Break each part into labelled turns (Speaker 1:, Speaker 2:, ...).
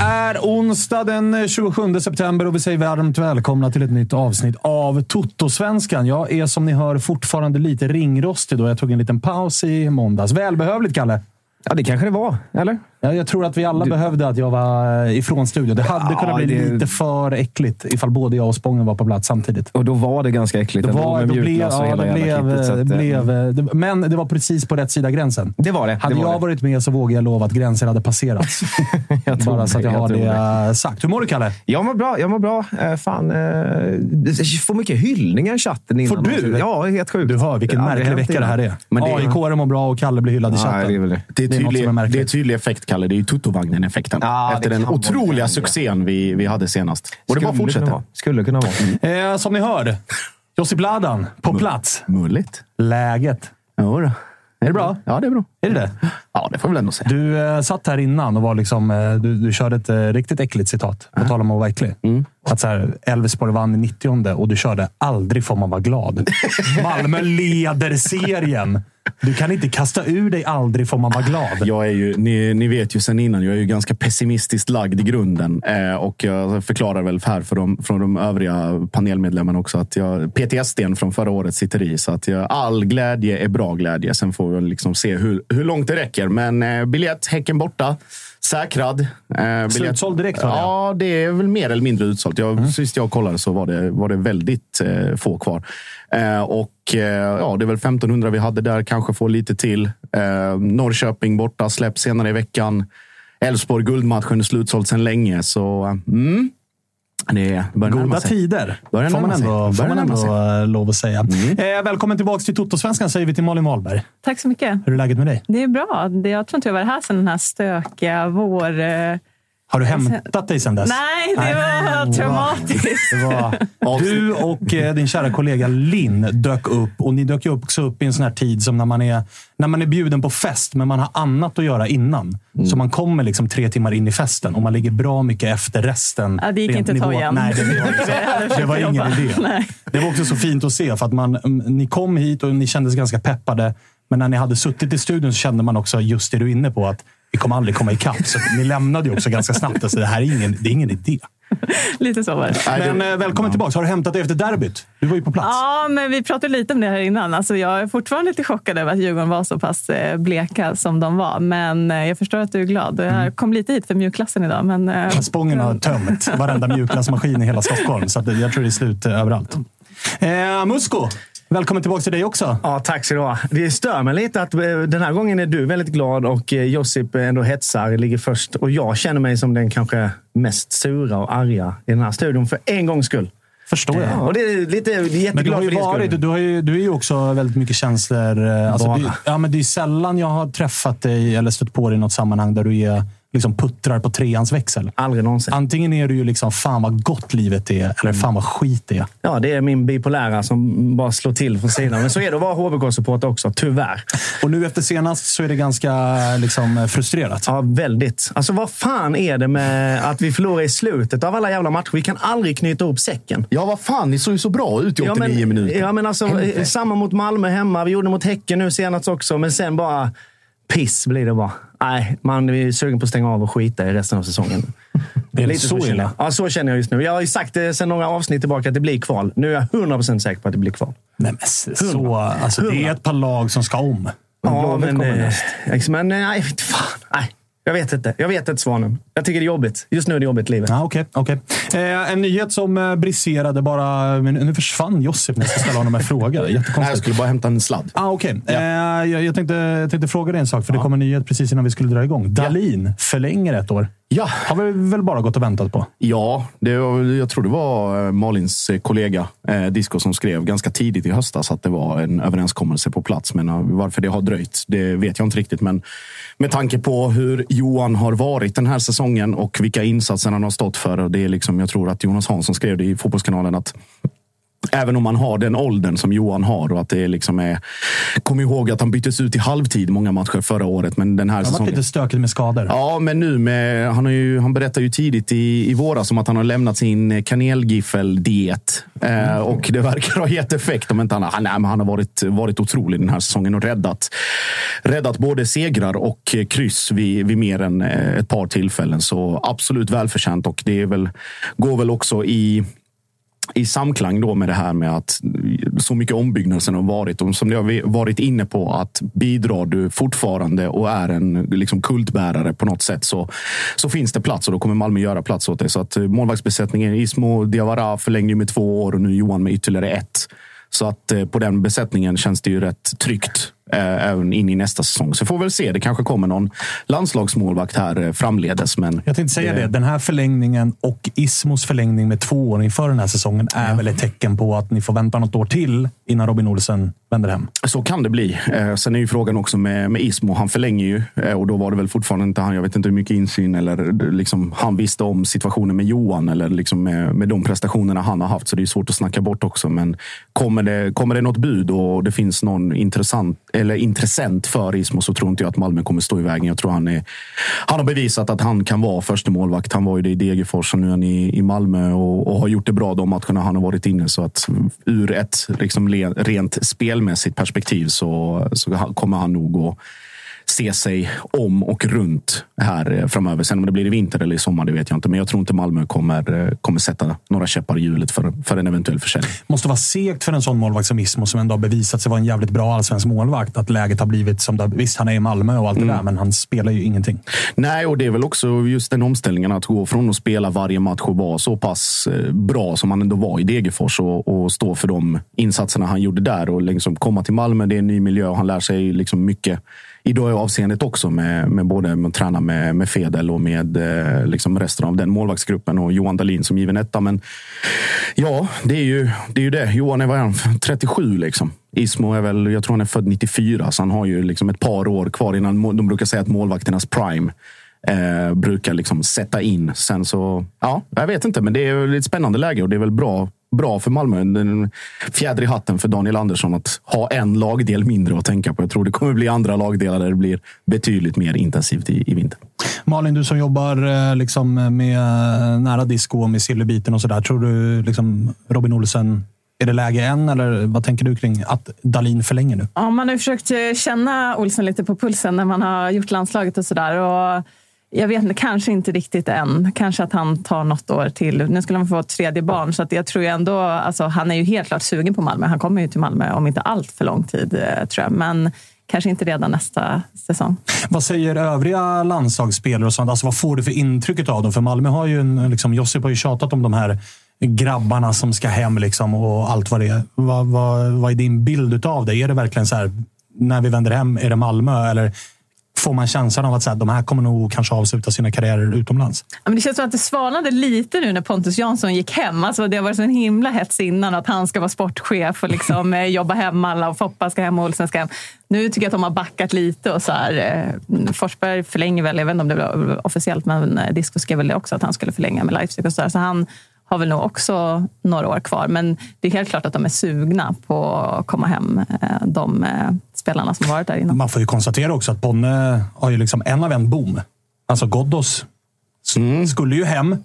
Speaker 1: Är onsdag den 27 september och vi säger varmt välkomna till ett nytt avsnitt av Toto-svenskan. Jag är som ni hör fortfarande lite ringrostig då jag tog en liten paus i måndags. Välbehövligt, Kalle.
Speaker 2: Ja, det kanske det var. Eller?
Speaker 1: Ja, jag tror att vi alla behövde att jag var eh, ifrån studion. Det hade
Speaker 2: Ja,
Speaker 1: kunnat bli
Speaker 2: det-
Speaker 1: lite för äckligt ifall både jag och Spången var på plats samtidigt.
Speaker 2: Och då var det ganska äckligt.
Speaker 1: Det
Speaker 2: ändå
Speaker 1: var, då blev, ja, det blev,
Speaker 2: kittet,
Speaker 1: det
Speaker 2: eh,
Speaker 1: blev, det, men det var precis på rätt sida gränsen.
Speaker 2: Det var det.
Speaker 1: Hade
Speaker 2: det var
Speaker 1: jag
Speaker 2: det.
Speaker 1: varit med så vågar jag lova att gränser hade passerats.
Speaker 2: Jag tror
Speaker 1: Bara så att jag
Speaker 2: det,
Speaker 1: har
Speaker 2: tror
Speaker 1: det eh, sagt. Hur mår du, Kalle?
Speaker 2: Jag mår bra. Jag mår bra. Eh, fan, eh, jag får mycket hyllningar i chatten innan.
Speaker 1: Får du?
Speaker 2: Ja, helt sjukt.
Speaker 1: Du hör vilken
Speaker 2: Det
Speaker 1: märklig vecka det här är.
Speaker 2: Det,
Speaker 1: AIK mår bra och Kalle blir hyllad i chatten.
Speaker 2: det det.
Speaker 3: Det
Speaker 1: Det
Speaker 3: det är tydlig effekt, Kalle. Det är ju Tuttovagnen-effekten.
Speaker 2: Ja,
Speaker 3: Efter den
Speaker 2: vara
Speaker 3: otroliga
Speaker 2: den,
Speaker 3: succén vi, vi hade senast. Och det bara
Speaker 2: Skulle kunna
Speaker 3: fortsätter.
Speaker 2: vara. Skulle kunna vara.
Speaker 1: Eh, som ni hör, Josip Ladan på plats.
Speaker 3: Mulligt.
Speaker 1: Läget.
Speaker 3: Jo då.
Speaker 1: Är det bra?
Speaker 3: Ja, det är bra.
Speaker 1: Är det det?
Speaker 3: Ja, det får vi väl ändå säga.
Speaker 1: Du eh, satt här innan och var liksom, eh, du, du körde ett eh, riktigt äckligt citat. På tal om att vara äcklig. Att så här, Elfsborg vann i 90 och du körde “Aldrig får man vara glad”. Malmö leder serien. Du kan inte kasta ur dig “Aldrig får man vara glad”.
Speaker 3: Jag är ju, ni, ni vet ju sen innan, jag är ju ganska pessimistiskt lagd i grunden. Eh, och jag förklarar väl här för de, från de övriga panelmedlemmarna också att jag, PTSDn från förra året sitter i. Så att jag, all glädje är bra glädje. Sen får vi liksom se hur, hur långt det räcker. Men eh, biljett, Häcken borta. Säkrad. Eh, biljett-
Speaker 1: Slutsåld direkt.
Speaker 3: Ja, det är väl mer eller mindre utsålt. Jag,
Speaker 1: Mm.
Speaker 3: Sist jag kollade så var det, var det väldigt eh, få kvar. Eh, och eh, ja, det är väl 1500 vi hade där. Kanske får lite till. Eh, Norrköping borta, släpps senare i veckan. Elfsborg, guldmatchen slutsåld sedan länge. Så mm, det börjar
Speaker 1: Goda tider,
Speaker 3: Börjar
Speaker 1: får man ändå, får man ändå eh, lov att säga. Eh, välkommen tillbaka till Toto-svenskan säger vi till Malin Wahlberg.
Speaker 4: Tack så mycket.
Speaker 1: Hur är läget med dig?
Speaker 4: Det är bra. Jag tror inte jag var här sedan den här stökiga vår... eh,
Speaker 1: Har du hämtat dig sedan dess?
Speaker 4: Nej, det var
Speaker 1: Nej.
Speaker 4: traumatiskt.
Speaker 1: Det var, du och eh, din kära kollega Linn dök upp. Och ni dök ju också upp i en sån här tid som när man är, när man är bjuden på fest, men man har annat att göra innan. Så man kommer liksom tre timmar in i festen och man ligger bra mycket efter resten.
Speaker 4: Ja, det gick inte att ta igen.
Speaker 1: Nej, det, var, det var ingen idé.
Speaker 4: Nej.
Speaker 1: Det var också så fint att se, för att man, mm, ni kom hit och ni kändes ganska peppade. Men när ni hade suttit i studion så kände man också just det du är inne på, att vi kommer aldrig komma ikapp. Så ni lämnade ju också ganska snabbt. Alltså, det här är ingen, det är ingen idé.
Speaker 4: Lite så var det.
Speaker 1: Men eh, välkommen tillbaka. Har du hämtat dig efter derbyt? Du var ju på plats.
Speaker 4: Ja, men vi pratade lite om det här innan. Alltså, jag är fortfarande lite chockad över att Djurgården var så pass eh, bleka som de var. Men eh, jag förstår att du är glad.
Speaker 1: Mm.
Speaker 4: Jag kom lite hit för mjukklassen idag. Men, eh,
Speaker 1: Spången har tömt varenda mjukglassmaskin i hela Stockholm. Så jag tror det är slut eh, överallt. Eh, Musko, välkommen tillbaka till dig också.
Speaker 5: Ja, tack så du ha. Det stör mig lite att eh, den här gången är du väldigt glad och eh, Josip ändå hetsar, ligger först. Och jag känner mig som den kanske mest sura och arga i den här studion för en gångs skull.
Speaker 1: Förstår jag.
Speaker 5: Och det är lite är
Speaker 1: Men du
Speaker 5: jätteglad
Speaker 1: har ju
Speaker 5: för
Speaker 1: varit, du, har ju, du är ju också väldigt mycket känslor. eh, Alltså,
Speaker 5: Bara.
Speaker 1: det, ja, men det är sällan jag har träffat dig eller stött på dig i något sammanhang där du är liksom puttrar på treans växel.
Speaker 5: Aldrig någonsin.
Speaker 1: Antingen är du ju liksom fan vad gott livet är, eller fan vad skit det är.
Speaker 5: Ja, det är min bipolära som bara slår till från sidan. Men så är det att vara HBK-supporter också, tyvärr.
Speaker 1: Och nu efter senast så är det ganska liksom, frustrerat.
Speaker 5: Ja, väldigt. Alltså vad fan är det med att vi förlorar i slutet av alla jävla matcher? Vi kan aldrig knyta ihop säcken.
Speaker 3: Ja, vad fan. Ni såg ju så bra ut i 89
Speaker 5: ja, men,
Speaker 3: minuter.
Speaker 5: Ja, men alltså, samma mot Malmö hemma. Vi gjorde mot Häcken nu senast också, men sen bara piss blir det bara. Nej, man är sugen på att stänga av och skita i resten av säsongen.
Speaker 1: Det är lite så
Speaker 5: känner
Speaker 1: illa.
Speaker 5: jag. Ja, så känner jag just nu. Jag har ju sagt det sedan några avsnitt tillbaka att det blir kval. Nu är jag 100% säker på att det blir kval.
Speaker 1: Nej, men så, alltså, det är ett par lag som ska om.
Speaker 5: Ja,
Speaker 1: Blåvitt
Speaker 5: men, eh, men eh, nej, fan. Nej, jag vet inte. Jag vet inte, Svanen. Jag tycker det är jobbigt. Just nu är det jobbigt, livet.
Speaker 1: Ja, okej, okej. Eh, en nyhet som eh, briserade bara... Men nu försvann Josip när jag ska ställa honom en fråga.
Speaker 3: Nej, jag
Speaker 1: Jättekonstigt.
Speaker 3: skulle bara hämta en sladd.
Speaker 1: Ah, okay. eh, jag, jag, tänkte, jag tänkte fråga dig en sak, för det kom en nyhet precis innan vi skulle dra igång. Dalin förlänger ett år.
Speaker 3: Ja,
Speaker 1: Har vi väl bara gått och väntat på.
Speaker 3: Ja, det, var- jag tror det var eh, Malins eh, kollega eh, Disco som skrev ganska tidigt i höstas att det var en överenskommelse på plats. Men eh, varför det har dröjt, det vet jag inte riktigt. Men med tanke på hur Johan har varit den här säsongen och vilka insatser han har stått för. Det är liksom, jag tror att Jonas Hansson skrev det i Fotbollskanalen att Även om man har den åldern som Johan har och att det liksom är... Kom ihåg att han byttes ut i halvtid många matcher förra året, men den här
Speaker 1: Det har varit
Speaker 3: säsongen...
Speaker 1: lite stökigt med skador.
Speaker 3: Ja, men nu med... Han, har ju, han berättade ju tidigt i, i våras om att han har lämnat sin kanelgiffel-diet. Eh, och det verkar ha gett effekt. Om inte han, han, nej, men han har varit, varit otrolig den här säsongen och räddat, räddat både segrar och kryss vid, vid mer än eh, ett par tillfällen. Så absolut välförtjänt och det är väl, går väl också i i samklang då med det här med att så mycket ombyggnad som har varit och som ni har varit inne på att bidrar du fortfarande och är en liksom kultbärare på något sätt så, så finns det plats och då kommer Malmö göra plats åt dig. Så att eh, målvaktsbesättningen Ismo Diawara förlängde ju med två år och nu Johan med ytterligare ett. Så att eh, på den besättningen känns det ju rätt tryggt även in i nästa säsong. Så får vi väl se. Det kanske kommer någon landslagsmålvakt här eh, framledes. Men
Speaker 1: Jag tänkte säga det. Den här förlängningen och Ismos förlängning med två år inför den här säsongen är väl ett tecken på att ni får vänta något år till innan Robin Olsen vänder hem.
Speaker 3: Så kan det bli. Eh, sen är ju frågan också med, med Ismo. Han förlänger ju eh, och då var det väl fortfarande inte han. Jag vet inte hur mycket insyn eller eh, liksom, han visste om situationen med Johan eller liksom med, med de prestationerna han har haft. Så det är svårt att snacka bort också. Men kommer det, kommer det något bud och det finns någon intressant eller intressent för Ismo så tror inte jag att Malmö kommer stå i vägen. Jag tror han är. Han har bevisat att han kan vara första målvakt. Han var ju det i Degerfors och nu är han i, i Malmö och, och har gjort det bra de matcherna han har varit inne. Så att mm, ur ett liksom, le- rent spelmässigt perspektiv så, så kommer han nog att se sig om och runt här eh, framöver. Sen om det blir i vinter eller i sommar, det vet jag inte. Men jag tror inte Malmö kommer, eh, kommer sätta några käppar i hjulet för, för en eventuell försäljning.
Speaker 1: måste vara segt för en sån målvakt som Ismo som ändå har bevisat sig vara en jävligt bra allsvensk målvakt. Att läget har blivit som det Visst, han är i Malmö och allt det där, men han spelar ju ingenting.
Speaker 3: Nej, och det är väl också just den omställningen att gå från att spela varje match och vara så pass eh, bra som han ändå var i Degerfors och, och stå för de insatserna han gjorde där och liksom komma till Malmö. Det är en ny miljö och han lär sig liksom mycket i det avseendet också med, med både med att träna med, med Fedel och med eh, liksom resten av den målvaktsgruppen och Johan Dahlin som given etta. Men ja, det är ju det. Är ju det. Johan är vad är han? 37 liksom. Ismo är väl, jag tror han är född 94, så han har ju liksom ett par år kvar innan de brukar säga att målvakternas prime eh, brukar liksom sätta in. Sen så, ja, jag vet inte, men det är ett spännande läge och det är väl bra, bra för Malmö. En fjäder i hatten för Daniel Andersson att ha en lagdel mindre att tänka på. Jag tror det kommer bli andra lagdelar där det blir betydligt mer intensivt i, i vinter.
Speaker 1: Malin, du som jobbar eh, liksom med eh, nära disco och med sillebiten och sådär. Tror du liksom Robin Olsen, är det läge än? Eller vad tänker du kring att Dalin förlänger nu?
Speaker 4: Ja, man har ju försökt eh, känna Olsen lite på pulsen när man har gjort landslaget och sådär. Och jag vet inte, kanske inte riktigt än. Kanske att han tar något år till. Nu skulle han få ett tredje barn, så att jag tror ändå... Alltså, han är ju helt klart sugen på Malmö. Han kommer ju till Malmö om inte allt för lång tid, eh, tror jag. Men kanske inte redan nästa säsong.
Speaker 1: Vad säger övriga landslagsspelare och sånt? Alltså, vad får du för intrycket av dem? För Malmö har ju en, liksom, Josip har ju tjatat om de här grabbarna som ska hem liksom, och allt vad det är. Vad, vad, vad är din bild av det? Är det verkligen så här, när vi vänder hem, är det Malmö? Eller får man känslan av att så här, de här kommer nog kanske avsluta sina karriärer utomlands.
Speaker 4: Ja, men det känns som att det svalnade lite nu när Pontus Jansson gick hem. Alltså, det har varit en himla hets innan att han ska vara sportchef och liksom, eh, jobba hem alla och Foppa ska hem och Olsen ska hem. Nu tycker jag att de har backat lite. och så här, eh, Forsberg förlänger väl, jag vet inte om det var officiellt, men eh, Disco skrev väl det också att han skulle förlänga med Leipzig och så, där. så han har väl nog också några år kvar. Men det är helt klart att de är sugna på att komma hem, eh, de eh, spelarna som har varit där innan.
Speaker 1: Man får ju konstatera också att Ponne har ju liksom en av en bom. Alltså Ghoddos s- skulle ju hem.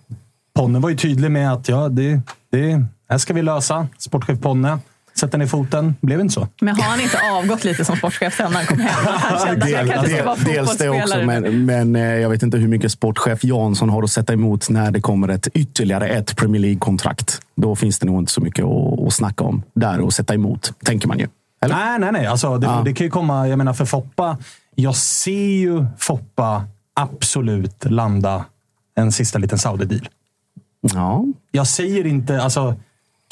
Speaker 1: Ponne var ju tydlig med att ja, det, det här ska vi lösa. Sportchef Ponne. Sätter ner foten. Blev inte så.
Speaker 4: Men har han inte avgått lite som sportchef sen när han kom hem? Han att jag kanske
Speaker 3: Dels det också, men, men eh, jag vet inte hur mycket sportchef Jansson har att sätta emot när det kommer ett ytterligare ett Premier League-kontrakt. Då finns det nog inte så mycket att, att snacka om där och sätta emot, tänker man ju. Eller?
Speaker 1: Nej, nej, nej. Alltså, det,
Speaker 3: Ja.
Speaker 1: det kan ju komma... Jag menar, för Foppa. Jag ser ju Foppa absolut landa en sista liten Saudi-deal.
Speaker 3: Ja.
Speaker 1: Jag säger inte... Alltså,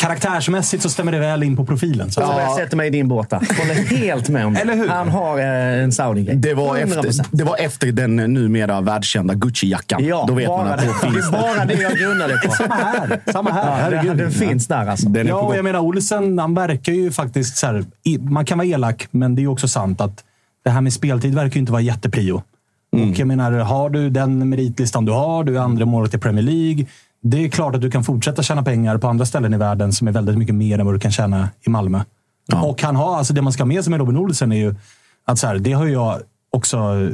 Speaker 1: karaktärsmässigt så stämmer det väl in på profilen. Så säga.
Speaker 5: Jag sätter mig i din båt. Håller helt med om det.
Speaker 1: Eller hur?
Speaker 5: Han har eh, en Saudi-grej.
Speaker 3: Det var,
Speaker 5: 100%.
Speaker 3: efter, det var efter den numera världskända Gucci-jackan.
Speaker 5: Ja,
Speaker 3: Då vet
Speaker 5: bara
Speaker 3: man att
Speaker 5: det.
Speaker 3: det
Speaker 5: Det
Speaker 3: finns
Speaker 5: är bara det jag grundade på.
Speaker 1: Samma här. Samma här.
Speaker 5: Ja,
Speaker 1: Herregud.
Speaker 5: den, den finns där alltså.
Speaker 3: Den
Speaker 1: Ja, och jag menar Olsen, han verkar ju faktiskt så här, Man kan vara elak, men det är ju också sant att det här med speltid verkar ju inte vara jätteprio. Och jag menar, har du den meritlistan du har, du är andra målet i Premier League. Det är klart att du kan fortsätta tjäna pengar på andra ställen i världen som är väldigt mycket mer än vad du kan tjäna i Malmö.
Speaker 3: Ja.
Speaker 1: Och han har, alltså det man ska ha med sig med Robin Olsen är ju att så här, det har jag också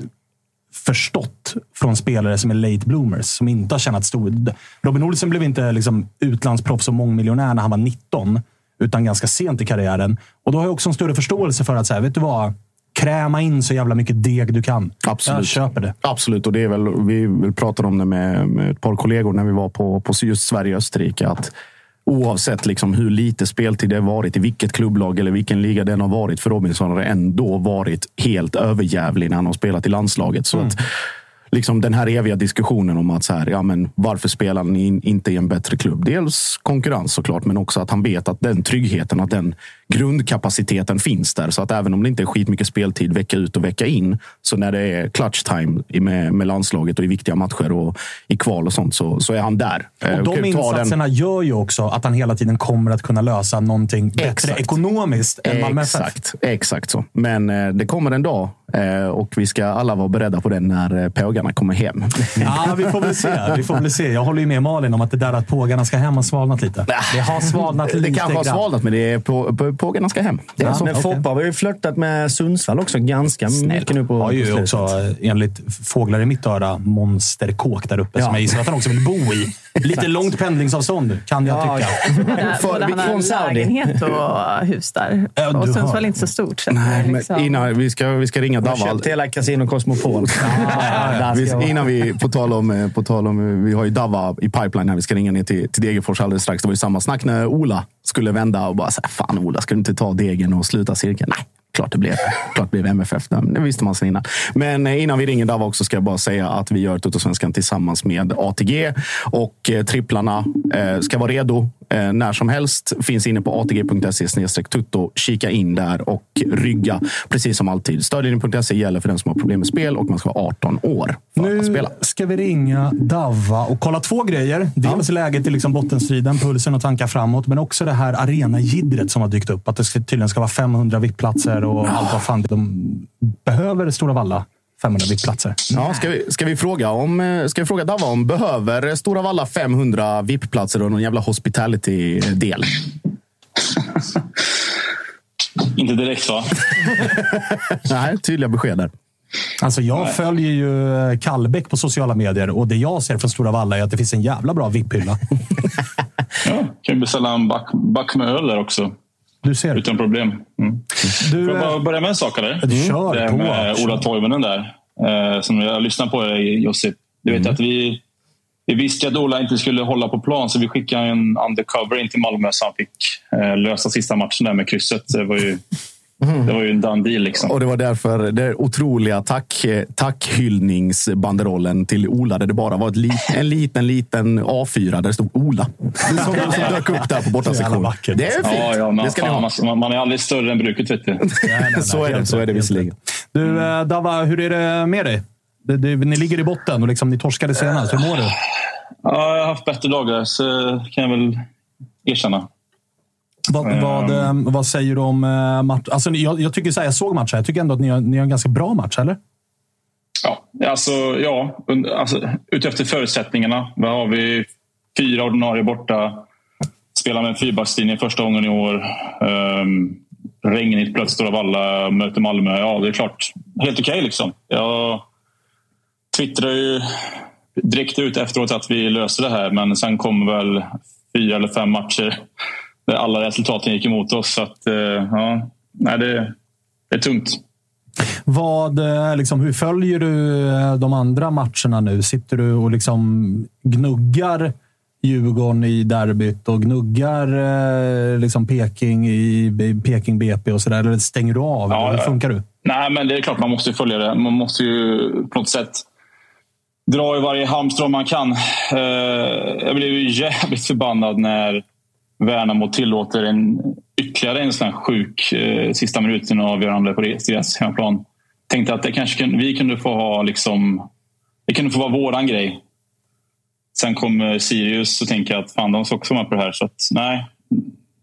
Speaker 1: förstått från spelare som är late bloomers, som inte har tjänat stor... Robin Olsen blev inte liksom utlandsproffs och mångmiljonär när han var 19, utan ganska sent i karriären. Och då har jag också en större förståelse för att, så här, vet du vad? Kräma in så jävla mycket deg du kan.
Speaker 3: Absolut.
Speaker 1: Jag köper det.
Speaker 3: Absolut, och det är väl, vi pratade om det med, med ett par kollegor när vi var på, på just Sverige-Österrike. Att oavsett liksom hur lite speltid det har varit i vilket klubblag eller vilken liga den har varit för Robinson har det ändå varit helt överjävlig när han har spelat i landslaget. Så att, liksom den här eviga diskussionen om att så här, ja, men varför spelar han in, inte i en bättre klubb? Dels konkurrens såklart, men också att han vet att den tryggheten, att den grundkapaciteten finns där. Så att även om det inte är skitmycket speltid vecka ut och vecka in, så när det är clutch time med, med landslaget och i viktiga matcher och i kval och sånt, så, så är han där. Eh,
Speaker 1: Och de
Speaker 3: kan ju ta den-
Speaker 1: insatserna gör ju också att han hela tiden kommer att kunna lösa någonting bättre
Speaker 3: Exakt.
Speaker 1: ekonomiskt än Malmö.
Speaker 3: Exakt, exakt så. Men eh, det kommer en dag eh, och vi ska alla vara beredda på den när eh, pågarna kommer hem.
Speaker 1: Ja, vi får väl se. Vi får väl se. Jag håller ju med Malin om att det där att pågarna ska hem har svalnat lite. Det har svalnat lite
Speaker 3: det kanske har svalnat, men det är på, på, pågarna ska hem. Det är
Speaker 1: Ja,
Speaker 3: så.
Speaker 5: Men. Foppa har ju flörtat med Sundsvall också ganska mycket nu på
Speaker 1: har ju
Speaker 5: på
Speaker 1: också, eh, enligt fåglar i mitt öra, monsterkåk där uppe
Speaker 5: Ja.
Speaker 1: som jag gissar att han också vill bo i. Lite långt pendlingsavstånd, kan jag
Speaker 5: Ja,
Speaker 1: tycka.
Speaker 4: Både, han har
Speaker 5: Saudi.
Speaker 4: lägenhet och hus där.
Speaker 1: Ja,
Speaker 4: och Sundsvall
Speaker 1: har-
Speaker 4: är inte så stort. Så
Speaker 3: Nej, men
Speaker 4: liksom-
Speaker 3: innan, vi, ska, vi ska ringa
Speaker 5: Han har
Speaker 3: Davall.
Speaker 5: köpt hela Casino Cosmopol. Jag.
Speaker 3: Vi, innan vi, på tal, om, eh, på tal om, eh, vi har ju Dava i pipeline här. Vi ska ringa ner till, till Degerfors alldeles strax. Det var ju samma snack när Ola skulle vända och bara så här, fan Ola, ska du inte ta degen och sluta cirkeln? Nej, klart det blev, klart det blev MFF. Det visste man sedan innan. Men eh, innan vi ringer Dava också ska jag bara säga att vi gör Tuttosvenskan tillsammans med ATG och eh, tripplarna eh, ska vara redo när som helst. Finns inne på atg.se tutto. Kika in där och rygga precis som alltid. Stödlinjen.se gäller för den som har problem med spel och man ska vara 18 år för att
Speaker 1: Nu
Speaker 3: spela.
Speaker 1: ska vi ringa Davva och kolla två grejer. Dels läget i liksom bottenstriden, pulsen och tankar framåt. Men också det här arenajiddret som har dykt upp. Att det tydligen ska vara 500 VIP-platser och allt vad fan. De behöver Stora Valla 500 VIP-platser.
Speaker 3: Ja, ska, vi, ska, vi fråga om, eh, ska vi fråga Dava om behöver Stora Valla 500 VIP-platser och någon jävla hospitality-del?
Speaker 6: Inte direkt va?
Speaker 3: Nej, tydliga besked där.
Speaker 1: Alltså jag följer ju eh, Kallbäck på sociala medier och det jag ser från Stora Valla är att det finns en jävla bra VIP-hylla.
Speaker 6: Ja, kan ju beställa en back, back med öl där också.
Speaker 1: Du ser.
Speaker 6: Utan problem. Mm.
Speaker 1: Du,
Speaker 6: Får jag
Speaker 1: eh,
Speaker 6: bara börja med en sak eller?
Speaker 1: du kör
Speaker 6: Det här
Speaker 1: på.
Speaker 6: med Ola Toivonen där. Eh, som jag lyssnade på dig Josip. Du vet att vi, vi visste att Ola inte skulle hålla på plan så vi skickade en undercover in till Malmö så han fick eh, lösa sista matchen där med krysset. Det var ju, det var ju en done deal liksom.
Speaker 3: Och det var därför det otroliga tack, eh, tackhyllningsbanderollen till Ola, där det bara var ett lit, en liten, liten A4 där det stod Ola. Som, som dök upp där på
Speaker 1: alltså.
Speaker 3: Det är fint.
Speaker 6: Ja, ja,
Speaker 3: det ni
Speaker 6: fan,
Speaker 3: ha.
Speaker 6: man, man är aldrig större än bruket vet du.
Speaker 1: Nej, nej, nej,
Speaker 3: Så är det, så är det visserligen.
Speaker 1: Du, mm. Dava, hur är det med dig? Det, det, ni ligger i botten och liksom, ni torskade senast. Hur mår du?
Speaker 6: Ja, jag har haft bättre dagar, så kan jag väl erkänna.
Speaker 1: Vad, vad, um, vad säger du om uh, match? Alltså, jag, jag, tycker så här, jag såg matchen. Jag tycker ändå att ni har, ni har en ganska bra match, eller?
Speaker 6: Ja, alltså, ja alltså, utefter förutsättningarna. Vad har vi? Fyra ordinarie borta. Spelar med en fyrbackslinje första gången i år. Um, regnigt plötsligt Stora Valla, möter Malmö. Ja, det är klart. Helt okej okay, liksom. Jag twittrade ju direkt ut efteråt att vi löser det här, men sen kom väl fyra eller fem matcher där alla resultaten gick emot oss. Så att, eh, ja, nej, det, det är tungt.
Speaker 1: Vad, eh, liksom, hur följer du eh, de andra matcherna nu? Sitter du och liksom gnuggar Djurgården i derbyt och gnuggar liksom Peking i Peking BP och sådär? Eller stänger du av? Ja, hur funkar du?
Speaker 6: Nej, men det är klart man måste följa det. Man måste ju på något sätt dra i varje halmstrå man kan. Jag blev ju jävligt förbannad när Värnamo tillåter en, ytterligare en sån här sjuk eh, sista minuten avgörande på deras hemmaplan. Tänkte att det kanske kunde, vi kunde få ha liksom, det kunde få vara våran grej. Sen kom eh, Sirius och tänker att fan, de ska också vara med på det här. Så att, nej,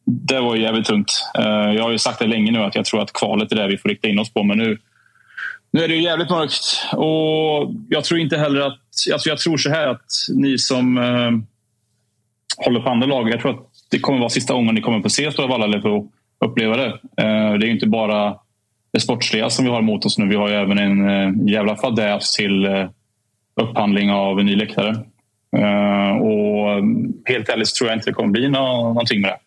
Speaker 6: det var jävligt tungt. Eh, jag har ju sagt det länge nu att jag tror att kvalet är det vi får rikta in oss på. Men nu, nu är det ju jävligt mörkt. Och jag tror inte heller att... Alltså jag tror så här att ni som eh, håller på andra lag. Jag tror att det kommer vara sista gången ni kommer få se Stora Valla eller få uppleva det. Eh, det är inte bara det sportsliga som vi har emot oss nu. Vi har ju även en eh, jävla fadäs till eh, upphandling av en ny läktare. Och helt ärligt så tror jag inte det kommer bli någonting med det.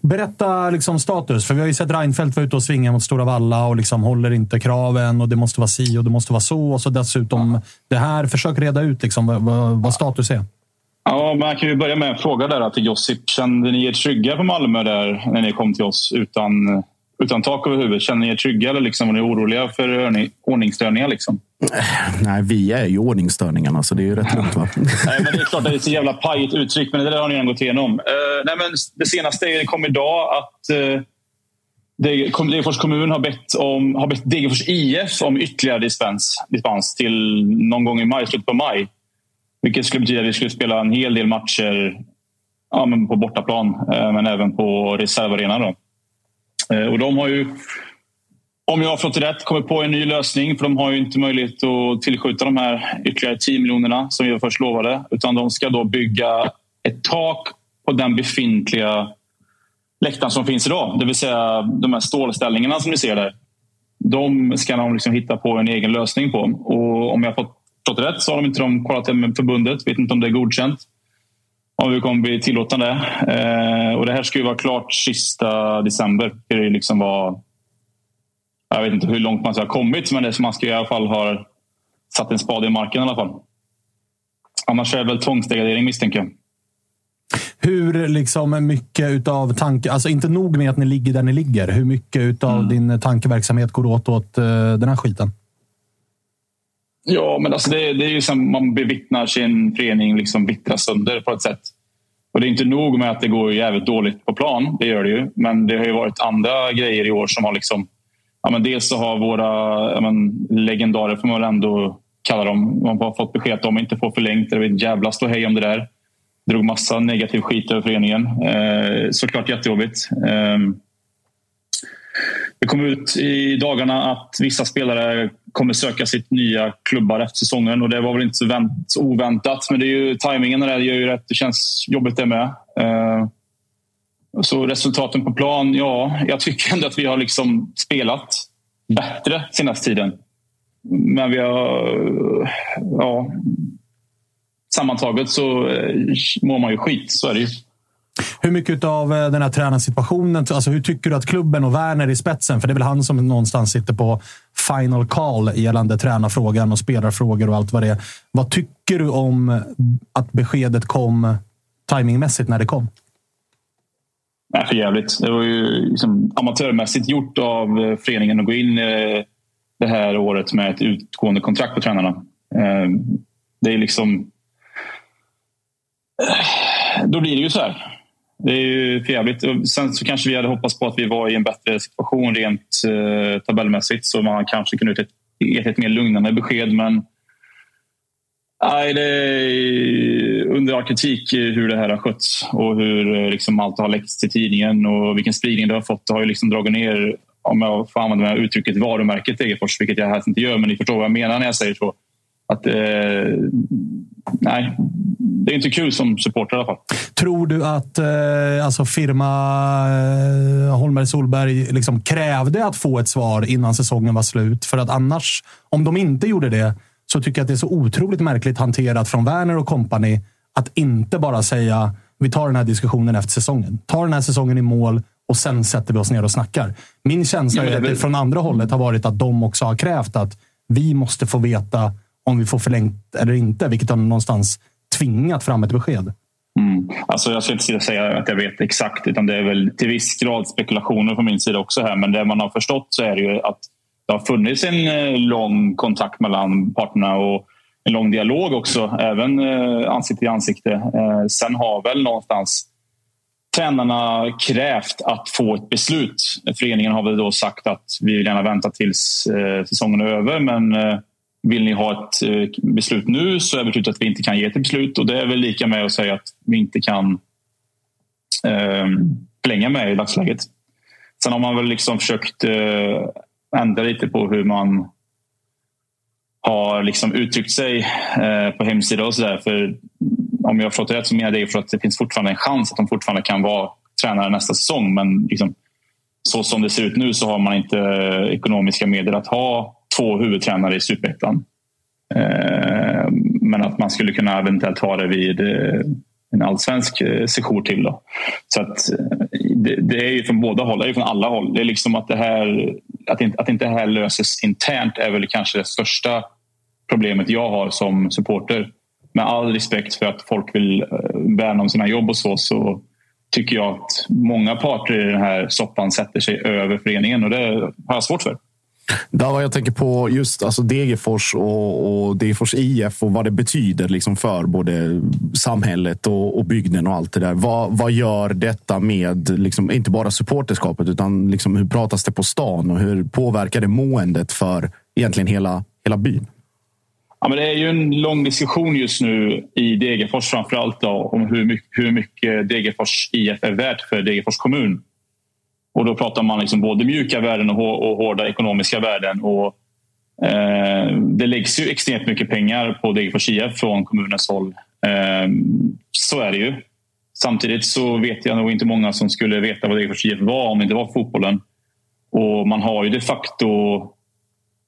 Speaker 1: Berätta liksom status, för vi har ju sett Reinfeldt vara ute och svinga mot Stora Valla och liksom håller inte kraven och det måste vara si och det måste vara så. Och så dessutom det här. Försök reda ut liksom vad, vad status är.
Speaker 6: Ja, man kan ju börja med en fråga där till Josip. Kände ni er trygga på Malmö där när ni kom till oss utan, utan tak över huvudet? Kände ni er trygga eller liksom, var ni oroliga för ordningsstörningar? Liksom?
Speaker 3: Nej, vi är ju ordningsstörningarna så det är ju rätt lugnt. Va?
Speaker 6: nej, men det är klart att det är ett så jävla pajigt uttryck, men det där har ni redan gått igenom. Uh, nej, men det senaste det kom idag att uh, Degerfors kommun har bett, om, har bett Degerfors IF om ytterligare dispens, dispens till någon gång i maj, slutet på maj. Vilket skulle betyda att vi skulle spela en hel del matcher ja, men på bortaplan, eh, men även på reservarenan. Då. Eh, och de har ju, om jag har fått rätt, kommit på en ny lösning. För de har ju inte möjlighet att tillskjuta de här ytterligare 10 miljonerna som vi först lovade. Utan de ska då bygga ett tak på den befintliga läktaren som finns idag. Det vill säga de här stålställningarna som ni ser där. De ska de liksom hitta på en egen lösning på. Och om jag har fått förstått rätt så har de inte de kollat med förbundet. Vet inte om det är godkänt. Om vi kommer bli tillåtna det. Eh, och det här ska ju vara klart sista december. Det liksom vara, jag vet inte hur långt man ska ha kommit, men det, man ska i alla fall ha satt en spade i marken i alla fall. Annars är det väl tvångsdegradering misstänker jag.
Speaker 1: Hur liksom mycket utav tanke, alltså inte nog med att ni ligger där ni ligger. Hur mycket utav mm. din tankeverksamhet går åt åt uh, den här skiten?
Speaker 6: Ja, men alltså det, det är ju som man bevittnar sin förening liksom vittra sönder på ett sätt. Och det är inte nog med att det går jävligt dåligt på plan, det gör det ju. Men det har ju varit andra grejer i år som har liksom... Ja, men dels så har våra ja, men, legendarer, får man väl ändå kalla dem, man har fått besked att de inte får förlängt. Det var ett jävla ståhej om det där. Drog massa negativ skit över föreningen. Eh, såklart jättejobbigt. Eh, det kom ut i dagarna att vissa spelare kommer söka sitt nya klubbar efter säsongen och det var väl inte så, vänt, oväntat. Men det är ju, tajmingen där gör ju rätt. Det känns jobbigt det med. Eh, så resultaten på plan, ja, jag tycker ändå att vi har liksom spelat bättre senaste tiden. Men vi har... Ja, sammantaget så eh, mår man ju skit, så är det ju.
Speaker 1: Hur mycket av eh, den här tränarsituationen, alltså hur tycker du att klubben och Werner i spetsen, för det är väl han som någonstans sitter på final call gällande tränarfrågan och spelarfrågor och allt vad det är. Vad tycker du om att beskedet kom timingmässigt när det kom?
Speaker 6: Nej, för jävligt. Det var ju liksom amatörmässigt gjort av eh, föreningen att gå in eh, det här året med ett utgående kontrakt på tränarna. Det är liksom... Då blir det ju så här. Det är ju förjävligt. Sen så kanske vi hade hoppats på att vi var i en bättre situation rent eh, tabellmässigt så man kanske kunde ge ett, ett mer lugnande besked. Men nej, det är under all kritik hur det här har skötts och hur eh, liksom, allt har läckts till tidningen och vilken spridning det har fått. Det har ju liksom dragit ner, om jag får använda uttrycket, varumärket Degerfors, vilket jag helst inte gör. Men ni förstår vad jag menar när jag säger så. Att, eh, nej, det är inte kul som supporter i alla fall.
Speaker 1: Tror du att eh, alltså firma eh, Holmberg Solberg liksom krävde att få ett svar innan säsongen var slut? För att annars, om de inte gjorde det, så tycker jag att det är så otroligt märkligt hanterat från Werner och kompani att inte bara säga vi tar den här diskussionen efter säsongen. Ta den här säsongen i mål och sen sätter vi oss ner och snackar. Min känsla ja, är att det från andra hållet har varit att de också har krävt att vi måste få veta om vi får förlängt eller inte, vilket har någonstans tvingat fram ett besked.
Speaker 6: Mm. Alltså jag ska inte säga att jag vet exakt, utan det är väl till viss grad spekulationer från min sida också. här. Men det man har förstått så är det ju att det har funnits en eh, lång kontakt mellan parterna och en lång dialog också, även eh, ansikte till ansikte. Eh, sen har väl någonstans tränarna krävt att få ett beslut. Föreningen har väl då sagt att vi vill gärna vänta tills säsongen är över, men vill ni ha ett eh, beslut nu så är beslutet att vi inte kan ge ett beslut och det är väl lika med att säga att vi inte kan eh, förlänga med i dagsläget. Sen har man väl liksom försökt eh, ändra lite på hur man har liksom uttryckt sig eh, på hemsida och sådär. För om jag har förstått rätt så menar det för att det finns fortfarande en chans att de fortfarande kan vara tränare nästa säsong. Men liksom, så som det ser ut nu så har man inte eh, ekonomiska medel att ha två huvudtränare i superettan. Eh, men att man skulle kunna eventuellt ha det vid eh, en allsvensk eh, sejour session till. Då. Så att det, det, är ju från båda håll, det är från alla håll. Det är liksom att det här att inte, att inte det här löses internt är väl kanske det största problemet jag har som supporter. Med all respekt för att folk vill värna om sina jobb och så, så tycker jag att många parter i den här soppan sätter sig över föreningen och det har jag svårt för.
Speaker 3: Där jag tänker på just alltså Degerfors och, och Degerfors IF och vad det betyder liksom för både samhället och, och bygden och allt det där. Vad, vad gör detta med liksom, inte bara supporterskapet utan liksom, hur pratas det på stan och hur påverkar det måendet för egentligen hela, hela byn?
Speaker 6: Ja, men det är ju en lång diskussion just nu i Degerfors framför allt då, om hur mycket, hur mycket Degerfors IF är värt för Degerfors kommun. Och då pratar man liksom både mjuka värden och, hårda ekonomiska värden. Och, eh, det läggs ju extremt mycket pengar på Degerfors IF från kommunens håll. Eh, så är det ju. Samtidigt så vet jag nog inte många som skulle veta vad Degerfors IF var om det inte var fotbollen. Och man har ju de facto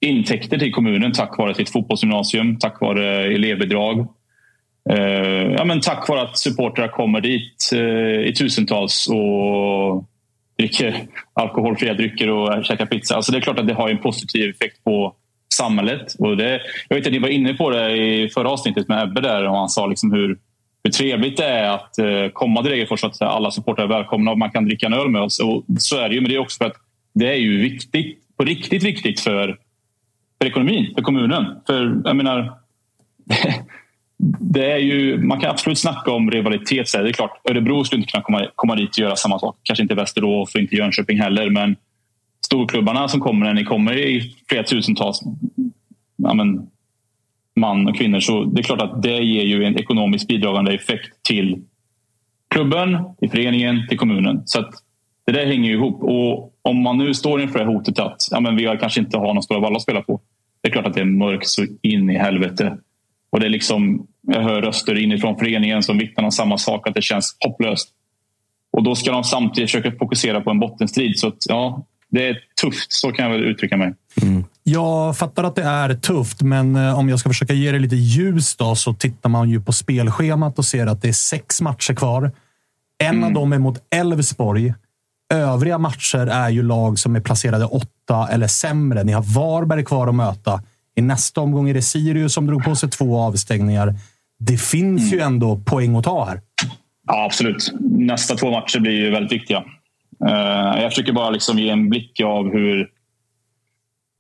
Speaker 6: intäkter till kommunen tack vare sitt fotbollsgymnasium, tack vare elevbidrag. Eh, ja, men tack vare att supportrar kommer dit eh, i tusentals och dricker alkoholfria drycker och käkar pizza. Alltså det är klart att det har en positiv effekt på samhället. Och det, jag vet att ni var inne på det i förra avsnittet med Ebbe där och han sa liksom hur, hur trevligt det är att eh, komma till Degerfors att alla supportrar är välkomna och man kan dricka en öl med oss. Och så är det ju, men det är också för att det är ju viktigt, på riktigt viktigt för, för ekonomin, för kommunen. För jag menar, det är ju, man kan absolut snacka om rivalitet. Det är klart, Örebro skulle inte kunna komma, komma dit och göra samma sak. Kanske inte Västerås och inte Jönköping heller. Men storklubbarna som kommer när ni kommer i flera tusentals ja, men, man och kvinnor. Så det är klart att det ger ju en ekonomiskt bidragande effekt till klubben, till föreningen, till kommunen. Så att det där hänger ju ihop. Och om man nu står inför det hotet att ja, men vi kanske inte har någon Stora Valla att spela på. Det är klart att det är mörkt så in i helvete. Och det är liksom, jag hör röster inifrån föreningen som vittnar om samma sak, att det känns hopplöst. Och då ska de samtidigt försöka fokusera på en bottenstrid. Så att, ja, det är tufft, så kan jag väl uttrycka mig.
Speaker 1: Mm. Jag fattar att det är tufft, men eh, om jag ska försöka ge det lite ljus då, så tittar man ju på spelschemat och ser att det är sex matcher kvar. En mm. av dem är mot Elfsborg. Övriga matcher är ju lag som är placerade åtta eller sämre. Ni har Varberg kvar att möta. I nästa omgång är det Sirius som drog på sig två avstängningar. Det finns mm. ju ändå poäng att ta här.
Speaker 6: Ja, absolut. Nästa två matcher blir ju väldigt viktiga. Eh, jag försöker bara liksom ge en blick av hur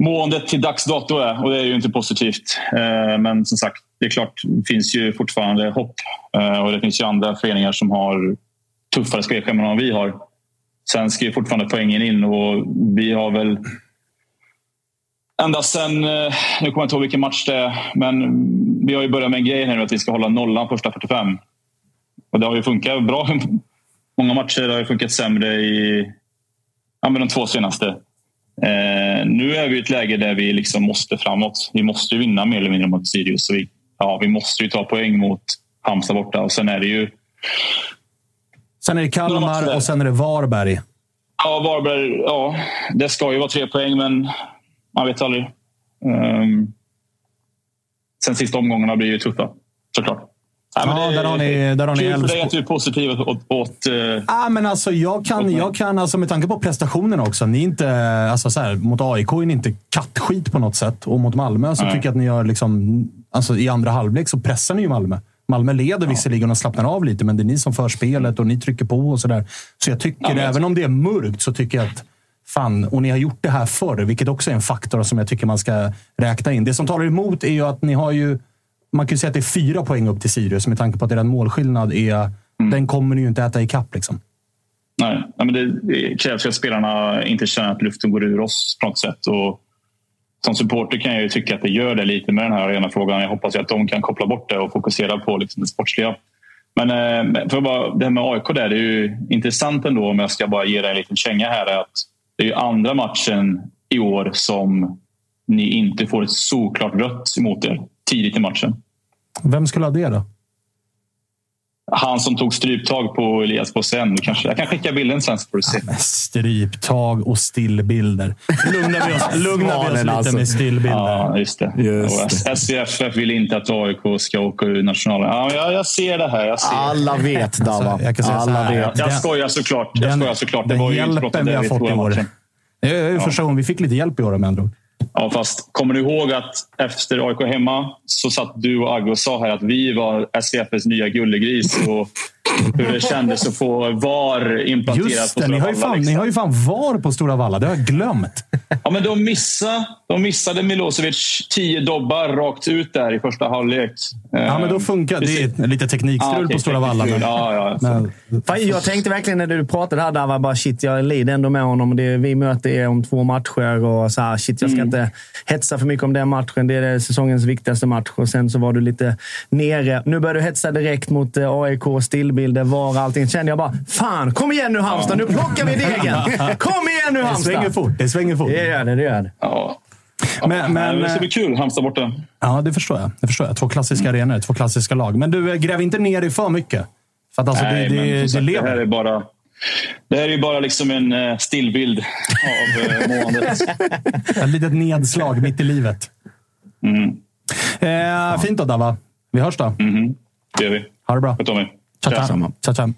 Speaker 6: måendet till dags dato är och det är ju inte positivt. Eh, men som sagt, det är klart, det finns ju fortfarande hopp. Eh, och det finns ju andra föreningar som har tuffare spelschema än vad vi har. Sen ska ju fortfarande poängen in och vi har väl ända sen, eh, nu kommer jag inte ihåg vilken match det är, men vi har ju börjat med en grej här nu att vi ska hålla nollan första 45. Och det har ju funkat bra. Många matcher har ju funkat sämre i ja, men de två senaste. Eh, nu är vi i ett läge där vi liksom måste framåt. Vi måste vinna mer eller mindre mot Sirius. Så vi, ja, vi måste ju ta poäng mot Halmstad borta och sen är det ju...
Speaker 1: Sen är det Kalmar och sen är det Varberg.
Speaker 6: Ja, Varberg. Ja, det ska ju vara tre poäng, men man vet aldrig. Um, sen sista omgångarna blir ju tuffa, såklart.
Speaker 1: Ja, men det, där har ni, där har ni
Speaker 6: kul för dig att du är positiv åt... åt
Speaker 1: ah, men alltså, jag kan, jag kan alltså, med tanke på prestationen också. Ni inte, alltså, så här, mot AIK är ni inte kattskit på något sätt. Och mot Malmö så Nej. tycker jag att ni gör... Liksom, alltså, I andra halvlek så pressar ni ju Malmö. Malmö leder ja. visserligen och slappnar av lite, men det är ni som för spelet och ni trycker på och sådär. Så jag tycker, ja, även om det är mörkt, så tycker jag att fan, och ni har gjort det här förr, vilket också är en faktor som jag tycker man ska räkna in. Det som talar emot är ju att ni har ju man kan ju säga att det är fyra poäng upp till Sirius med tanke på att er målskillnad är... Mm. Den kommer ni ju inte äta ikapp. Liksom.
Speaker 6: Nej, men det krävs ju att spelarna inte känner att luften går ur oss på något sätt. Och som supporter kan jag ju tycka att det gör det lite med den här arenafrågan. Jag hoppas att de kan koppla bort det och fokusera på liksom det sportsliga. Men eh, för bara, det här med AIK där, det är ju intressant ändå om jag ska bara ge dig en liten känga här. Att det är ju andra matchen i år som ni inte får ett såklart rött emot er tidigt i matchen.
Speaker 1: Vem skulle ha det då?
Speaker 6: Han som tog stryptag på Elias Bosen. Kanske, jag kan skicka bilden sen så får du se.
Speaker 1: Ja, stryptag och stillbilder. Lugnar vi oss, lugnar vi oss lite alltså. med stillbilder.
Speaker 6: Ja, just det. Just det. SCFF vill inte att AIK ska åka ur nationalen. Ja, jag, jag ser det här. Jag ser.
Speaker 3: Alla vet, Dava. Alltså,
Speaker 6: jag, Alla vet. jag, jag skojar såklart. Jag skojar såklart. Det
Speaker 1: den var ju hjälpen vi har fått i år. Det är första gången vi fick lite hjälp i år med andra ord.
Speaker 6: Ja, fast kommer du ihåg att efter AIK hemma så satt du och Agge och sa här att vi var SCFs nya gullegris och hur det kändes att få VAR implanterat
Speaker 1: Just
Speaker 6: det, på
Speaker 1: Stora ni har, ju fan, liksom. ni har ju fan VAR på Stora Valla. Det har jag glömt.
Speaker 6: Ja, men de missade, de missade Milosevic tio dobbar rakt ut där i första halvlek.
Speaker 1: Ja, men då funkar det. är lite teknikstrul ah, okay, på Stora Valla. Men,
Speaker 6: ja, ja, men,
Speaker 5: jag tänkte verkligen när du pratade här, där var bara shit, jag lider ändå med honom. Det, vi möter er om två matcher och så här, shit, jag ska mm. inte hetsa för mycket om den matchen. Det är säsongens viktigaste match och sen så var du lite nere. Nu börjar du hetsa direkt mot eh, AIK, stillbilder, VAR, allting. kände jag bara, fan, kom igen nu Halmstad, nu plockar vi degen! Kom igen nu Halmstad!
Speaker 1: Det svänger fort. Det svänger fort.
Speaker 5: Det gör det, det gör det. Ja.
Speaker 6: Men, men, det ska bli kul. Halmstad borta.
Speaker 1: Ja, det förstår jag. Det förstår jag. Två klassiska mm. arenor, två klassiska lag. Men du, eh, gräv inte ner dig för mycket. För att alltså, Nej, det, det, det, lever.
Speaker 6: Det här är bara, det här är bara liksom en uh, stillbild av uh, måendet.
Speaker 1: Ett litet nedslag mitt i livet.
Speaker 6: Mm.
Speaker 1: Eh, fint då, Dava. Vi hörs då.
Speaker 6: Mm. Det gör vi.
Speaker 1: Ha det bra.
Speaker 6: Tommy.
Speaker 1: Ciao, ciao. Ciao, ciao.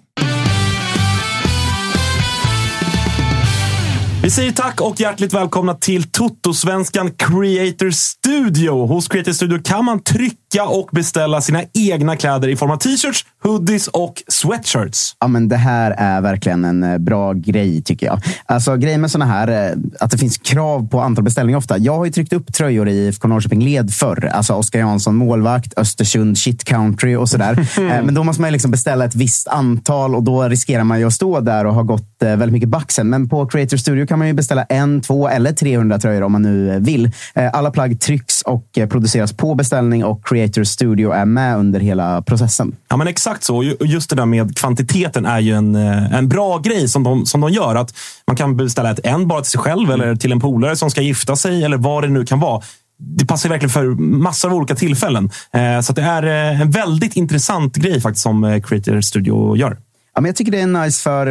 Speaker 7: Vi säger tack och hjärtligt välkomna till Toto-svenskan Creator Studio. Hos Creator Studio kan man trycka och beställa sina egna kläder i form av t-shirts, hoodies och sweatshirts.
Speaker 8: Ja, men det här är verkligen en eh, bra grej tycker jag. Alltså grejen med sådana här, eh, att det finns krav på antal beställningar ofta. Jag har ju tryckt upp tröjor i IFK Norrköping led förr. Alltså Oskar Jansson målvakt, Östersund shit country och sådär. Eh, men då måste man liksom beställa ett visst antal och då riskerar man ju att stå där och ha gått väldigt mycket back sen. Men på Creator Studio kan man ju beställa en, två eller 300 tröjor om man nu vill. Alla plagg trycks och produceras på beställning och Creator Creator Studio är med under hela processen.
Speaker 7: Ja, men exakt så. Just det där med kvantiteten är ju en, eh, en bra grej som de, som de gör. Att man kan beställa ett en bara till sig själv eller till en polare som ska gifta sig eller vad det nu kan vara det passar verkligen för massor av olika tillfällen. Eh, så det är eh, en väldigt intressant grej faktiskt som Creator Studio gör.
Speaker 8: Ja, men jag tycker det är nice för,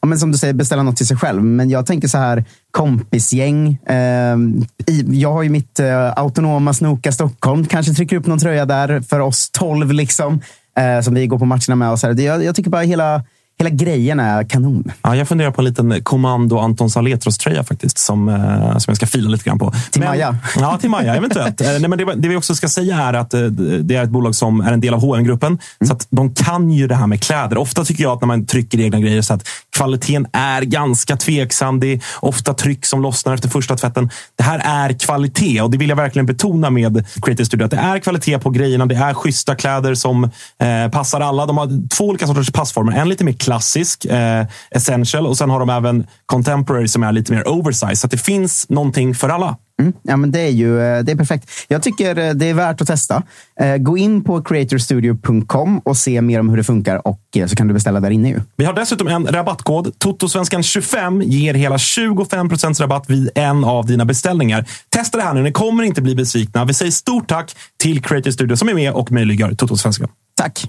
Speaker 8: ja, men som du säger, beställa något till sig själv. Men jag tänker så här, kompisgäng. Eh, jag har ju mitt eh, autonoma Snoka Stockholm. Kanske trycker upp någon tröja där för oss tolv. Liksom eh, som vi går på matcherna med. Och så här. Jag, jag tycker bara hela, hela grejen är kanon.
Speaker 7: Ja, jag funderar på en liten kommando Anton Saletros-tröja faktiskt, som, eh, som jag ska fila lite grann på.
Speaker 8: Till men, Maja?
Speaker 7: Ja, till Maja eventuellt. Eh, nej, men det, det, vi också ska säga är att eh, det är ett bolag som är en del av hm gruppen mm. Så att de kan ju det här med kläder. Ofta tycker jag att när man trycker egna grejer så att Kvaliteten är ganska tveksam. Det är ofta tryck som lossnar efter första tvätten. Det här är kvalitet och det vill jag verkligen betona med Creative Studio. Att det är kvalitet på grejerna. Det är schyssta kläder som eh, passar alla. De har två olika sorters passformer. En lite mer klassisk, eh, essential och sen har de även contemporary som är lite mer oversize. Så det finns någonting för alla.
Speaker 8: Mm. Ja, men det är ju eh, det är perfekt. Jag tycker eh, det är värt att testa. Eh, gå in på creatorstudio.com och se mer om hur det funkar och så kan du beställa där inne. Ju.
Speaker 7: Vi har dessutom en rabattkod. Totosvenskan25 ger hela 25 procents rabatt vid en av dina beställningar. Testa det här nu. Ni kommer inte bli besvikna. Vi säger stort tack till Creator Studio som är med och möjliggör Totosvenskan.
Speaker 8: Tack!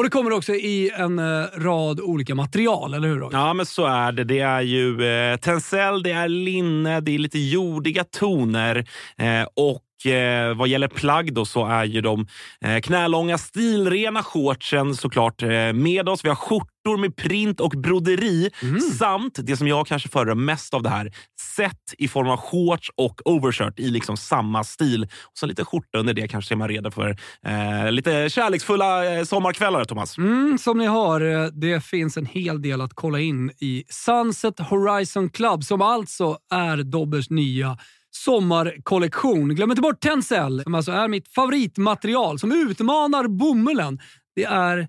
Speaker 9: Och det kommer också i en eh, rad olika material, eller hur? Roger?
Speaker 7: Ja, men så är det. Det är ju eh, tencel, det är linne, det är lite jordiga toner eh, och eh, vad gäller plagg då så är ju de eh, knälånga stilrena shortsen såklart med oss. Vi har skjortor med print och broderi
Speaker 9: Mm.
Speaker 7: samt det som jag kanske föredrar mest av det här, set i form av shorts och overshirt i liksom samma stil. Och så lite skjorta under det kanske är man redo för eh, lite kärleksfulla eh, sommarkvällar, Thomas.
Speaker 9: Mm, som ni hör, eh, det finns en hel del att kolla in i Sunset Horizon Club som alltså är Dobbers nya sommarkollektion. Glöm inte bort Tencel som alltså är mitt favoritmaterial som utmanar bomullen. Det är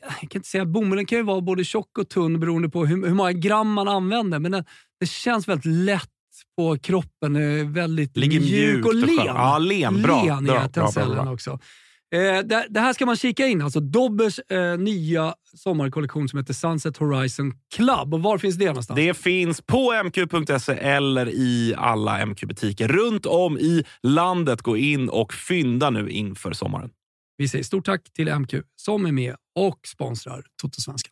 Speaker 9: jag kan inte säga bomullen kan ju vara både tjock och tunn beroende på hur, hur många gram man använder. Men den, det känns väldigt lätt på kroppen. eh, Väldigt
Speaker 7: Ligger
Speaker 9: mjuk och
Speaker 7: och
Speaker 9: len.
Speaker 7: skönt. Ja, len. Bra.
Speaker 9: Len
Speaker 7: Bra, bra, bra,
Speaker 9: Tencellen
Speaker 7: bra.
Speaker 9: också. Eh, det, det här ska man kika in. Alltså Dobbers eh, nya sommarkollektion som heter Sunset Horizon Club. Och var finns det någonstans?
Speaker 7: Det finns på mq.se eller i alla MQ-butiker runt om i landet. Gå in och fynda nu inför sommaren.
Speaker 9: Vi säger stort tack till MQ som är med och sponsrar Totosvenskan.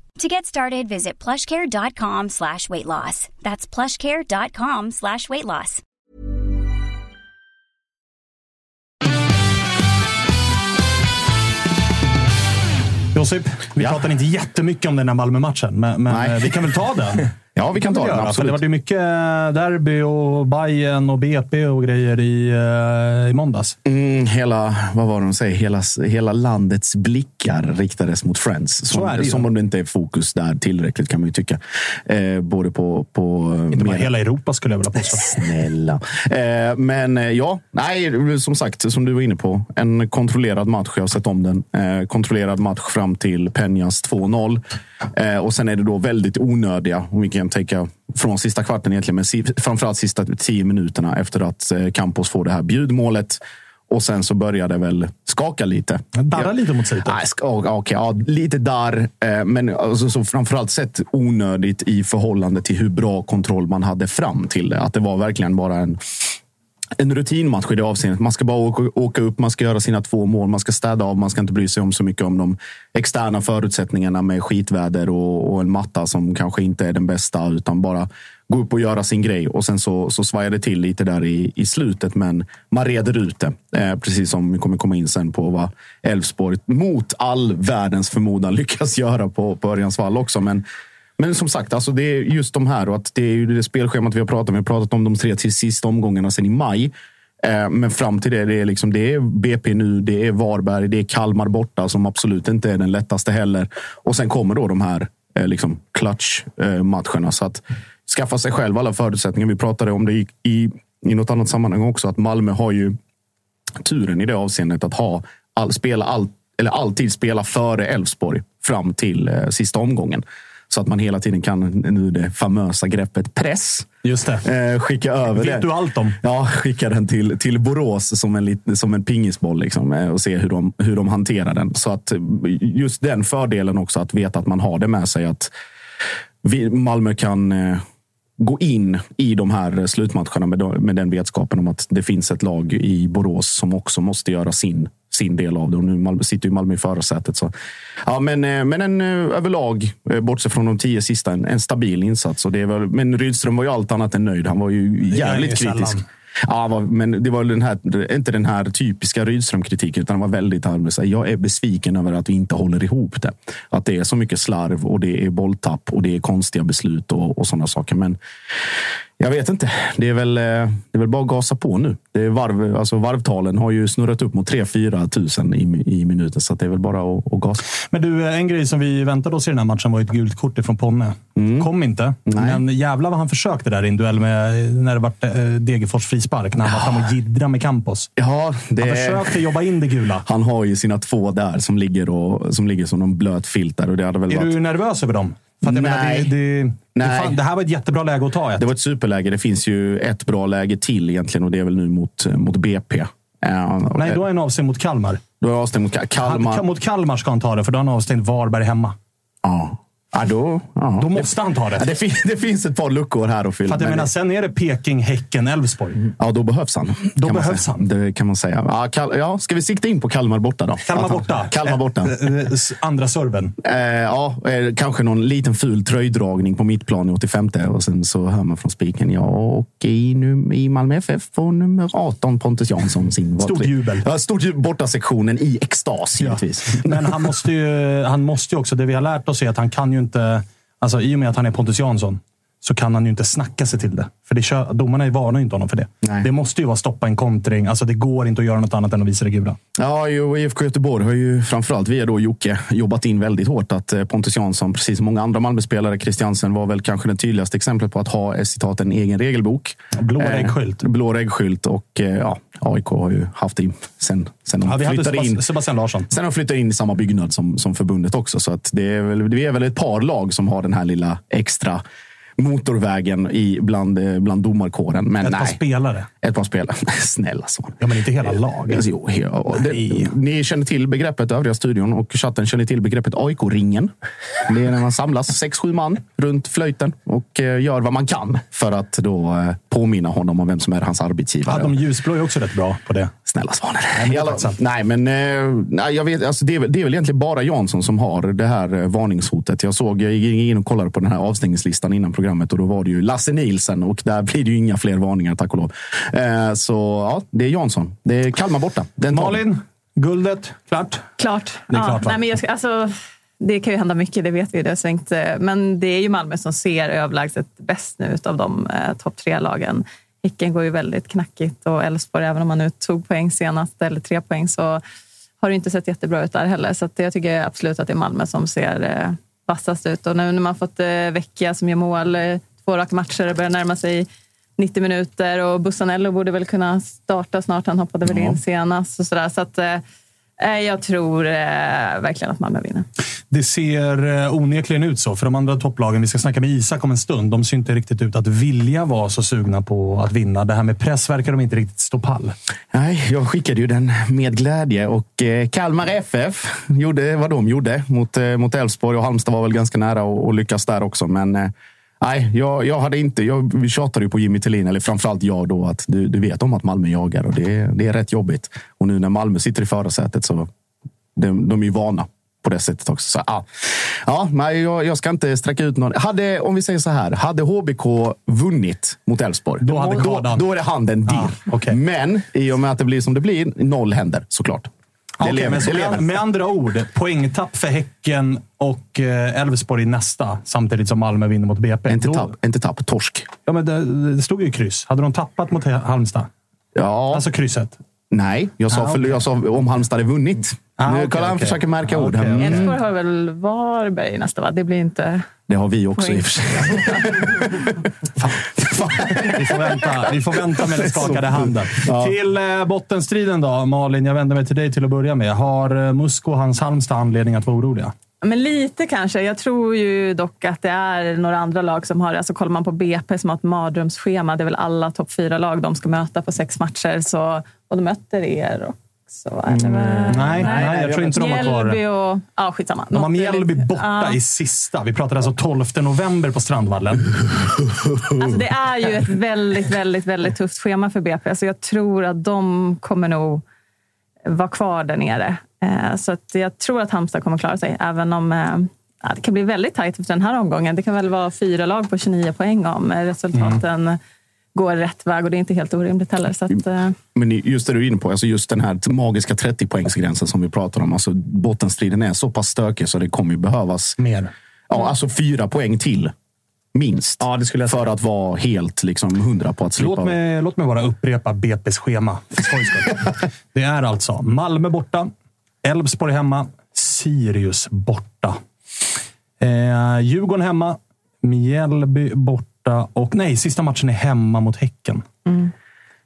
Speaker 10: To get started, visit plushcare.com slash weight loss. That's plushcare.com slash weight loss.
Speaker 1: Josip, vi ja. pratar inte jättemycket om den här Malmö-matchen, men, men eh, vi kan väl ta den?
Speaker 3: Ja, vi kan ta
Speaker 1: väl
Speaker 3: den, absolut.
Speaker 1: Det var ju mycket eh, derby och Bayern och BP och grejer i, eh, i måndags.
Speaker 3: Mm, hela, vad var det de säger? Hela, hela landets blickar riktades mot Friends. Som,
Speaker 1: det
Speaker 3: som om det inte är fokus där tillräckligt kan man ju tycka. Eh, både på... på
Speaker 1: Inte bara hela Europa skulle jag vilja påstå.
Speaker 3: Snälla. Eh, men eh, ja, nej, som sagt, som du var inne på. En kontrollerad match. Jag har sett om den. Eh, kontrollerad match fram till Peñas 2-0. Eh, och sen är det då väldigt onödiga, om vi kan tänka från sista kvarten egentligen, men framförallt sista tio minuterna efter att eh, Campos får det här bjudmålet. Och sen så börjar det väl skaka lite.
Speaker 1: Darrar lite mot slutet.
Speaker 3: Nej, ska- ja, lite där. Eh, men alltså, så framförallt sett onödigt i förhållande till hur bra kontroll man hade fram till det. Att det var verkligen bara en, en rutinmatch i det avseendet. Man ska bara åka, åka upp, man ska göra sina två mål, man ska städa av, man ska inte bry sig om så mycket om de externa förutsättningarna med skitväder och, och en matta som kanske inte är den bästa, utan bara gå upp och göra sin grej. Och sen så, så svajar det till lite där i, i slutet, men man reder ut det. Eh, precis som vi kommer komma in sen på vad Elfsborg mot all världens förmodan lyckas göra på, på Örjans vall också. Men men som sagt, alltså det är just de här och att det är ju det spelschemat vi har pratat om. Vi har pratat om de tre till sista omgångarna sen i maj. Eh, men fram till det, det är, liksom, det är BP nu, det är Varberg, det är Kalmar borta som absolut inte är den lättaste heller. Och sen kommer då de här eh, liksom, clutch-matcherna. Eh, Så att skaffa sig själv alla förutsättningar. Vi pratade om det i, i, i något annat sammanhang också, att Malmö har ju turen i det avseendet att ha all, spela all, eller alltid spela före Elfsborg fram till eh, sista omgången. Så att man hela tiden kan, nu det famösa greppet press,
Speaker 1: Just det.
Speaker 3: eh, skicka över
Speaker 1: Vet
Speaker 3: det.
Speaker 1: du allt om?
Speaker 3: Ja, skicka den till, till Borås som en, som en pingisboll liksom, eh, och se hur de, hur de hanterar den. Så att just den fördelen också, att veta att man har det med sig. Att vi, Malmö kan eh, gå in i de här slutmatcherna med, med den vetskapen om att det finns ett lag i Borås som också måste göra sin, sin del av det. Och nu Malmö, sitter ju Malmö i förarsätet. Så. Ja, men, eh, men en, eh, överlag, eh, bortsett från de tio sista, en, en stabil insats. Och det är väl, men Rydström var ju allt annat än nöjd. Han var ju jävligt kritisk.
Speaker 1: sällan.
Speaker 3: Ja, men det var den här, inte den här typiska Rydström-kritiken, utan det var väldigt här, Jag är besviken över att vi inte håller ihop det. Att det är så mycket slarv och det är bolltapp och det är konstiga beslut och, och sådana saker. Men jag vet inte. Det är väl, eh, det är väl bara att gasa på nu. Det är varv, alltså varvtalen har ju snurrat upp mot 3-4 tusen i, i minuten, så det är väl bara att, att gasa.
Speaker 1: Men du, en grej som vi väntade oss i den här matchen var ett gult kort ifrån Ponne. Kom inte, men jävlar vad han försökte där i en duell med, när det var eh, Degerfors frispark. När han var framme och jiddra med Campos.
Speaker 3: Ja, det
Speaker 1: Han försökte jobba in det gula.
Speaker 3: Han har ju sina två där som ligger, och, som ligger som någon blöt filt där. Och det hade väl
Speaker 1: Är
Speaker 3: varit...
Speaker 1: du nervös över dem? För att jag menar,
Speaker 3: Nej.
Speaker 1: det, det, det,
Speaker 3: Nej.
Speaker 1: fan, det här var ett jättebra läge att ta ett.
Speaker 3: Det var ett superläge. Det finns ju ett bra läge till egentligen och det är väl nu mot, mot BP. Uh,
Speaker 1: Nej, då är han avstängd mot Kalmar.
Speaker 3: Då är avstängd mot Ka- Kalmar.
Speaker 1: Han, mot Kalmar ska han ta det, för då har han avstängt Varberg hemma.
Speaker 3: Ja. Ja, då, ja.
Speaker 1: Då måste han ta det.
Speaker 3: Ja, det, fin- det finns ett par luckor här att fylla.
Speaker 1: För att jag
Speaker 3: men
Speaker 1: menar, sen är det Peking, Häcken, Elfsborg.
Speaker 3: Ja, då behövs han.
Speaker 1: Då behövs han.
Speaker 3: Det kan man säga. Ja, Kal- ja, ska vi sikta in på Kalmar borta då?
Speaker 1: Kalmar
Speaker 3: han-
Speaker 1: borta.
Speaker 3: Kalmar borta.
Speaker 1: Eh, eh, Andra serven.
Speaker 3: Eh, ja, eh, kanske någon liten ful tröjdragning på mittplan i 85 och sen så hör man från spiken. Ja, och i, nu, i Malmö FF får nummer 18 Pontus Jansson sin
Speaker 1: Stort jubel.
Speaker 3: Ja, stort jubel. Borta sektionen i extas givetvis.
Speaker 1: Men han måste, ju, han måste ju också, det vi har lärt oss är att han kan ju inte, alltså i och med att han är Pontus Jansson, så kan han ju inte snacka sig till det. För det kör, domarna varnar ju inte honom för det.
Speaker 3: Nej.
Speaker 1: Det måste ju vara stoppa en kontring. Alltså det går inte att göra något annat än att visa det gula.
Speaker 3: Ja, jo, IFK Göteborg har ju framförallt via då Jocke jobbat in väldigt hårt att eh, Pontus Jansson, precis som många andra Malmöspelare, Christiansen var väl kanske det tydligaste exemplet på att ha eh, citat en egen regelbok.
Speaker 1: Blå
Speaker 3: Eh,
Speaker 1: reggskylt.
Speaker 3: Blå reggskylt och eh, ja, AIK har ju haft det sen, sen de
Speaker 1: Ja, vi hade
Speaker 3: flyttade
Speaker 1: Sebast-
Speaker 3: in.
Speaker 1: Sebastian Larsson.
Speaker 3: Sen de flyttat in i samma byggnad som, som förbundet också. Så att det är väl, vi är väl ett par lag som har den här lilla extra motorvägen i, bland, eh, bland domarkåren. Men
Speaker 1: Ett
Speaker 3: nej.
Speaker 1: par spelare.
Speaker 3: Ett par spelare. Snälla Svan.
Speaker 1: Ja, men inte hela laget.
Speaker 3: Alltså, Jo, ja, det, ni känner till begreppet övriga studion och chatten känner till begreppet AIK-ringen. Det är när man samlas sex, sju man runt flöjten och eh, gör vad man kan för att då eh, påminna honom om vem som är hans arbetsgivare.
Speaker 1: Ja, de ljusblå är också rätt bra på det.
Speaker 3: Snälla svanen.
Speaker 1: Nej,
Speaker 3: alla- nej, men eh, nej, jag vet, alltså, det, är, väl- det är väl egentligen bara Jansson som har det här eh, varningshotet. Jag såg, jag gick in och kollade på den här avstängningslistan innan programmet och då var det ju Lasse Nielsen och där blir det ju inga fler varningar tack och lov. Eh, så ja, det är Jansson. Det är Kalmar borta. Den.
Speaker 1: Malin, Guldet, klart?
Speaker 4: Klart.
Speaker 1: Det är
Speaker 4: ja,
Speaker 1: klart, va?
Speaker 4: nej, men jag ska, alltså, det kan ju hända mycket, det vet vi. Det har svängt. eh, Men det är ju Malmö som ser överlägset bäst nu av de eh, topp tre-lagen. Häcken går ju väldigt knackigt och Elfsborg, även om man nu tog poäng senast, eller tre poäng, så har det inte sett jättebra ut där heller. Så jag tycker absolut att det är Malmö som ser eh, vassast ut. Och nu när man fått eh, Vecchia som gör mål, eh, två raka matcher, det börjar närma sig 90 minuter och Bussanello borde väl kunna starta snart. Han hoppade väl in senast. Och sådär. Så att, jag tror eh, verkligen att Malmö vinner.
Speaker 1: Det ser eh, onekligen ut så för de andra topplagen. Vi ska snacka med Isak om en stund. De ser inte riktigt ut att vilja vara så sugna på att vinna. Det här med press verkar de inte riktigt stå pall.
Speaker 3: Nej, jag skickade ju den med glädje och eh, Kalmar FF gjorde vad de gjorde mot eh, mot Elfsborg och Halmstad var väl ganska nära att att lyckas där också. Men eh, nej, jag, jag hade inte. Jag, vi tjatade ju på Jimmy Tillin, eller framförallt jag då, att du, du vet om att Malmö jagar och det, det är rätt jobbigt. Och nu när Malmö sitter i förarsätet så de, de är ju vana på det sättet också. Så, ja, ja, nej, jag, jag ska inte sträcka ut någon. Hade, om vi säger så här, hade HBK vunnit mot Elfsborg,
Speaker 1: Då
Speaker 3: då,
Speaker 1: kardan-
Speaker 3: då är det handen din.
Speaker 1: Ah, okej.
Speaker 3: Men i och med att det blir som det blir, noll händer såklart. Lever,
Speaker 1: men så med, andra ord, poängtapp för Häcken och eh, Elfsborg i nästa, samtidigt som Malmö vinner mot BP.
Speaker 3: Inte tapp, inte tapp, torsk.
Speaker 1: Ja, men det, det stod ju kryss. Hade de tappat mot Halmstad?
Speaker 3: Ja,
Speaker 1: Alltså krysset.
Speaker 3: Nej. Jag sa,
Speaker 1: Ah,
Speaker 3: för,
Speaker 1: okej.
Speaker 3: jag sa om Halmstad hade vunnit.
Speaker 1: Ah,
Speaker 3: nu, kolla, han
Speaker 1: okej.
Speaker 3: försöker märka
Speaker 1: Ah,
Speaker 3: ord. här.
Speaker 1: okej.
Speaker 3: Mm,
Speaker 4: Elfsborg har väl Varberg nästa, va? Det blir inte...
Speaker 3: det har vi också
Speaker 4: Poäng.
Speaker 3: i och för sig.
Speaker 1: Vi får vänta, vi får vänta med den skakade handen.
Speaker 3: Ja.
Speaker 1: Till eh, bottenstriden då. Malin, jag vänder mig till dig till att börja med. Har eh, Musko och hans Halmstad anledning att vara oroliga?
Speaker 4: Men lite kanske. Jag tror ju dock att det är några andra lag som har... Alltså kollar man på BP som har ett mardrömsschema. Det är väl alla topp fyra-lag de ska möta på sex matcher. Så, och de möter er också. Eller?
Speaker 1: Mm, Nej, nej, jag tror inte de har kvar
Speaker 4: Mjällby och... Ja, skitsamma.
Speaker 1: De har Mjällby borta
Speaker 4: Ja.
Speaker 1: i sista. Vi pratar alltså 12 november på Strandvallen.
Speaker 4: Alltså det är ju ett väldigt, väldigt, väldigt tufft schema för BP. Alltså jag tror att de kommer nog vara kvar där nere. Eh, Så att jag tror att Halmstad kommer klara sig, även om eh, ja, det kan bli väldigt tajt efter den här omgången. Det kan väl vara fyra lag på 29 poäng om resultaten går rätt väg och det är inte helt orimligt heller. Så att, eh,
Speaker 3: Men just det du är inne på, alltså just den här magiska 30-poängsgränsen som vi pratar om. Alltså bottenstriden är så pass stökig så det kommer ju behövas
Speaker 1: Mer.
Speaker 3: ja, alltså fyra poäng till. Minst.
Speaker 5: Ja, det skulle jag
Speaker 3: för att vara helt liksom, hundra på att slippa.
Speaker 1: Låt mig, låt mig bara upprepa BP's schema. Det är alltså Malmö borta, Elfsborg hemma, Sirius borta. Eh, Djurgården hemma, Mjällby borta och nej, sista matchen är hemma mot Häcken.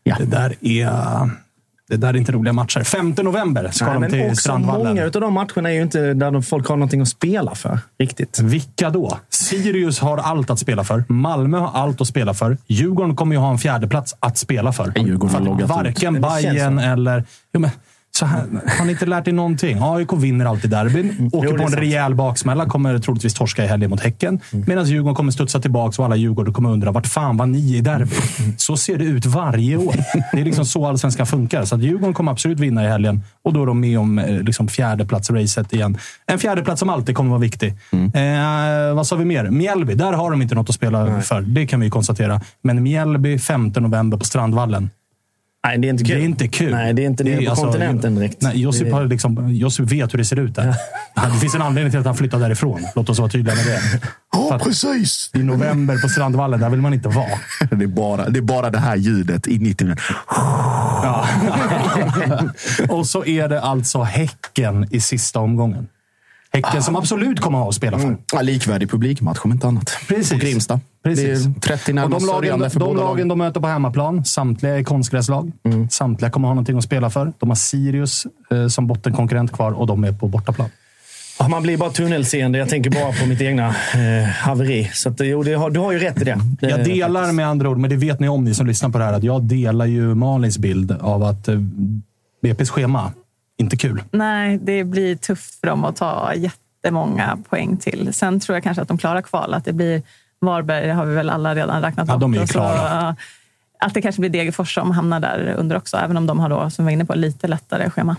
Speaker 3: Ja.
Speaker 1: Det där är... Det där är inte roliga matcher. 5 november ska
Speaker 5: Nej,
Speaker 1: de
Speaker 5: men
Speaker 1: till
Speaker 5: också
Speaker 1: Strandvallen.
Speaker 5: många av de matcherna är ju inte där folk har någonting att spela för. Riktigt.
Speaker 1: Vilka då? Sirius har allt att spela för. Malmö har allt att spela för. Djurgården kommer ju ha en fjärdeplats att spela för.
Speaker 3: Djurgården har loggat ut.
Speaker 1: varken
Speaker 5: känns
Speaker 1: Bayern eller... Jo, men, så här, har ni inte lärt er någonting? AIK vinner alltid derbyn. Åker
Speaker 5: Mm. Jo, det
Speaker 1: på en
Speaker 5: sant.
Speaker 1: rejäl baksmälla. Kommer troligtvis torska i helgen mot Häcken.
Speaker 5: Mm.
Speaker 1: Medan Djurgården kommer studsa tillbaka och alla Djurgårdare kommer undra vart fan var ni i derbyt?
Speaker 5: Mm.
Speaker 1: Så ser det ut varje år. Det är liksom så allsvenskan funkar. Så att Djurgården kommer absolut vinna i helgen och då är de med om eh, liksom fjärdeplats-racet igen. En fjärdeplats som alltid kommer vara viktig.
Speaker 5: Mm.
Speaker 1: Eh, vad sa vi mer? Mjällby, där har de inte något att spela för. Det kan vi konstatera. Men Mjällby 5 november på Strandvallen.
Speaker 5: Nej, det är inte kul.
Speaker 1: Det är inte kul.
Speaker 5: Nej, det är inte det, på kontinenten direkt.
Speaker 1: Nej, Josip, har liksom, Josip vet hur det ser ut där. Det finns en anledning till att han flyttade därifrån. Låt oss vara tydliga med det.
Speaker 3: Ja, precis!
Speaker 1: I november på Strandvallen, där vill man inte vara.
Speaker 3: Det är, bara, det är bara det här ljudet i 90 minuter.
Speaker 1: Ja. och så är det alltså Häcken i sista omgången. Häcken som absolut kommer att spela för.
Speaker 3: Ja, likvärdig publikmatch om inte annat.
Speaker 1: Precis.
Speaker 3: På Grimsta.
Speaker 1: Precis.
Speaker 3: Det är 30
Speaker 1: Och de lagen, de
Speaker 3: båda
Speaker 1: lagen de möter på hemmaplan, samtliga är konstgräslag. Samtliga kommer ha någonting att spela för. De har Sirius eh, som bottenkonkurrent kvar och de är på bortaplan.
Speaker 5: Man blir bara tunnelseende. Jag tänker bara på mitt egna eh, haveri. Så att, jo, det har, du har ju rätt i det. det
Speaker 1: Jag delar med andra ord, men det vet ni om ni som lyssnar på det här, att jag delar ju Malins bild av att eh, BP's schema, inte kul.
Speaker 4: nej, det blir tufft för dem att ta jättemånga poäng till. Sen tror jag kanske att de klarar kval. Att det blir Varberg, har vi väl alla redan räknat
Speaker 1: Ja, de är ju
Speaker 4: så,
Speaker 1: klara.
Speaker 4: eh, Att det kanske blir Degerfors som hamnar där under också, även om de har då, som vi var inne på, lite lättare schema.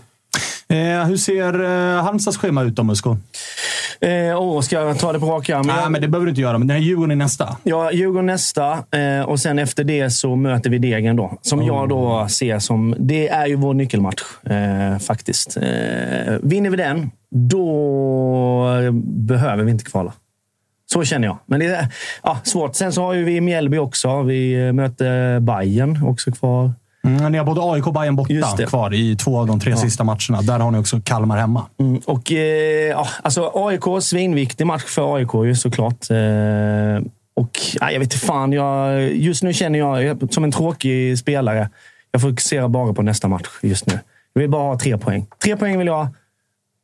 Speaker 1: Eh, hur ser eh, Halmstads schema ut då, Musko?
Speaker 5: Eh, åh, ska jag ta det på rak arm?
Speaker 1: Nej,
Speaker 5: Jag-
Speaker 1: men det behöver du inte göra. Men den här Djurgården är nästa.
Speaker 5: Ja, Djurgården nästa eh, och sen efter det så möter vi Degen då. Som jag då ser som... Det är ju vår nyckelmatch eh, faktiskt. Eh, vinner vi den, då behöver vi inte kvala. Så känner jag. Men det är ja, svårt. Sen så har ju vi Mjällby också. Vi möter Bayern också kvar.
Speaker 1: Mm, ni har både AIK och Bayern borta kvar i två av de tre
Speaker 5: Ja.
Speaker 1: sista matcherna. Där har ni också Kalmar hemma.
Speaker 5: Mm, och eh, ja, alltså AIK, svinviktig match för AIK ju såklart. Eh, och ja, jag vet inte fan, jag, just nu känner jag jag- som en tråkig spelare. Jag fokuserar bara på nästa match just nu. Jag vill bara ha tre poäng. Tre poäng vill jag ha.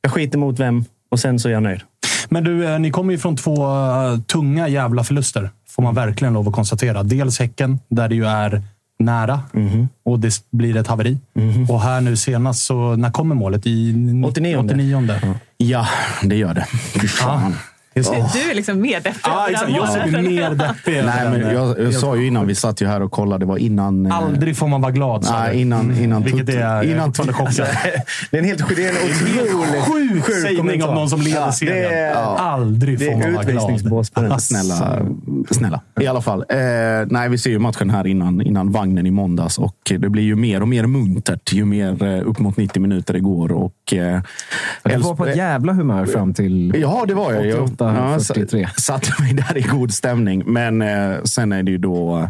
Speaker 5: Jag skiter mot vem och sen så är jag nöjd.
Speaker 1: Men du, eh, ni kommer ju från två eh, tunga jävla förluster. Får man verkligen lov att konstatera. Dels Häcken, där det ju är nära och det blir ett haveri. Och här nu senast, så när kommer målet? I
Speaker 5: 89.
Speaker 1: 89.
Speaker 3: Ja, det gör det. Fy fan.
Speaker 4: Du, du är liksom mer deppig
Speaker 1: Ja, exakt. Jag är
Speaker 4: målet.
Speaker 1: mer deppig.
Speaker 3: Nej, men jag, jag sa ju innan, vi satt ju här och kollade, det var innan... eh,
Speaker 1: Aldrig får man vara glad,
Speaker 3: Nej, innan, innan,
Speaker 1: Vilket
Speaker 3: Tutt-
Speaker 1: är
Speaker 3: innan
Speaker 1: fortfarande chockad.
Speaker 5: Det är en helt det är en otroligt
Speaker 1: Sjuk sägning av någon som leder
Speaker 5: Ja,
Speaker 1: serien.
Speaker 5: är-
Speaker 1: Aldrig
Speaker 5: Det
Speaker 1: får man vara glad.
Speaker 5: utvisningsbås på den.
Speaker 3: Snälla, snälla. I alla fall. Eh, nej, vi ser ju matchen här innan, innan vagnen i måndags och det blir ju mer och mer muntert ju mer eh, upp mot 90 minuter det går. Och, eh,
Speaker 2: Du var på ett jävla humör fram till
Speaker 3: Ja, det var jag. jag
Speaker 2: 88,
Speaker 3: ja,
Speaker 2: 43.
Speaker 3: s- satte mig där i god stämning. Men eh, sen är det ju då...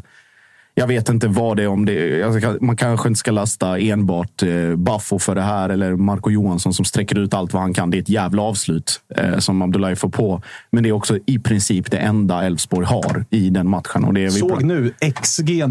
Speaker 3: Jag vet inte vad det är. om det alltså, Man kanske inte ska lasta enbart eh, Baffo för det här eller Marco Johansson som sträcker ut allt vad han kan. Det är ett jävla avslut eh, som Abdullahi får på. Men det är också i princip det enda Elfsborg har i den matchen. Och det är vi
Speaker 1: Såg nu XG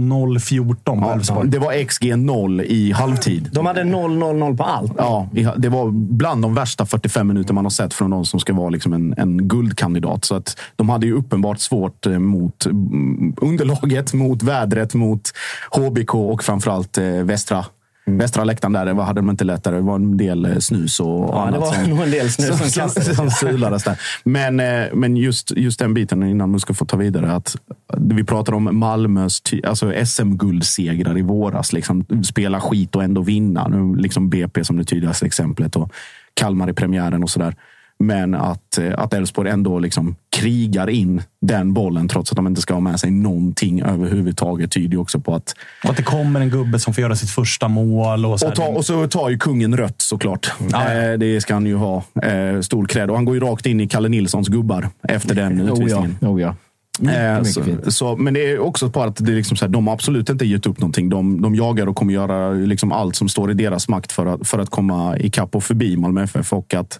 Speaker 1: 014 på Elfsborg.
Speaker 3: det var XG 0 i halvtid.
Speaker 5: De hade 0-0-0 på allt.
Speaker 3: Ja, det var bland de värsta 45 minuter man har sett från någon som ska vara liksom en, en guldkandidat. Så att de hade ju uppenbart svårt eh, mot mm, underlaget, mot vädret, mot HBK och framförallt eh, Västra. Västra läktaren där vad hade de inte lättare. Det var en del eh, snus och
Speaker 5: Ja,
Speaker 3: annat
Speaker 5: det var
Speaker 3: som,
Speaker 5: en del snus som
Speaker 3: som,
Speaker 5: kastades.
Speaker 3: som sulades där. Men, eh, men just, just den biten, innan du ska få ta vidare. att Vi pratar om Malmös alltså SM-guldsegrar i våras. Liksom, spela skit och ändå vinna. Nu, liksom BP som det tydligaste exemplet och Kalmar i premiären och sådär. Men att eh, att Elfsborg ändå liksom krigar in den bollen trots att de inte ska ha med sig någonting överhuvudtaget tyder ju också på att...
Speaker 1: Och att det kommer en gubbe som får göra sitt första mål. Och så,
Speaker 3: Och, ta, och så tar ju kungen rött såklart. Eh, det ska han ju ha. Eh, stor cred. Och han går ju rakt in i Kalle Nilssons gubbar efter den
Speaker 2: Oh ja.
Speaker 3: utvisningen.
Speaker 2: Oh ja. Mycket
Speaker 3: så, så, men det är också på att det är liksom så här, de har absolut inte gett upp någonting. De, de jagar och kommer göra liksom allt som står i deras makt för att, för att komma ikapp och förbi Malmö FF. Och att,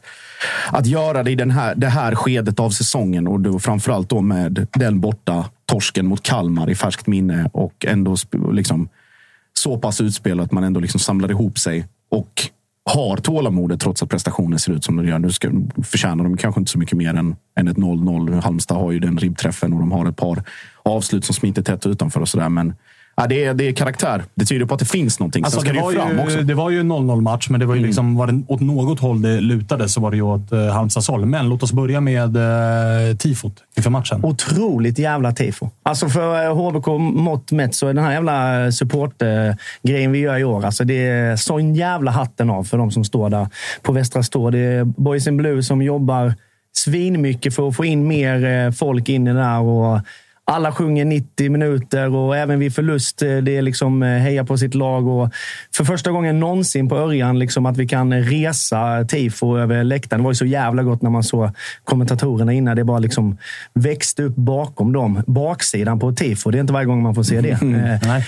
Speaker 3: att göra det i den här, det här skedet av säsongen och då framförallt då med den borta torsken mot Kalmar i färskt minne och ändå liksom, så pass utspelat att man ändå liksom samlar ihop sig och har tålamodet trots att prestationen ser ut som den gör. Nu ska, förtjänar de kanske inte så mycket mer än, än ett 0-0. Halmstad har ju den ribbträffen och de har ett par avslut som smiter tätt utanför och sådär. Men ja, det, är, det är karaktär. Det tyder på att det finns någonting.
Speaker 1: Alltså, det,
Speaker 3: det,
Speaker 1: var
Speaker 3: ju fram
Speaker 1: ju,
Speaker 3: också.
Speaker 1: det var ju en 0-0 match, men det var ju liksom, var det åt något håll det lutade så var det ju åt eh, Halmstads håll. Men låt oss börja med eh, tifot inför matchen.
Speaker 5: Otroligt jävla tifo. Alltså för eh, HBK mått mätt så är den här jävla supportgrejen vi gör i år, alltså det är sån jävla hatten av för de som står där på Västra Stå. Det är Boys in Blue som jobbar svinmycket för att få in mer eh, folk in i det där. Och alla sjunger 90 minuter och även vid förlust, eh, det är liksom eh, heja på sitt lag. Och för första gången någonsin på Örjan, liksom att vi kan resa tifo över läktaren. Det var ju så jävla gott när man såg kommentatorerna innan. Det bara liksom växte upp bakom dem. Baksidan på tifo. Det är inte varje gång man får se det.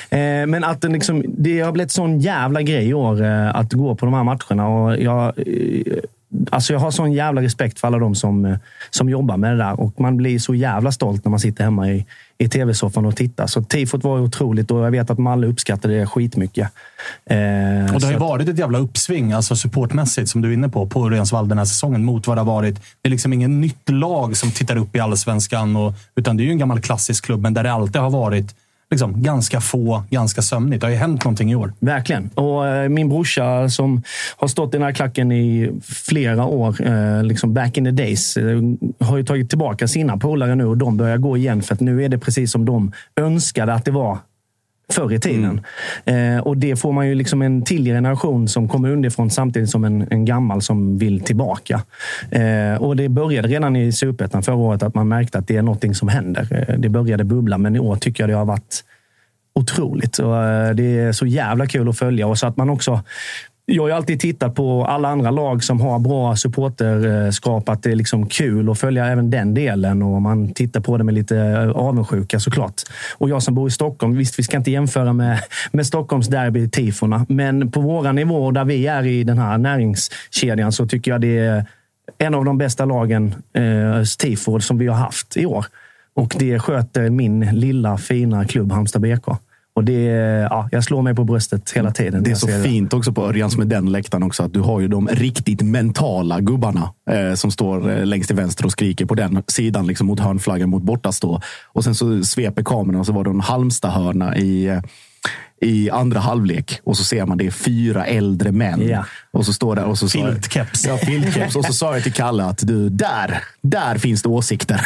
Speaker 5: Eh, Men att den liksom, det har blivit sån jävla grej i år att gå på de här matcherna. Och jag, Alltså jag har sån jävla respekt för alla de som, eh, som jobbar med det där. Och man blir så jävla stolt när man sitter hemma i, i tv-soffan och tittar. Så tifot var otroligt och jag vet att Malle uppskattade det skitmycket. Eh,
Speaker 1: Och det har ju varit ett jävla uppsving, alltså supportmässigt, som du är inne på, på Rensvall den här säsongen mot vad det har varit. Det är liksom ingen nytt lag som tittar upp i allsvenskan, och, utan det är ju en gammal klassisk klubb, men där det alltid har varit liksom, ganska få, ganska sömnigt. Det har ju hänt någonting i år.
Speaker 5: Verkligen. Och eh, min brorsa som har stått i den här klacken i flera år, eh, liksom back in the days, eh, har ju tagit tillbaka sina polare nu och de börjar gå igen. För att nu är det precis som de önskade att det var förr i tiden. Eh, och det får man ju liksom en till generation som kommer underifrån samtidigt som en, en gammal som vill tillbaka. Eh, och det började redan i Superettan förra året att man märkte att det är någonting som händer. Eh, det började bubbla, men i år tycker jag det har varit otroligt. Och eh, det är så jävla kul att följa. Och så att man också jag har ju alltid tittat på alla andra lag som har bra supporterskap, att det är liksom kul att följa även den delen och man tittar på det med lite eh, avundsjuka såklart. Och jag som bor i Stockholm, visst vi ska inte jämföra med, med Stockholms derby-tifona, men på våra nivåer där vi är i den här näringskedjan så tycker jag det är en av de bästa lagen, eh, tifo, som vi har haft i år. Och det sköter min lilla fina klubb Halmstad BK. Och det, ja, jag slår mig på bröstet hela tiden.
Speaker 3: Det är så
Speaker 5: ser
Speaker 3: fint också på Örjans med den läktaren också. Att du har ju de riktigt mentala gubbarna eh, som står eh, längst till vänster och skriker på den sidan liksom mot hörnflaggan mot bortastå. Och sen så sveper kameran och så var det en Halmstad-hörna i eh, i andra halvlek och så ser man det är fyra äldre män.
Speaker 5: Ja.
Speaker 3: Och så står det och så sa jag-
Speaker 1: Filtkeps.
Speaker 3: Ja, filtkeps. Och så sa jag till Kalle att du, där, där finns det åsikter.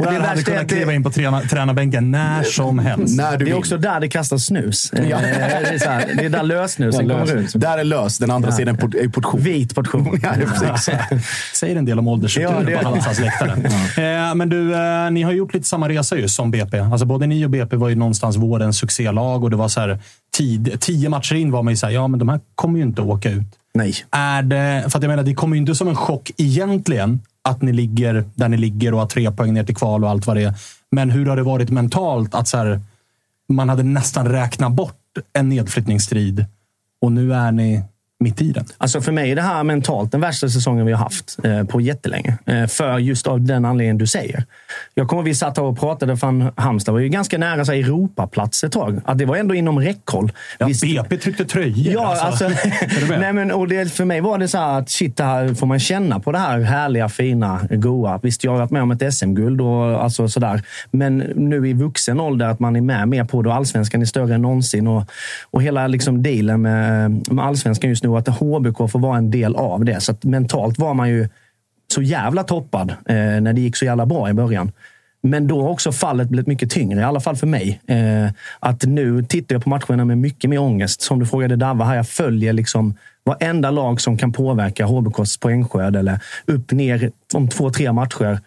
Speaker 1: Och där hade kunnat kliva in på träna, tränarbänken när som helst.
Speaker 3: När du
Speaker 5: det är
Speaker 3: vill.
Speaker 5: också där det kastas snus.
Speaker 3: Ja.
Speaker 5: Eh, Det, är så här, det är där lösnusen kommer ut.
Speaker 3: Där är lös, den andra
Speaker 5: Ja.
Speaker 3: sidan är por- är portion.
Speaker 5: Vit portion.
Speaker 3: Ja, det.
Speaker 1: Säger en del om åldersstrukturen
Speaker 5: Ja, det-
Speaker 1: på Halmstads läktare. Eh, men du, eh, ni har gjort lite samma resa ju som BP. Alltså både ni och BP var ju någonstans vårens succélag och det var så här, tid, tio matcher in var man ju så här, ja men de här kommer ju inte åka ut.
Speaker 5: Nej.
Speaker 1: Är det, för att jag menar, det kommer ju inte som en chock egentligen att ni ligger där ni ligger och har tre poäng ner till kval och allt vad det är. Men hur har det varit mentalt att så här, man hade nästan räknat bort en nedflyttningsstrid och nu är ni mitt i den?
Speaker 5: Alltså för mig är det här mentalt den värsta säsongen vi har haft eh, på jättelänge. Eh, för just av den anledningen du säger. Jag kommer vi satt här och pratade, fan Halmstad var ju ganska nära så här, Europaplats ett tag. Att det var ändå inom räckhåll.
Speaker 1: Ja,
Speaker 5: Visst-
Speaker 1: BP tryckte tröjor.
Speaker 5: Ja, alltså,
Speaker 1: med?
Speaker 5: nej, men, och det, för mig var det så här att shit, här får man känna på det här härliga, fina, goa. Visst, jag har varit med om ett SM-guld och alltså sådär. Men nu i vuxen ålder, att man är med mer på det. och Allsvenskan är större än någonsin. Och, och hela liksom dealen med, med allsvenskan just nu, att HBK får vara en del av det. Så att mentalt var man ju så jävla toppad eh, när det gick så jävla bra i början. Men då har också fallet blivit mycket tyngre, i alla fall för mig. Eh, att nu tittar jag på matcherna med mycket mer ångest. Som du frågade Dava här, jag följer liksom varenda lag som kan påverka HBKs poängskörd eller upp, ner om två, tre matcher.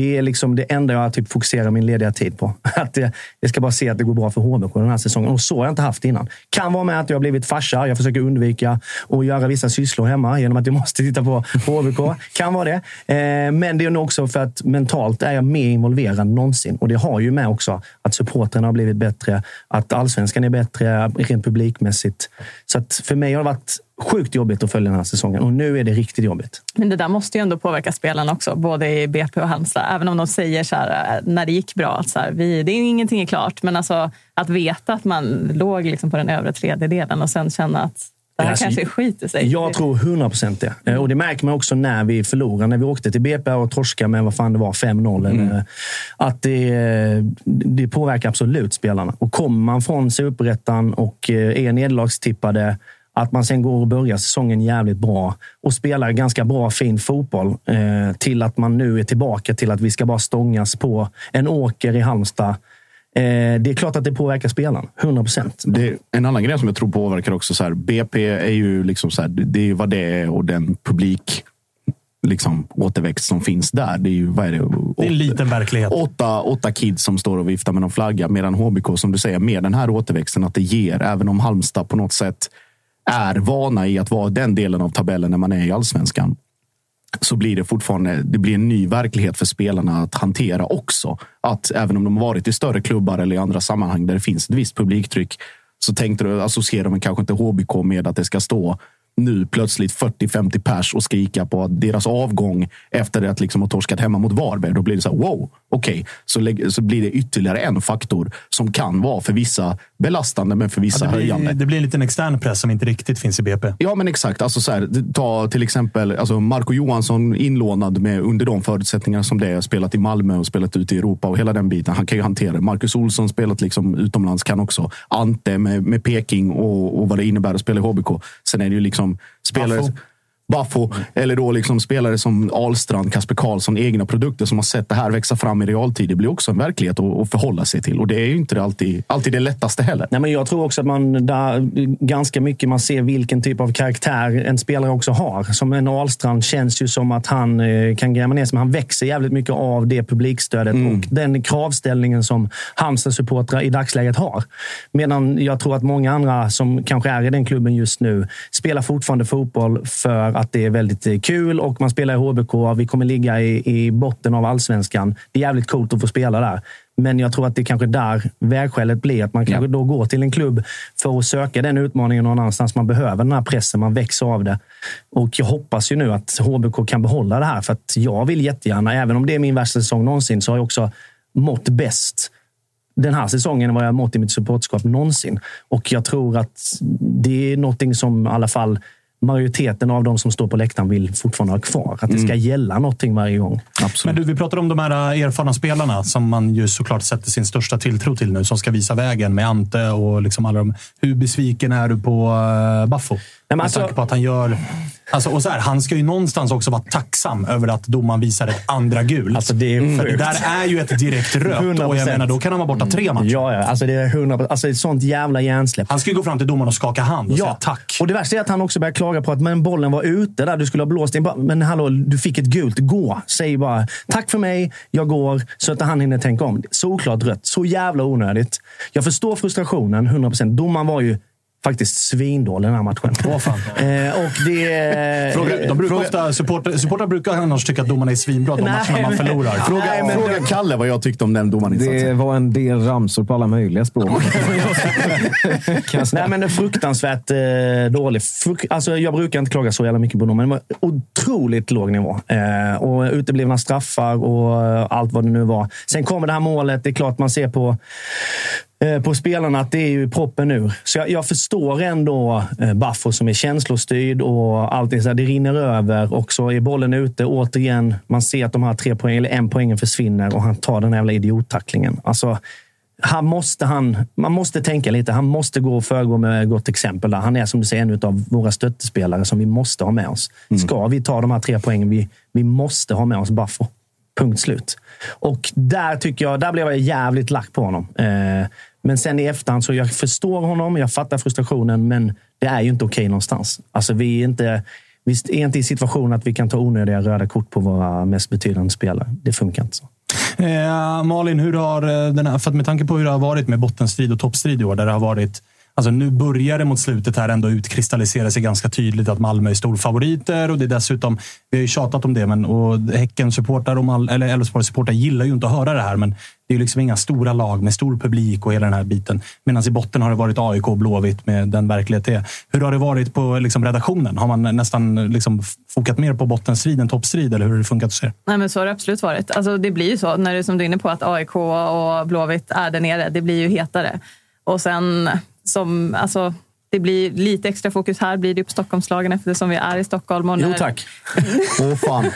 Speaker 5: Det är liksom det enda jag typ fokuserar min lediga tid på. Att jag, jag ska bara se att det går bra för HBK den här säsongen. Och så har jag inte haft innan. Kan vara med att jag har blivit farsa. Jag försöker undvika att göra vissa sysslor hemma genom att jag måste titta på HBK. Kan vara det. Eh, men det är nog också för att mentalt är jag mer involverad än någonsin. Och det har ju med också att supportrarna har blivit bättre. Att allsvenskan är bättre rent publikmässigt. Så att för mig har det varit sjukt jobbigt att följa den här säsongen. Och nu är det riktigt jobbigt.
Speaker 4: Men det där måste ju ändå påverka spelarna också, både i BP och Halmstad. Även om de säger så här, eh, när det gick bra att så här, vi, det är ingenting är klart. Men alltså, att veta att man låg liksom på den övre tredjedelen och sen känna att det här
Speaker 5: Alltså,
Speaker 4: kanske skiter sig.
Speaker 5: Jag tror 100 procent det. Eh, Och det märker man också när vi förlorar. När vi åkte till BP och torskade med vad fan det var, 5-0. eller, Att det, det påverkar absolut spelarna. Och kommer man från superettan och eh, är nederlagstippade att man sen går och börjar säsongen jävligt bra och spelar ganska bra, fin fotboll eh, till att man nu är tillbaka till att vi ska bara stångas på en åker i Halmstad. Eh, det är klart att det påverkar spelarna. 100 procent.
Speaker 3: Det är en annan grej som jag tror påverkar också. Så här, BP är ju liksom så här, det är vad det är och den publik liksom, återväxt som finns där. Det är ju vad är det?
Speaker 1: Det är en liten verklighet.
Speaker 3: Åtta, åtta kids som står och viftar med någon flagga. Medan HBK, som du säger, med den här återväxten att det ger, även om Halmstad på något sätt är vana i att vara den delen av tabellen när man är i allsvenskan så blir det fortfarande det blir en ny verklighet för spelarna att hantera också. Att även om de har varit i större klubbar eller i andra sammanhang där det finns ett visst publiktryck så tänkte du associera man kanske inte HBK med att det ska stå nu plötsligt 40-50 pers och skrika på att deras avgång efter att liksom ha torskat hemma mot Varberg. Då blir det så här, wow, okej. Så, lägg- så blir det ytterligare en faktor som kan vara för vissa belastande, men för vissa
Speaker 1: Ja, det,
Speaker 3: höjande.
Speaker 1: blir, det blir en liten extern press som inte riktigt finns i BP.
Speaker 3: Ja, men exakt. Alltså så här, ta till exempel alltså Marco Johansson inlånad med under de förutsättningar som det är. Spelat i Malmö och spelat ute i Europa och hela den biten. Han kan ju hantera det. Marcus Olsson spelat liksom utomlands kan också. Ante med, med Peking och, och vad det innebär att spela i HBK. Sen är det ju liksom spelare...
Speaker 1: Baffo.
Speaker 3: Baffo. Eller då liksom spelare som Ahlstrand, Kasper Karlsson, egna produkter som har sett det här växa fram i realtid. Det blir också en verklighet att, förhålla sig till. Och det är ju inte alltid, alltid det lättaste heller.
Speaker 5: Nej, men jag tror också att man där, ganska mycket man ser vilken typ av karaktär en spelare också har. Som en Ahlstrand känns ju som att han eh, kan gräva ner sig, han växer jävligt mycket av det publikstödet
Speaker 3: Mm.
Speaker 5: och den kravställningen som Halmstad-supportrar i dagsläget har. Medan jag tror att många andra som kanske är i den klubben just nu spelar fortfarande fotboll för att det är väldigt eh, kul och man spelar i HBK. Vi kommer ligga i, i botten av allsvenskan. Det är jävligt coolt att få spela där. Men jag tror att det kanske där vägskälet blir. Att man kanske då går till en klubb för att söka den utmaningen någon annanstans. Man behöver den här pressen, man växer av det. Och jag hoppas ju nu att HBK kan behålla det här. För att jag vill jättegärna, även om det är min värsta säsong någonsin, så har jag också mått bäst den här säsongen än vad jag har mått i mitt supportskap någonsin. Och jag tror att det är någonting som i alla fall majoriteten av de som står på läktaren vill fortfarande ha kvar. Att det ska gälla någonting varje gång.
Speaker 1: Men du, vi pratar om de här äh, erfarna spelarna som man ju såklart sätter sin största tilltro till nu. Som ska visa vägen med Ante och liksom alla de. Hur besviken är du på uh, Baffo?
Speaker 5: men
Speaker 1: Med
Speaker 5: alltså-
Speaker 1: tanke på att han gör... Alltså, och så här, han ska ju någonstans också vara tacksam över att domaren visar ett andra gult.
Speaker 5: Alltså, det är
Speaker 1: För det där är ju ett direkt rött. Och jag
Speaker 5: 100%.
Speaker 1: menar, då kan han vara borta tre matcher.
Speaker 5: Ja, ja. Alltså det är 100 Alltså ett sånt jävla hjärnsläpp.
Speaker 1: Han ska ju gå fram till domaren och skaka hand och säga tack.
Speaker 5: Och det värsta är att han också börjar klaga på att men bollen var ute där. Du skulle ha blåst in. Men hallå, du fick ett gult. Gå! Säg bara tack för mig, jag går. Så att han hinner tänka om. Såklart rött. Så jävla onödigt. Jag förstår frustrationen, 100%. Domaren var ju faktiskt svindålig den här matchen.
Speaker 1: Åh, fan.
Speaker 5: Eh, och det...
Speaker 1: Fråga, de brukar ofta, supporter, supportrar brukar annars tycka att domarna är svinbra de matcherna man förlorar.
Speaker 3: Fråga,
Speaker 5: Nej, men-
Speaker 3: fråga Kalle vad jag tyckte om den domarinsatsen.
Speaker 2: Det var en del ramsor på alla möjliga språk.
Speaker 5: Nej, men det är fruktansvärt eh, dålig. Fruk alltså, jag brukar inte klaga så jävla mycket på dem, men det var otroligt låg nivå. Eh, och uteblivna straffar och eh, allt vad det nu var. Sen kommer det här målet. Det är klart man ser på eh, på spelarna att det är ju proppen nu. Så jag, jag förstår ändå eh, Baffo som är känslostyrd och allting. Så här, det rinner över och så är bollen ute. Återigen, man ser att de här tre poäng, eller en poängen försvinner och han tar den här jävla idiottacklingen. Alltså, han måste, han, man måste tänka lite. Han måste gå och föregå med gott exempel. Där. Han är som du säger en av våra stöttespelare som vi måste ha med oss. Ska vi ta de här tre poängen, vi, vi måste ha med oss Baffo. Punkt slut. Och där tycker jag, där blev jag jävligt lack på honom. Eh, men sen i efterhand så jag förstår honom, jag fattar frustrationen, men det är ju inte okej någonstans. Alltså vi är inte, vi är inte i situationen att vi kan ta onödiga röda kort på våra mest betydande spelare. Det funkar inte så.
Speaker 1: Eh, Malin, hur har eh, den här, för att med tanke på hur det har varit med bottenstrid och toppstrid i år, där det har varit Alltså nu börjar det mot slutet här ändå utkristallisera sig ganska tydligt att Malmö är storfavoriter och det är dessutom, vi har ju tjatat om det, men och Häcken-supportrar och Mal- eller Elfsborg-supportrar gillar ju inte att höra det här, men det är ju liksom inga stora lag med stor publik och hela den här biten. Medan i botten har det varit AIK och Blåvitt med den verklighet det är. Hur har det varit på liksom redaktionen? Har man nästan liksom fokat mer på bottenstrid än toppstrid, eller hur har det funkat hos er?
Speaker 4: Nej, men så har det absolut varit. Alltså, det blir ju så, när du som du är inne på, att AIK och Blåvitt är där nere. Det blir ju hetare. Och sen, som, alltså, det blir lite extra fokus här blir det på Stockholmslagen eftersom vi är i Stockholm. Och
Speaker 5: Jo tack.
Speaker 2: Åh fan.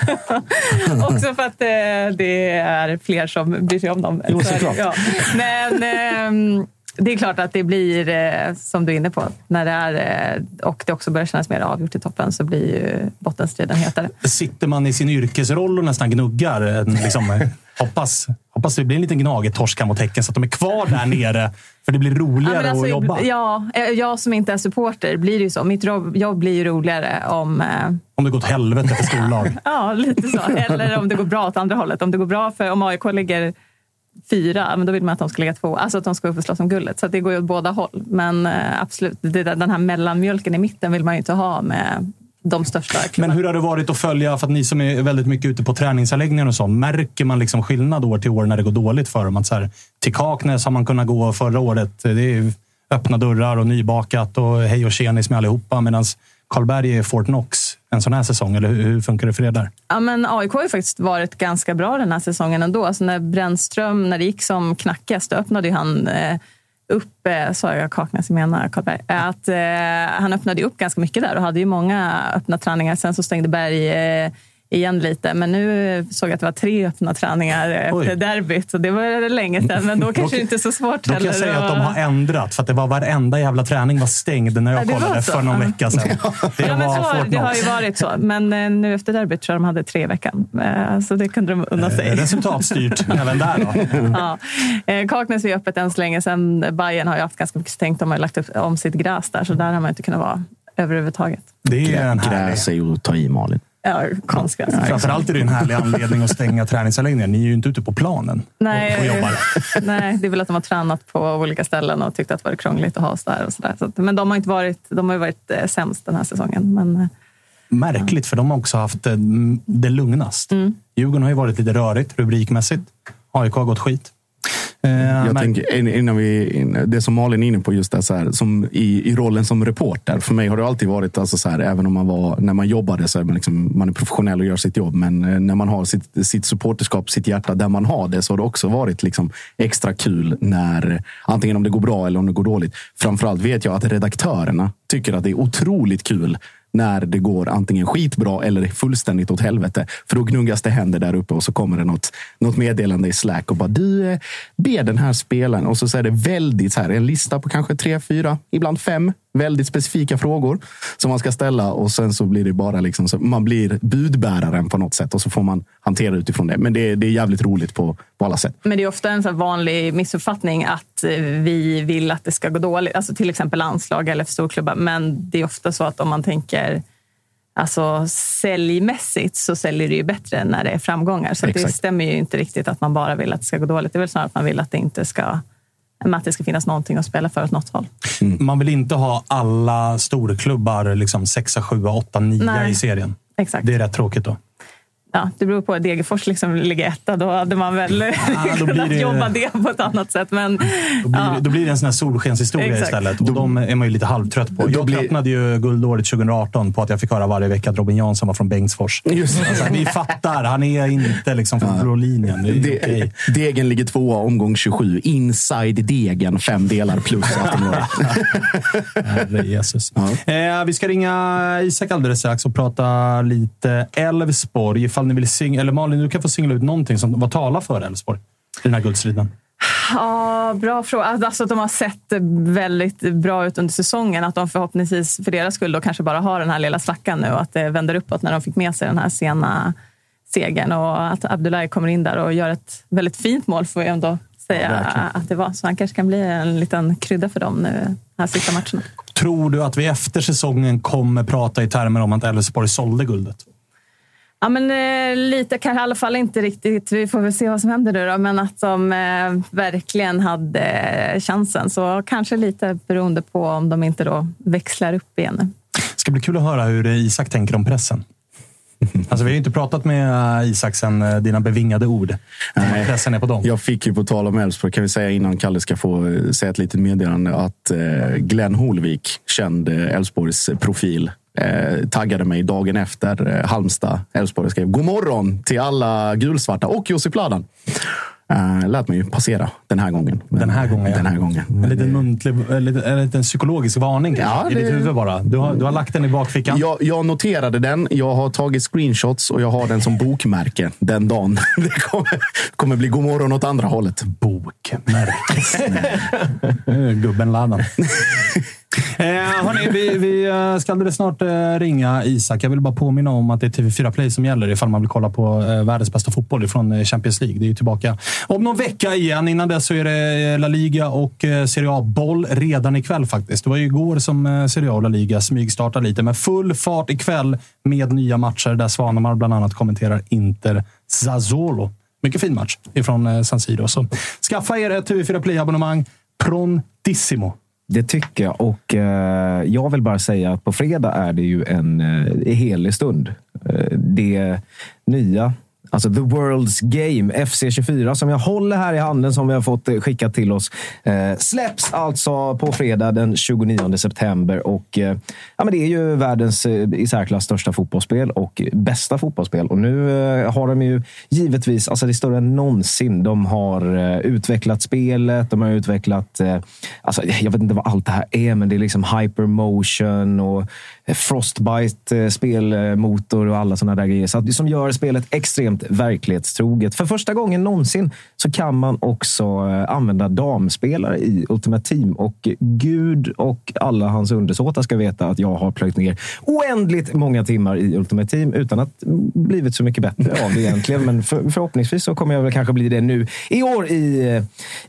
Speaker 4: Också för att eh, det är fler som bryr sig om dem.
Speaker 5: Jo,
Speaker 4: Så-
Speaker 5: såklart.
Speaker 4: Ja. Men ehm, det är klart att det blir, eh, som du är inne på, när det är eh, och det också börjar kännas mer avgjort i toppen så blir ju bottenstriden hetare.
Speaker 1: Sitter man i sin yrkesroll och nästan gnuggar? en, Liksom, eh, hoppas, hoppas det blir en liten gnaget torska mot Häcken så att de är kvar där nere. För det blir roligare
Speaker 4: men alltså,
Speaker 1: att jobba.
Speaker 4: Ja, eh, jag som inte är supporter blir ju så. Mitt jobb, blir ju roligare om... eh,
Speaker 1: Om det går åt helvete för storlag.
Speaker 4: Ja, lite så. Eller om det går bra åt andra hållet. Om det går bra för om AIK ligger fyra, men då vill man att de ska ligga två. Alltså att de ska upp och slåss om guldet. Så det går ju åt båda håll. Men eh, absolut, den här mellanmjölken i mitten vill man ju inte ha med de största
Speaker 1: Men hur har det varit att följa, för att ni som är väldigt mycket ute på träningsanläggningar och så, märker man liksom skillnad år till år när det går dåligt för dem? Att så här, till Kaknäs har man kunnat gå förra året. Det är öppna dörrar och nybakat och hej och tjenis med allihopa. Medan Karlberg är Fort Knox en sån här säsong. Eller hur, funkar det för er där?
Speaker 4: Ja, men AIK har ju faktiskt varit ganska bra den här säsongen ändå. Alltså när Brännström, när det gick som knackigast, då öppnade han eh, upp, sa jag Kaknäs, jag menar Karlberg, att eh, han öppnade ju upp ganska mycket där och hade ju många öppna träningar. Sen så stängde Berg eh, igen lite. Men nu såg jag att det var tre öppna träningar efter
Speaker 1: Oj.
Speaker 4: derbyt. Så det var länge sedan, men då kanske det inte är så svårt
Speaker 1: Då kan jag
Speaker 4: heller
Speaker 1: säga att de har ändrat, för att det var varenda jävla träning var stängd när jag
Speaker 4: Ja,
Speaker 1: kollade för någon
Speaker 4: Ja.
Speaker 1: vecka sedan. Det
Speaker 4: Ja, men
Speaker 1: var
Speaker 4: så, det har ju varit så. Men eh, nu efter derbyt tror jag de hade tre i veckan. Eh, Så det kunde de unna sig.
Speaker 1: Eh, Resultatstyrt även där då.
Speaker 4: ja. Kaknäs är öppet än så länge. Sen Bayern har ju haft ganska mycket stängt. De har lagt upp om sitt gräs där, så där har man inte kunnat vara överhuvudtaget.
Speaker 1: Det är en härlig...
Speaker 3: Gräs är ju att ta i Malin.
Speaker 4: Ja, konstgräs.
Speaker 1: Framförallt är det en härlig anledning att stänga träningsanläggningar. Ni är ju inte ute på planen
Speaker 4: Nej,
Speaker 1: och, och jobbar.
Speaker 4: nej, det är väl att de har tränat på olika ställen och tyckt att det varit krångligt att ha oss där. Och så där. Så att, men de har, inte varit, de har ju varit eh, sämst den här säsongen. Men, eh,
Speaker 1: Märkligt, för de har också haft eh, det lugnast.
Speaker 4: Mm.
Speaker 1: Djurgården har ju varit lite rörigt rubrikmässigt. AIK har gått skit. Eh,
Speaker 3: Jag
Speaker 1: men-
Speaker 3: tänker, in- innan vi, det som Malin är inne på, just det, så här, som i, i rollen som reporter. För mig har det alltid varit, alltså så här, även om man var, när man jobbade så är man, liksom, man är professionell och gör sitt jobb. Men eh, när man har sitt, sitt supporterskap, sitt hjärta där man har det, så har det också varit liksom extra kul när, antingen om det går bra eller om det går dåligt. Framförallt vet jag att redaktörerna tycker att det är otroligt kul när det går antingen skitbra eller fullständigt åt helvete. För då gnuggas det händer där uppe och så kommer det något, något meddelande i Slack och bara du, eh, be den här spelaren. Och så, så är det väldigt så här, en lista på kanske tre, fyra, ibland fem väldigt specifika frågor som man ska ställa och sen så blir det bara liksom så man blir budbäraren på något sätt och så får man hantera utifrån det. Men det, är- det är jävligt roligt på, på alla sätt.
Speaker 4: men det är ofta en så vanlig missuppfattning att eh, vi vill att det ska gå dåligt. Alltså till exempel landslag eller för storklubbar. Men det är ofta så att om man tänker alltså, säljmässigt så säljer det ju bättre när det är framgångar. Så det stämmer ju inte riktigt att man bara vill att det ska gå dåligt. Det är väl snarare att man vill att det inte ska men att det ska finnas någonting att spela för åt något håll.
Speaker 1: Man vill inte ha alla storklubbar liksom 6, 7, 8, 9
Speaker 4: Nej.
Speaker 1: i serien.
Speaker 4: Exakt.
Speaker 1: Det är rätt tråkigt då.
Speaker 4: Ja, det beror på. Degerfors liksom ligger etta. Då hade man väl
Speaker 1: då blir
Speaker 4: kunnat
Speaker 1: det-
Speaker 4: jobba det på ett annat sätt. Men,
Speaker 1: Då blir,
Speaker 4: ja.
Speaker 1: det, då blir det en sån här solskenshistoria
Speaker 4: Exakt.
Speaker 1: istället. Och de är man ju lite halvtrött på. Jag tröttnade ju guldåret 2018 på att jag fick höra varje vecka att Robin Jansson var från Bengtsfors.
Speaker 3: Just det.
Speaker 1: Alltså, ni fattar, han är inte liksom från blå linjen. Det är
Speaker 3: Det,
Speaker 1: okej.
Speaker 3: Degen ligger tvåa, omgång 27. Inside Degen, fem delar plus Aftonbladet.
Speaker 1: Herre Jesus. Eh, vi ska ringa Isak alldeles strax och prata lite Elfsborg. Ifall ni vill sing- eller Malin, du kan få singla ut någonting som vad talar för Elfsborg i den här guldstriden.
Speaker 4: Ja, bra fråga. Alltså att de har sett väldigt bra ut under säsongen. Att de förhoppningsvis för deras skull då kanske bara har den här lilla svackan nu och att det vänder uppåt när de fick med sig den här sena segern. Och att Abdullahi kommer in där och gör ett väldigt fint mål får vi ändå säga
Speaker 1: verkligen.
Speaker 4: att det var. Så han kanske kan bli en liten krydda för dem nu här sista matcherna.
Speaker 1: Tror du att vi efter säsongen kommer prata i termer om att Elfsborg sålde guldet?
Speaker 4: Ja, men eh, lite kanske i alla fall inte riktigt. Vi får väl se vad som händer nu då. Men att de eh, verkligen hade eh, chansen. Så kanske lite beroende på om de inte då växlar upp igen.
Speaker 1: Det ska bli kul att höra hur Isak tänker om pressen. Alltså, vi har ju inte pratat med eh, Isak sen eh, dina bevingade ord.
Speaker 3: Nej.
Speaker 1: Pressen är på dem.
Speaker 3: Jag fick ju på tal om Elfsborg, kan vi säga innan Kalle ska få eh, säga ett litet meddelande, att eh, Glenn Holvik, känd eh, Elfsborgs profil, eh, taggade mig dagen efter eh, Halmstad. Elfsborg skrev god morgon till alla gulsvarta och Josip Ladan. Uh, lät mig passera den här gången.
Speaker 1: Den här gången.
Speaker 3: Den här gången.
Speaker 1: En liten, muntlig, en liten, en liten psykologisk varning
Speaker 3: Ja,
Speaker 1: i ditt
Speaker 3: det-
Speaker 1: huvud bara. Du har, du har lagt den i bakfickan.
Speaker 3: Jag, jag noterade den, jag har tagit screenshots och jag har den som bokmärke den dagen. Det kommer, kommer bli god morgon åt andra hållet.
Speaker 1: Bokmärke. Gubben Ladan. Eh, hörni, vi, vi eh, ska alldeles snart eh, ringa Isak. Jag vill bara påminna om att det är TV4 Play som gäller ifall man vill kolla på världens bästa fotboll från Champions League. Det är ju tillbaka om någon vecka igen. Innan dess så är det eh, La Liga och eh, Serie A-boll redan ikväll faktiskt. Det var ju igår som eh, Serie A och La Liga smygstartade lite, men full fart ikväll med nya matcher där Svanemar bland annat kommenterar Inter Zazolo. Mycket fin match ifrån San Siro. Så skaffa er ett TV4 Play-abonnemang prontissimo.
Speaker 2: Det tycker jag. Och eh, jag vill bara säga att på fredag är det ju en eh, helig stund. Eh, det nya Alltså The World's Game, FC24, som jag håller här i handen, som vi har fått eh, skickat till oss. Eh, släpps alltså på fredag den 29 september. Och, eh, ja, men det är ju världens eh, i särklass största fotbollsspel och bästa fotbollsspel. Och nu eh, har de ju givetvis, alltså det är större än någonsin. De har eh, utvecklat spelet, de har utvecklat, eh, alltså, jag vet inte vad allt det här är, men det är liksom hypermotion och eh, frostbite eh, spelmotor och alla sådana där grejer. Så att, som gör spelet extremt verklighetstroget. För första gången någonsin så kan man också eh, använda damspelare i Ultimate Team. Och Gud och alla hans undersåtar ska veta att jag har plöjt ner oändligt många timmar i Ultimate Team utan att blivit så mycket bättre av det egentligen. Men för, förhoppningsvis så kommer jag väl kanske bli det nu i år i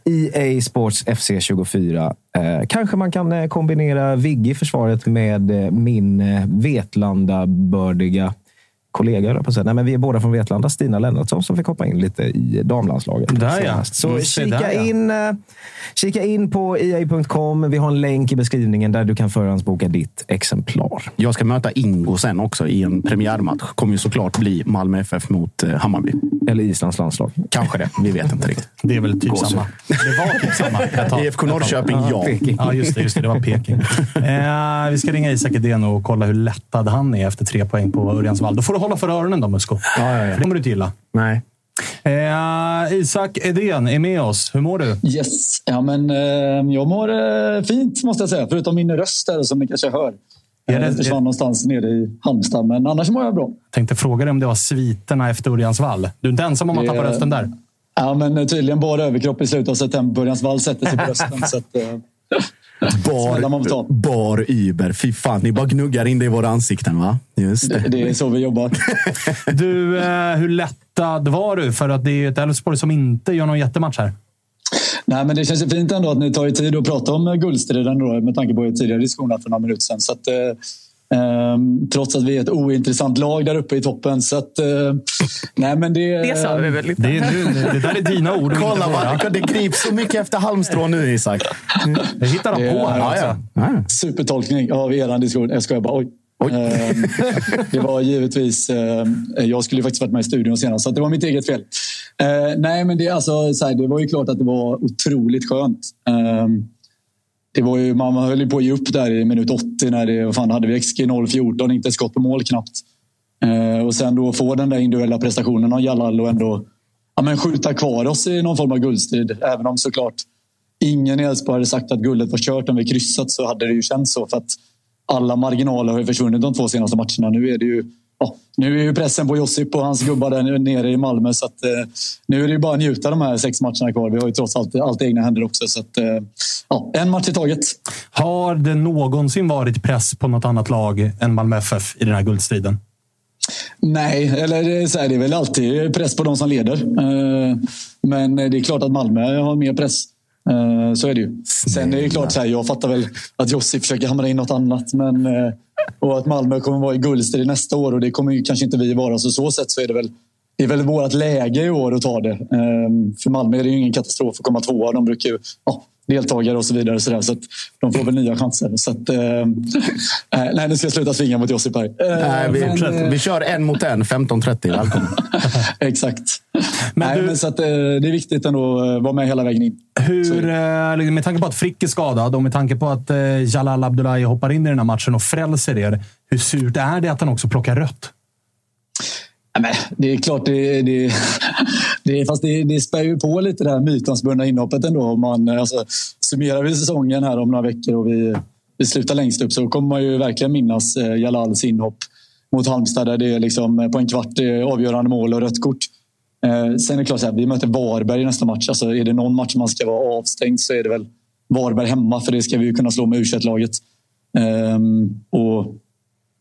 Speaker 2: eh, EA Sports FC 24. Eh, kanske man kan eh, kombinera Vigge i försvaret med min Vetlanda-bördiga kollega. På. Nej, men vi är båda från Vetlanda. Stina Lennartsson som fick hoppa in lite i damlandslaget.
Speaker 1: Där, ja.
Speaker 2: Så
Speaker 1: Mm,
Speaker 2: kika,
Speaker 1: där, ja.
Speaker 2: in, eh, kika in på ea.com. Vi har en länk i beskrivningen där du kan förhandsboka ditt exemplar.
Speaker 3: Jag ska möta Ingo sen också i en premiärmatch. Kommer ju såklart bli Malmö FF mot eh, Hammarby.
Speaker 2: Eller Islands landslag.
Speaker 3: Kanske det. Vi vet inte riktigt.
Speaker 1: Det är väl typ samma. Det var typ samma.
Speaker 3: IFK Norrköping, ja.
Speaker 2: Peking.
Speaker 1: Ja, just det. Just det, det var Peking. Eh, vi ska ringa Isak Edén och kolla hur lättad han är efter tre poäng på Örjansvall. Då får du hålla för öronen då, Musko.
Speaker 5: Ja, ja, ja.
Speaker 1: Det kommer du inte gilla.
Speaker 5: Nej.
Speaker 1: Eh, Isak Edén är med oss. Hur mår du?
Speaker 11: Yes, ja men eh, jag mår eh, fint måste jag säga. Förutom min röst där som ni kanske hör.
Speaker 1: Är
Speaker 11: Eh,
Speaker 1: det-
Speaker 11: försvann någonstans nere i Halmstad. Men annars mår jag bra.
Speaker 1: Tänkte fråga dig om det var sviterna efter Örjansvall. Du är inte ensam om att tappa rösten där.
Speaker 11: Ja, men eh, tydligen bara överkropp i slutet av september. Börjans vall sätter sig på rösten. så att,
Speaker 3: Bar, bar Uber. Fy fan, ni bara gnuggar in det i våra ansikten va? Just
Speaker 11: det,
Speaker 3: det.
Speaker 11: det är så vi jobbar.
Speaker 1: Du, eh, hur lättad var du? För att det är ett Elfsborg som inte gör någon jättematch här.
Speaker 11: Nej, men det känns ju fint ändå att ni tar er tid att prata om guldstriden då, med tanke på er tidigare diskussioner för några minuter sedan. Så att, eh, ehm, trots att vi är ett ointressant lag där uppe i toppen. Så att, eh, nej, men det,
Speaker 4: Det sa vi väl lite.
Speaker 1: Det, är, du, det där är dina ord
Speaker 3: Kolla, vad, det grips så mycket efter halmstrå nu Isak.
Speaker 1: Det hittar de på här
Speaker 11: är-
Speaker 1: också.
Speaker 3: Ja, ja.
Speaker 11: supertolkning av er diskussion. Jag skojar bara. Oj. Ehm, det var givetvis... ehm, jag skulle faktiskt varit med i studion senast, så att det var mitt eget fel. Eh, nej, men det, alltså, här, det var ju klart att det var otroligt skönt. Det var ju, man höll ju på att ge upp där i minut 80 när det, fan hade vi XG 0-14, inte ett skott på mål knappt. Eh, och sen då få den där individuella prestationen av Jalal och ändå ja, men skjuta kvar oss i någon form av guldstrid. Även om såklart ingen i Elfsborg hade sagt att guldet var kört om vi kryssat så hade det ju känts så. För att alla marginaler har ju försvunnit de två senaste matcherna. Nu är det ju ja, nu är ju pressen på Josip och hans gubbar där nere i Malmö. Så att, eh, nu är det ju bara att njuta de här sex matcherna kvar. Vi har ju trots allt, allt egna händer också. Så att, eh, ja, en match i taget.
Speaker 1: Har det någonsin varit press på något annat lag än Malmö FF i den här guldstriden?
Speaker 11: Nej, eller är så här, det är väl alltid press på de som leder. Eh, Men det är klart att Malmö har mer press. Eh, så är det ju. Sen är det klart, så här, jag fattar väl att Jossi försöker hamra in något annat. Men, eh, och att Malmö kommer vara i guldstrid nästa år och det kommer ju kanske inte vi vara. Så så sätt så är det väl det är väl vårt läge i år att ta det. Eh, för Malmö är det ju ingen katastrof att komma tvåa. De brukar ju ja, deltagare och så vidare. Så, där, så de får väl nya chanser. Så att, eh, eh, nej, nu ska jag sluta svinga mot Josip här. Eh,
Speaker 3: Nej, vi,
Speaker 11: men, eh,
Speaker 3: vi kör en mot en, 15-30. Välkommen.
Speaker 11: Exakt.
Speaker 1: Men
Speaker 11: Nej,
Speaker 1: du-
Speaker 11: men så att, eh, det är viktigt ändå att vara med hela vägen in.
Speaker 1: Hur, eh, med tanke på att Frick är skadad och med tanke på att eh, Jalal Abdullahi hoppar in i den här matchen och frälser er. Hur surt är det att han också plockar rött?
Speaker 11: Men det är klart, det, det, det, fast det, det spär ju på lite det här mytomspunna inhoppet ändå. Om man, eh, alltså, summerar vi säsongen här om några veckor och vi, vi slutar längst upp så kommer man ju verkligen minnas eh, Jalals inhopp mot Halmstad där det är liksom eh, på en kvart är avgörande mål och rött kort. Eh, sen är det klart, så här, vi möter Varberg i nästa match. Alltså, är det någon match man ska vara avstängd så är det väl Varberg hemma för det ska vi ju kunna slå med u laget eh, och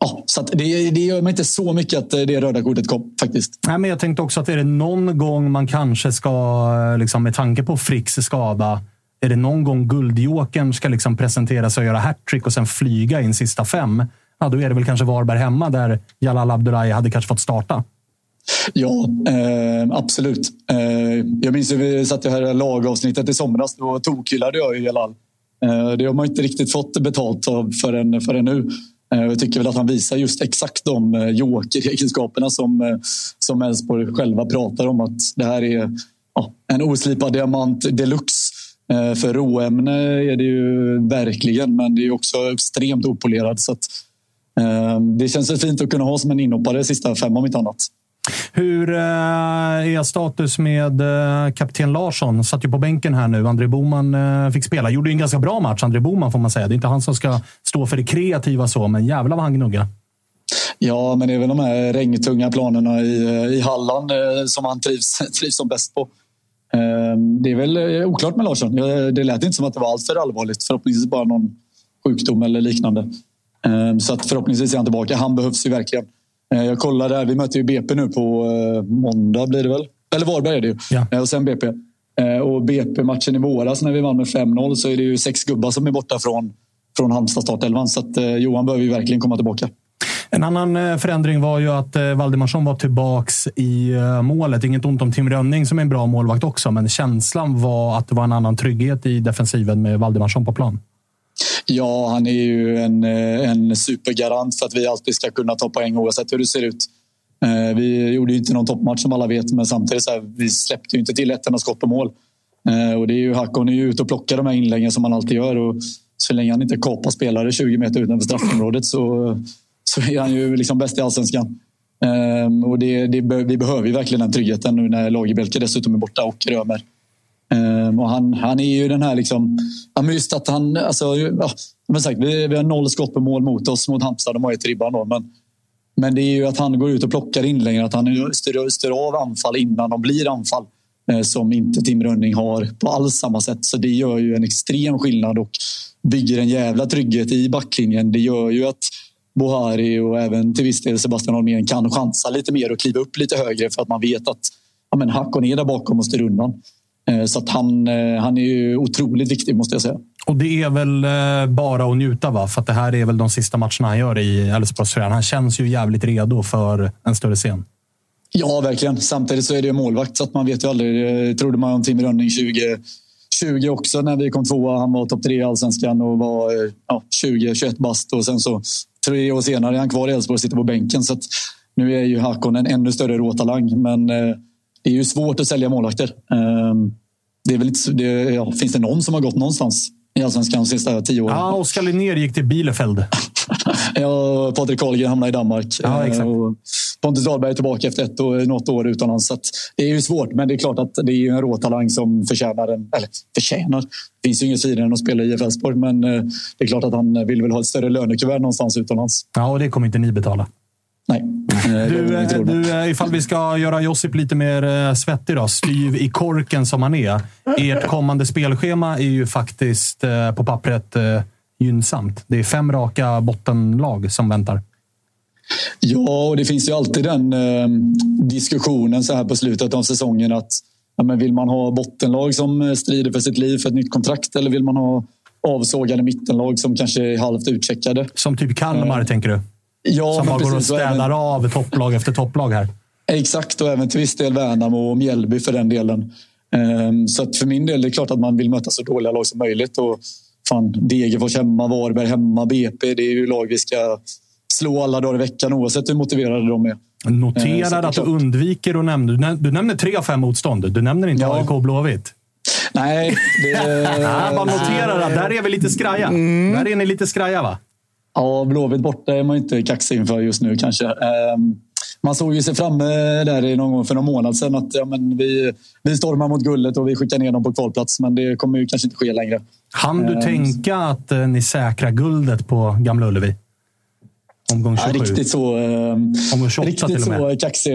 Speaker 11: Ja, så det, det gör mig inte så mycket att eh, det röda kortet kom faktiskt.
Speaker 1: Nej, men jag tänkte också att är det någon gång man kanske ska, eh, liksom, med tanke på Fricks skada, är det någon gång guldjokern ska liksom presentera sig och göra hattrick och sen flyga in sista fem, ja, då är det väl kanske Varberg hemma där Jalal Abdullahi hade kanske fått starta.
Speaker 11: Ja, eh, absolut. Eh, jag minns att vi satt i här lagavsnittet i somras. Då tokhyllade jag ju Jalal. Eh, det har man inte riktigt fått betalt av förrän, förrän nu. Eh, jag tycker väl att han visar just exakt de eh, joker-egenskaperna som eh, som Elfsborg själva pratar om. Att det här är ja, en oslipad diamant deluxe. För råämne är det ju verkligen, men det är också extremt opolerad. Så att, det känns fint att kunna ha som en inhoppare sista fem om inte annat.
Speaker 1: Hur eh, är status med eh, kapten Larsson? Satt ju på bänken här nu. André Boman eh, fick spela. Gjorde ju en ganska bra match, André Boman får man säga. Det är inte han som ska stå för det kreativa så, men jävlar vad han gnuggar.
Speaker 11: Ja, men det är väl de här regntunga planerna i, i Halland som han trivs, trivs som bäst på. Ehm, det är väl oklart med Larsson. Det lät inte som att det var alltför allvarligt. Förhoppningsvis bara någon sjukdom eller liknande. Ehm, så att förhoppningsvis är han tillbaka. Han behövs ju verkligen. Eh, Jag kollar där. Vi möter ju BP nu på eh, måndag blir det väl? Eller Varberg är det ju. Eh, Och sen BP. Och BP-matchen i våras när vi vann med 5-0 så är det ju sex gubbar som är borta från, från Halmstad startelvan. Så att Johan behöver ju verkligen komma tillbaka.
Speaker 1: En annan förändring var ju att Valdemarsson var tillbaks i målet. Inget ont om Tim Rönning som är en bra målvakt också, men känslan var att det var en annan trygghet i defensiven med Valdemarsson på plan.
Speaker 11: Ja, han är ju en, eh, en supergarant för att vi alltid ska kunna ta poäng oavsett hur det ser ut. Eh, vi gjorde ju inte någon toppmatch som alla vet, men samtidigt så här, vi släppte ju inte till ett enda skott på mål. Eh, och det är ju Hakon är ju ute och plockar de här inläggen som han alltid gör. Och så länge han inte kapar spelare 20 meter utanför straffområdet så, så är han ju liksom bäst i allsvenskan. Ehm, och det, det, vi behöver ju verkligen den tryggheten nu när Lagerbielke dessutom är borta och Römer. Ehm, och han, han är ju den här... Liksom, ja, men just att han... Alltså, ja, men sagt, vi, vi har noll skott på mål mot oss, mot Halmstad. De har ett ribban då, men, men det är ju att han går ut och plockar inläggen. Att han styr, styr av anfall innan de blir anfall. eh, Som inte Tim Rönning har på alls samma sätt. Så det gör ju en extrem skillnad och bygger en jävla trygghet i backlinjen. Det gör ju att Bohari och även till viss del Sebastian Holmén kan chansa lite mer och kliva upp lite högre för att man vet att ja, men Hakon är där bakom och styr undan. Eh, Så att han, eh, han är ju otroligt viktig måste jag säga.
Speaker 1: Och det är väl eh, bara att njuta, va? För att det här är väl de sista matcherna han gör i Elfsborgströjan. Han känns ju jävligt redo för en större scen.
Speaker 11: Ja, verkligen. Samtidigt så är det ju målvakt så att man vet ju aldrig. Det trodde man om Tim Rönning 20, 20 också när vi kom tvåa. Han var topp tre i allsvenskan och var ja, 20-21 bast. Och sen så tre år senare är han kvar i Elfsborg och sitter på bänken. Så att nu är ju Hakon en ännu större råtalang. Men det är ju svårt att sälja målvakter. Eh, det är väl inte, det, ja, finns det någon som har gått någonstans i allsvenskan de sista tio åren?
Speaker 1: Ja, Oskar Linnér gick till Bielefeld.
Speaker 11: Ja, Patrik Karlgren hamnade i Danmark.
Speaker 1: Ja, exakt.
Speaker 11: Eh, Och Pontus Dahlberg är tillbaka efter ett år, något år utomlands. Så det är ju svårt, men det är klart att det är en råtalang som förtjänar en... Eller förtjänar. Det finns ju inget finare än att spela i IF Elfsborg, men eh, det är klart att han vill väl ha ett större lönekuvert någonstans utomlands.
Speaker 1: Ja, och det kommer inte ni betala.
Speaker 11: Nej. Eh,
Speaker 1: Du, eh, du, eh, ifall vi ska göra Josip lite mer eh, svettig då, styv i korken som han är. Ert kommande spelschema är ju faktiskt eh, på pappret eh, gynnsamt. Det är fem raka bottenlag som väntar.
Speaker 11: Ja, och det finns ju alltid den eh, diskussionen så här på slutet av säsongen att ja, men vill man ha bottenlag som eh, strider för sitt liv för ett nytt kontrakt eller vill man ha avsågade mittenlag som kanske är halvt utcheckade?
Speaker 1: Som typ Kalmar, tänker du?
Speaker 11: Ja,
Speaker 1: som bara går och
Speaker 11: och även-
Speaker 1: städar av topplag efter topplag här.
Speaker 11: Exakt, och även till viss del Värnamo och Mjällby för den delen. Ehm, Så att för min del är det klart att man vill möta så dåliga lag som möjligt. Och fan, Degerfors hemma, Varberg hemma, BP. Det är ju lag vi ska slå alla dagar i veckan oavsett hur motiverade de är. Eh, så
Speaker 1: Noterar att du undviker att nämna... Du näm- Du nämner tre av fem motstånd. Du nämner inte AIK och Blåvitt.
Speaker 11: Nej, det...
Speaker 1: Jag bara noterar att där är vi lite skraja. Där är ni lite skraja, va?
Speaker 11: Ja, Blåvitt borta är man inte kaxig inför just nu kanske. Ehm, Man såg ju sig framme där någon gång för någon månad sedan att ja, men vi, vi stormar mot guldet och vi skickar ner dem på kvalplats. Men det kommer ju kanske inte ske längre.
Speaker 1: Han du
Speaker 11: Ehm,
Speaker 1: tänka att eh, ni säkrar guldet på Gamla Ullevi? Omgång
Speaker 11: Ja,
Speaker 1: 27.
Speaker 11: riktigt så, eh,
Speaker 1: Omgång 28
Speaker 11: riktigt
Speaker 1: till och med.
Speaker 11: så kaxig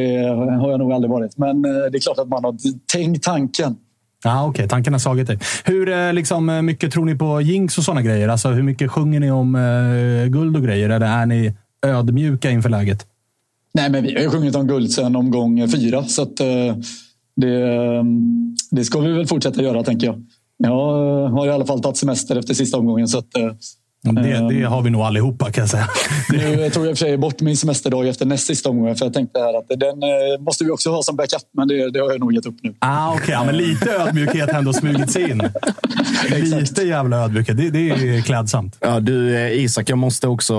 Speaker 11: har jag nog aldrig varit. Men eh, det är klart att man har tänkt tanken.
Speaker 1: Ja, Okej, tanken har slagit dig. Hur eh, liksom, eh, mycket tror ni på jinx och sådana grejer? Alltså, hur mycket sjunger ni om eh, guld och grejer? Eller är ni ödmjuka inför läget?
Speaker 11: Nej, men vi har ju sjungit om guld sedan omgång fyra. Så att, eh, det, det ska vi väl fortsätta göra, tänker jag. Jag har i alla fall tagit semester efter sista omgången. Så att, eh,
Speaker 1: det, det har vi nog allihopa kan jag säga.
Speaker 11: Nu tog jag för sig bort min semesterdag efter näst sista omgången. För jag tänkte här att den eh, måste vi också ha som backup. Men det, det har jag nog gett upp nu.
Speaker 1: Ah, Okej, ja, men lite ödmjukhet har ändå smugit sig in. Lite jävla ödmjukhet. Det, det är klädsamt.
Speaker 3: Ja, du eh, Isak, jag måste också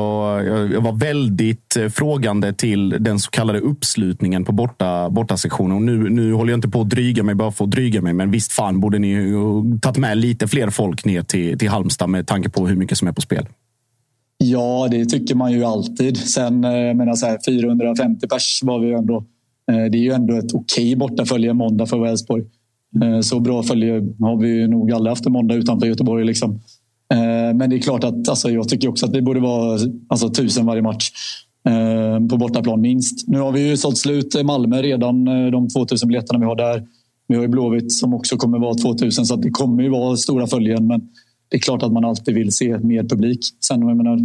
Speaker 3: jag jag var väldigt eh, frågande till den så kallade uppslutningen på borta, bortasektionen. Och Nu, nu håller jag inte på att dryga mig bara för att dryga mig, men visst fan borde ni ju tagit med lite fler folk ner till, till Halmstad med tanke på hur mycket som är på spel.
Speaker 11: Ja, det tycker man ju alltid. Sen eh, jag menar så här, 450 pers var vi ju ändå. eh, Det är ju ändå ett okej bortafölje en måndag för Elfsborg. Eh, Så bra följe har vi nog aldrig haft en måndag utanför Göteborg. Liksom. Eh, Men det är klart att alltså, jag tycker också att det borde vara alltså, tusen varje match. eh, På bortaplan minst. Nu har vi ju sålt slut Malmö redan, de 2000 biljetterna vi har där. Vi har ju Blåvitt som också kommer vara 2000 så det kommer ju vara stora följen. Men det är klart att man alltid vill se mer publik. Sen, jag menar,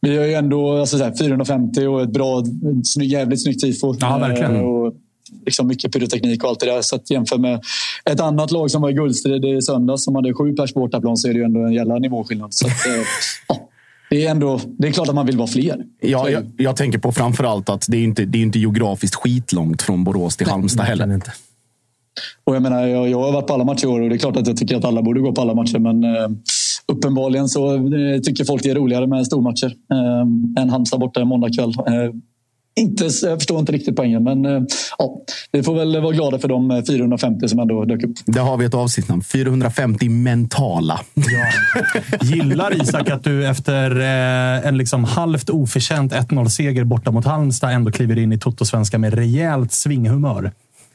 Speaker 11: vi har ju ändå alltså, så här, 450 och ett bra, jävligt snyggt tifo.
Speaker 1: Ja, verkligen.
Speaker 11: Och liksom mycket pyroteknik och allt det där. Så att jämför med ett annat lag som var i guldstrid i söndags som hade sju pers på bortaplan så är det ju ändå en jävla nivåskillnad. Så att, eh, ja, det, är ändå, det är klart att man vill vara fler.
Speaker 3: Ja, jag, jag tänker på framför allt att det är inte, det är inte geografiskt skitlångt från Borås till Halmstad heller.
Speaker 5: Inte.
Speaker 11: Och jag, menar, jag, jag har varit på alla matcher i år och det är klart att jag tycker att alla borde gå på alla matcher. Men eh, uppenbarligen så eh, tycker folk det är roligare med stormatcher eh, än Halmstad borta en måndagkväll. Eh, inte, jag förstår inte riktigt poängen, men eh, ja, vi får väl vara glada för de 450 som ändå dök upp.
Speaker 3: Där har vi ett avsnittnamn. 450 mentala.
Speaker 1: Gillar Isak att du efter eh, en liksom halvt oförtjänt 1-0-seger borta mot Halmstad ändå kliver in i Toto-svenska med rejält svinghumör?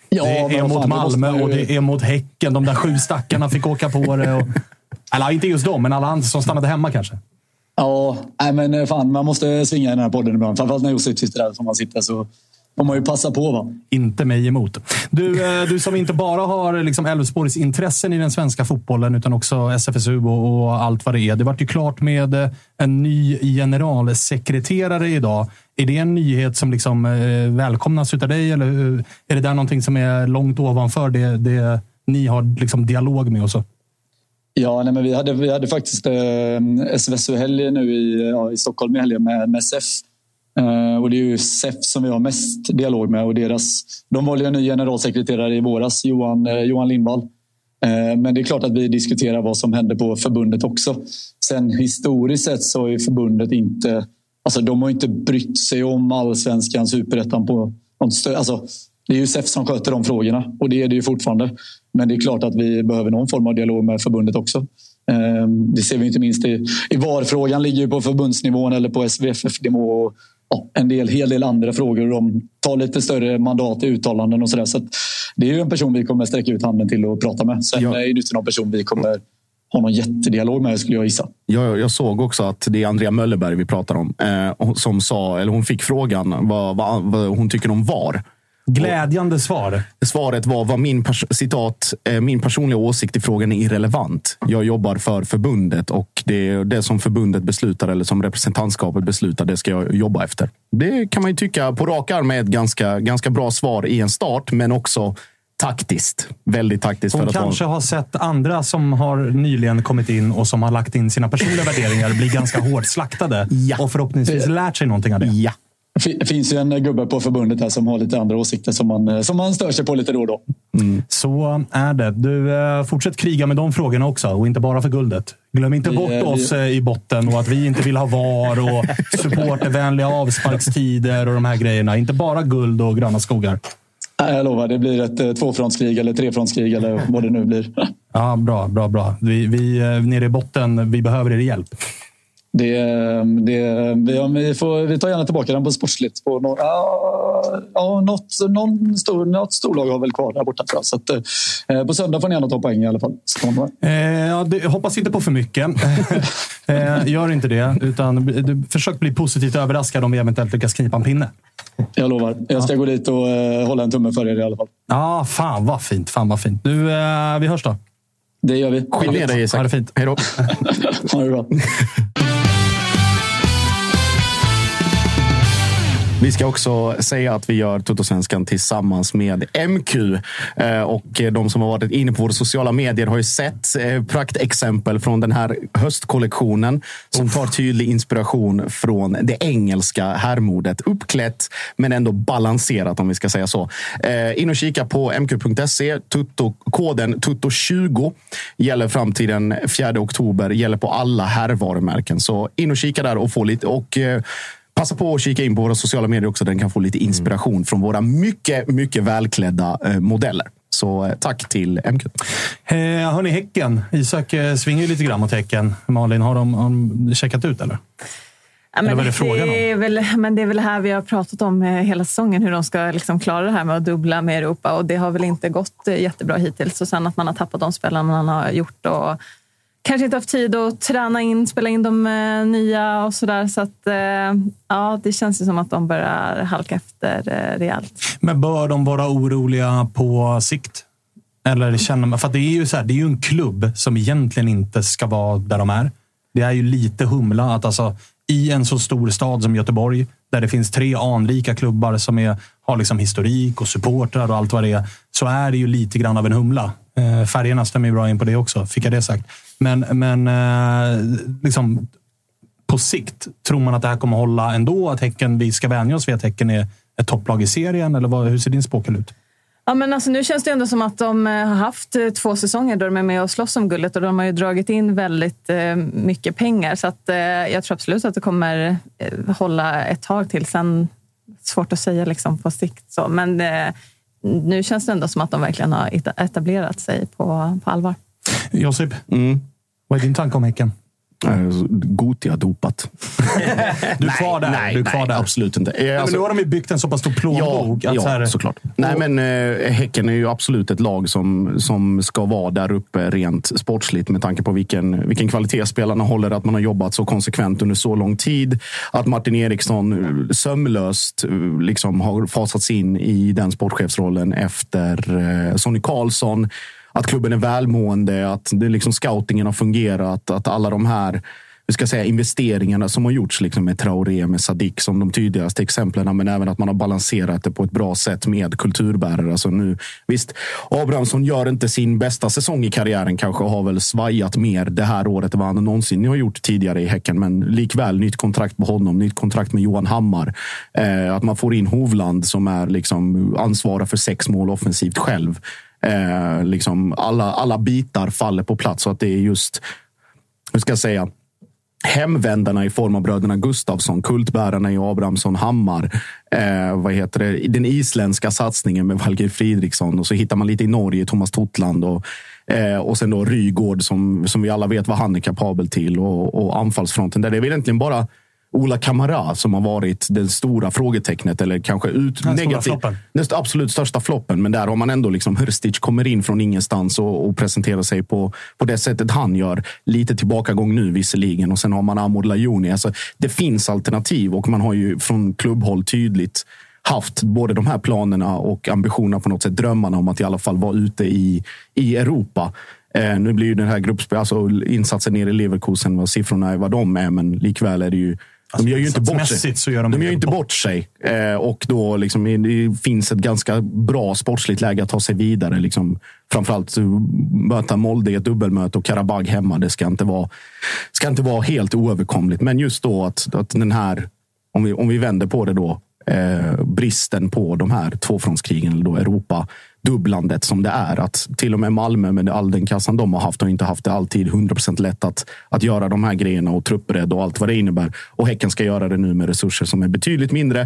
Speaker 11: Ja,
Speaker 1: det är mot
Speaker 11: fan,
Speaker 1: Malmö
Speaker 11: ju-
Speaker 1: och det är mot Häcken. De där sju stackarna fick åka på det. Och, eller inte just de, men alla andra som stannade hemma kanske.
Speaker 11: Ja, nej, men eh, fan, man måste svinga i den här podden ibland. Framförallt när Josef sitter där som man sitter så får man ju passa på. Va?
Speaker 1: Inte mig emot. Du, eh, du som inte bara har liksom Elfsborgs intressen i den svenska fotbollen utan också SFSU och, och allt vad det är. Det vart ju klart med eh, en ny generalsekreterare idag. Är det en nyhet som liksom välkomnas av dig eller är det där någonting som är långt ovanför det, det ni har liksom dialog med? Och så?
Speaker 11: Ja, nej, men vi, hade, vi hade faktiskt eh, SVSU-helg nu i, ja, i Stockholm i helgen med, med SEF. Eh, och det är ju SEF som vi har mest dialog med. Och deras, de valde en ny generalsekreterare i våras, Johan, eh, Johan Lindvall. Eh, men det är klart att vi diskuterar vad som händer på förbundet också. Sen historiskt sett så har förbundet inte... Alltså de har inte brytt sig om allsvenskan, superettan på något stö- alltså, det är ju SEF som sköter de frågorna och det är det ju fortfarande. Men det är klart att vi behöver någon form av dialog med förbundet också. Eh, Det ser vi inte minst i, i VAR-frågan ligger ju på förbundsnivån eller på SVFF-nivå. Och, ja, en del, hel del andra frågor. De tar lite större mandat i uttalanden och sådär. Så det är ju en person vi kommer sträcka ut handen till och prata med. Sen är det inte någon person vi kommer ha någon jättedialog med skulle jag gissa.
Speaker 3: Jag, jag såg också att det är Andrea Möllerberg vi pratar om. Eh, som sa, eller hon fick frågan vad, vad, vad hon tycker om VAR.
Speaker 1: Glädjande svar.
Speaker 3: Svaret var, var min, citat, eh, min personliga åsikt i frågan är irrelevant. Jag jobbar för förbundet och det, det som förbundet beslutar eller som representantskapet beslutar, det ska jag jobba efter. Det kan man ju tycka på rak arm är ett ganska, ganska bra svar i en start, men också taktiskt. Väldigt taktiskt.
Speaker 1: Hon
Speaker 3: för att
Speaker 1: kanske har sett andra som har nyligen kommit in och som har lagt in sina personliga värderingar bli ganska hårt slaktade. Och förhoppningsvis lärt sig någonting av det.
Speaker 3: Ja.
Speaker 11: Det finns ju en gubbe på förbundet här som har lite andra åsikter som man, eh, som man stör sig på lite då och då.
Speaker 1: Så är det. Du, eh, fortsätt kriga med de frågorna också och inte bara för guldet. Glöm inte
Speaker 11: Vi,
Speaker 1: bort
Speaker 11: eh,
Speaker 1: oss
Speaker 11: vi-
Speaker 1: eh, i botten och att vi inte vill ha VAR och supportervänliga avsparkstider och de här grejerna. Inte bara guld och gröna skogar.
Speaker 11: Nej, Jag lovar, det blir ett tvåfrontskrig eller trefrontskrig eller vad det nu blir.
Speaker 1: Ja, bra, bra, bra. Vi, vi nere i botten, vi behöver er hjälp.
Speaker 11: Det, det, vi, får, vi tar gärna tillbaka den på sportsligt. På no, ja, ja, något, någon stor, något storlag har väl kvar där borta tror jag. Så att, eh, på söndag får ni gärna ta poäng i alla fall.
Speaker 1: Eh, ja, det, hoppas inte på för mycket. eh, gör inte det. Utan, du, försök bli positivt överraskad om vi eventuellt lyckas knipa en pinne.
Speaker 11: Jag lovar. Jag ska gå dit och eh, hålla en tumme för er i alla fall.
Speaker 1: Ja, fan vad fint. Fan vad fint. Du, eh, vi hörs då.
Speaker 11: Det gör vi.
Speaker 3: Skit ner dig Isak.
Speaker 1: Ha det fint.
Speaker 3: Hej då.
Speaker 11: Ha det bra.
Speaker 3: Vi ska också säga att vi gör Tuttosvenskan tillsammans med MQ. Eh, och de som har varit inne på våra sociala medier har ju sett eh, praktexempel från den här höstkollektionen som tar tydlig inspiration från det engelska herrmodet. Uppklätt, men ändå balanserat om vi ska säga så. Eh, in och kika på mq.se. Tutto, koden TUTTO20 gäller fram till den 4 oktober. Gäller på alla herrvarumärken. Så in och kika där och få lite. Och, Passa på att kika in på våra sociala medier också. Den kan få lite inspiration från våra mycket, mycket välklädda eh, modeller. Så eh, tack till MQ.
Speaker 1: Eh, hörni, Häcken. Isak eh, svingar ju lite grann mot Häcken. Malin, har de, har de checkat ut eller?
Speaker 4: Ja, men
Speaker 1: det
Speaker 4: det, är väl, men det är väl här vi har pratat om eh, hela säsongen, hur de ska liksom klara det här med att dubbla med Europa. Och det har väl inte gått eh, jättebra hittills. Och sen att man har tappat de spelarna man har gjort. Och kanske inte haft tid att träna in, spela in de eh, nya och sådär. Så att, eh, ja, det känns ju som att de börjar halka efter eh, rejält.
Speaker 1: Men bör de vara oroliga på sikt? Eller känner man... För att det är ju så här, det är ju en klubb som egentligen inte ska vara där de är. Det är ju lite humla att alltså, i en så stor stad som Göteborg, där det finns tre anrika klubbar som är, har liksom historik och supportrar och allt vad det är, så är det ju lite grann av en humla. Färgerna stämmer ju bra in på det också, fick jag det sagt. Men, men eh, liksom, på sikt, tror man att det här kommer hålla ändå? Att häcken, vi ska vänja oss vid att Häcken är ett topplag i serien? Eller vad, hur ser din spåkel ut?
Speaker 4: Ja, men alltså, nu känns det ändå som att de eh, har haft eh, två säsonger då de är med och slåss om guldet och de har ju dragit in väldigt eh, mycket pengar. Så att, eh, jag tror absolut att det kommer eh, hålla ett tag till. Sen svårt att säga liksom, på sikt. Så. Men eh, nu känns det ändå som att de verkligen har eta- etablerat sig på, på allvar.
Speaker 1: Josip,
Speaker 3: Mm.
Speaker 1: Vad är din tanke om Häcken?
Speaker 3: Gotia dopat.
Speaker 1: Du är kvar där.
Speaker 3: Nej,
Speaker 1: du är kvar
Speaker 3: nej
Speaker 1: där.
Speaker 3: absolut inte. Eh,
Speaker 1: men
Speaker 3: alltså-
Speaker 1: nu har de ju byggt en så pass stor plånbok.
Speaker 3: Ja,
Speaker 1: att
Speaker 3: ja
Speaker 1: så här-
Speaker 3: såklart. Nej, men eh, Häcken är ju absolut ett lag som, som ska vara där uppe rent sportsligt med tanke på vilken, vilken kvalitet spelarna håller. Att man har jobbat så konsekvent under så lång tid. Att Martin Eriksson eh, sömlöst eh, liksom har fasats in i den sportchefsrollen efter eh, Sonny Karlsson. Att klubben är välmående, att det liksom scoutingen har fungerat, att alla de här vi ska säga, investeringarna som har gjorts liksom med Traoré, med Sadik som de tydligaste exemplen, men även att man har balanserat det på ett bra sätt med kulturbärare. Alltså nu, visst, Abrahamsson gör inte sin bästa säsong i karriären kanske och har väl svajat mer det här året än vad han någonsin har gjort tidigare i Häcken. Men likväl nytt kontrakt på honom, nytt kontrakt med Johan Hammar. Eh, att man får in Hovland som är liksom ansvarar för sex mål offensivt själv. Eh, liksom alla, alla bitar faller på plats så att det är just, hur ska jag säga, hemvändarna i form av bröderna Gustafsson, kultbärarna i Abrahamsson, Hammar. Eh, vad heter det? Den isländska satsningen med Valger Fridriksson och så hittar man lite i Norge, Thomas Totland och, eh, och sen då Rygård som, som vi alla vet vad han är kapabel till och, och anfallsfronten. Där det är väl egentligen bara Ola Kamara som har varit det stora frågetecknet eller kanske ut
Speaker 1: Den stora
Speaker 3: negativt.
Speaker 1: floppen.
Speaker 3: Den st- absolut största floppen, men där har man ändå liksom Hrstic kommer in från ingenstans och, och presenterar sig på, på det sättet han gör. Lite tillbakagång nu visserligen och sen har man Amor Lajoni. Alltså, det finns alternativ och man har ju från klubbhåll tydligt haft både de här planerna och ambitionerna på något sätt, drömmarna om att i alla fall vara ute i, i Europa. Eh, nu blir ju den här gruppspel, alltså insatsen nere i Leverkusen, vad siffrorna är vad de är, men likväl är det ju de gör ju inte bort sig.
Speaker 1: så gör de
Speaker 3: de gör inte bort sig. Eh, och då liksom, det finns ett ganska bra sportsligt läge att ta sig vidare. Liksom, framförallt möta Molde i ett dubbelmöte och Karabag hemma. Det ska inte vara, ska inte vara helt oöverkomligt. Men just då att, att den här, om vi, om vi vänder på det då, eh, bristen på de här tvåfrontskrigen, eller då Europa dubblandet som det är. Att till och med Malmö med all den kassan de har haft har inte haft det alltid 100% lätt att, att göra de här grejerna och truppbredd och allt vad det innebär. Och Häcken ska göra det nu med resurser som är betydligt mindre.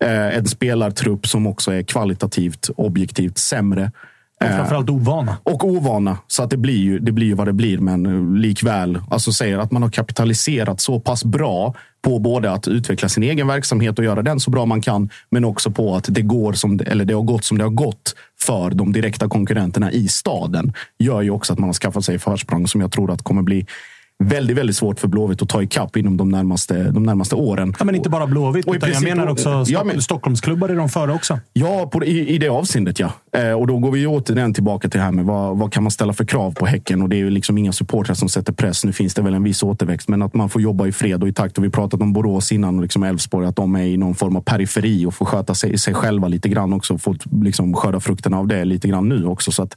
Speaker 3: Eh, en spelartrupp som också är kvalitativt, objektivt sämre.
Speaker 1: Och
Speaker 3: Eh,
Speaker 1: framförallt ovana.
Speaker 3: och ovana. Så att det blir ju det blir ju vad det blir. Men eh, likväl, alltså säger att man har kapitaliserat så pass bra på både att utveckla sin egen verksamhet och göra den så bra man kan, men också på att det går som det, eller det har gått som det har gått för de direkta konkurrenterna i staden. Gör ju också att man har skaffat sig försprång som jag tror att kommer bli väldigt, väldigt svårt för Blåvitt att ta ikapp inom de närmaste, de närmaste åren.
Speaker 1: Ja, men inte bara Blåvitt,
Speaker 3: Och i
Speaker 1: utan jag menar också
Speaker 3: Ja,
Speaker 1: Stock-
Speaker 3: men-
Speaker 1: Stockholmsklubbar är de före också.
Speaker 3: Ja, på, i, i det avseendet ja. Eh, och då går vi återigen tillbaka till det här med vad, vad kan man ställa för krav på Häcken? Och det är ju liksom inga supportrar som sätter press. Nu finns det väl en viss återväxt, men att man får jobba i fred och i takt. Och vi pratat om Borås innan och liksom Elfsborg, att de är i någon form av periferi och får sköta sig, sig själva lite grann också. Och få liksom skörda frukterna av det lite grann nu också. Så att,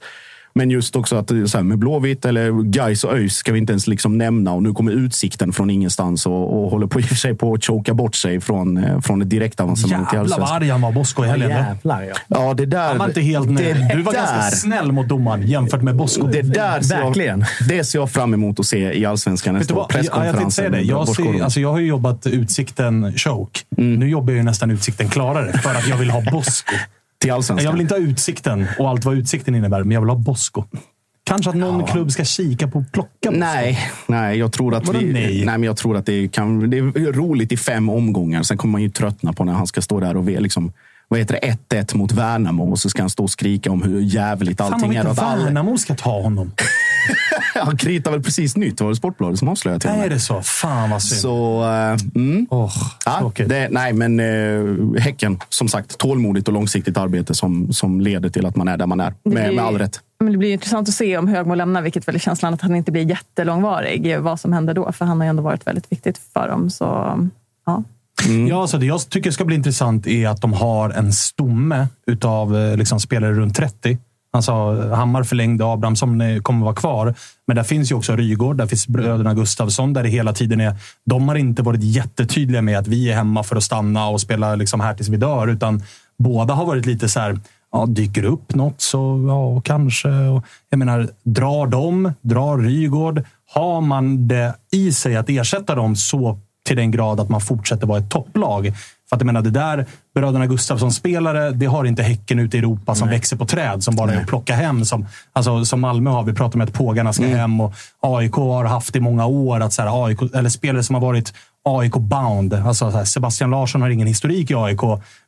Speaker 3: men just också att så här, med Blåvitt eller Gais och ÖIS ska vi inte ens liksom nämna. Och nu kommer Utsikten från ingenstans och, och håller på i och för sig på att choka bort sig från, eh, från ett direktavancemang till
Speaker 1: Jävlar vad
Speaker 3: allsvenskan.
Speaker 1: arg han var, Bosko, i helgen.
Speaker 5: Jävlar ja.
Speaker 3: Ja, det där...
Speaker 1: Han var inte helt nöjd. Du var ganska snäll mot domaren jämfört med Bosko.
Speaker 3: Det där ser
Speaker 5: Verkligen.
Speaker 3: Jag, det ser jag fram emot att se i Allsvenskan nästa år.
Speaker 1: vad? Ja, jag det. Jag, ser, alltså, jag har ju jobbat Utsikten choke.
Speaker 3: Mm.
Speaker 1: Nu jobbar jag ju nästan Utsikten klarare för att jag vill ha Bosko.
Speaker 3: Till Allsvenskan.
Speaker 1: Jag vill inte ha Utsikten och allt vad Utsikten innebär, men jag vill ha Bosko. Kanske att någon klubb ska kika på att plocka Bosko.
Speaker 3: Nej, nej, jag tror att vi,
Speaker 1: nej?
Speaker 3: men jag tror att det, kan, det är roligt i fem omgångar. Sen kommer man ju tröttna på när han ska stå där och liksom, vad heter det, 1-1 mot Värnamo och så ska han stå och skrika om hur jävligt
Speaker 1: Fan, om
Speaker 3: allting är.
Speaker 1: inte
Speaker 3: och att alla-
Speaker 1: Värnamo ska ta honom.
Speaker 3: Han kritar väl precis nytt. Det var det Sportbladet som avslöjade till och
Speaker 1: Nej,
Speaker 3: med.
Speaker 1: är det så? Fan vad synd.
Speaker 3: Så, eh, mm.
Speaker 1: Åh,
Speaker 3: Ja, det, nej, men eh, Häcken, som sagt, tålmodigt och långsiktigt arbete som, som leder till att man är där man är. Med,
Speaker 4: blir-
Speaker 3: med all rätt.
Speaker 4: Men det blir intressant att se om Högmo lämnar, vilket väl är känslan att han inte blir jättelångvarig. Vad som händer då, för han har ju ändå varit väldigt viktigt för dem. Så, ja. Mm.
Speaker 1: Ja, så det jag tycker ska bli intressant är att de har en stomme utav eh, liksom, spelare runt 30. Alltså, Hammar förlängde, Abrahamsson kommer vara kvar. Men där finns ju också Rygård, där finns bröderna Gustavsson. där det hela tiden är... De har inte varit jättetydliga med att vi är hemma för att stanna och spela liksom här tills vi dör, utan båda har varit lite så här... Ja, dyker upp något så ja, kanske. Och, jag menar, drar de, drar Rygård, har man det i sig att ersätta dem så till den grad att man fortsätter vara ett topplag. För att jag menar, det där bröderna Gustafsson-spelare, det har inte Häcken ute i Europa som växer på träd, som bara är att plocka hem. Som, alltså, som Malmö har. Vi pratar om att pågarna ska hem och AIK har haft i många år att så här, AIK, eller spelare som har varit AIK-bound. Alltså, så här, Sebastian Larsson har ingen historik i AIK,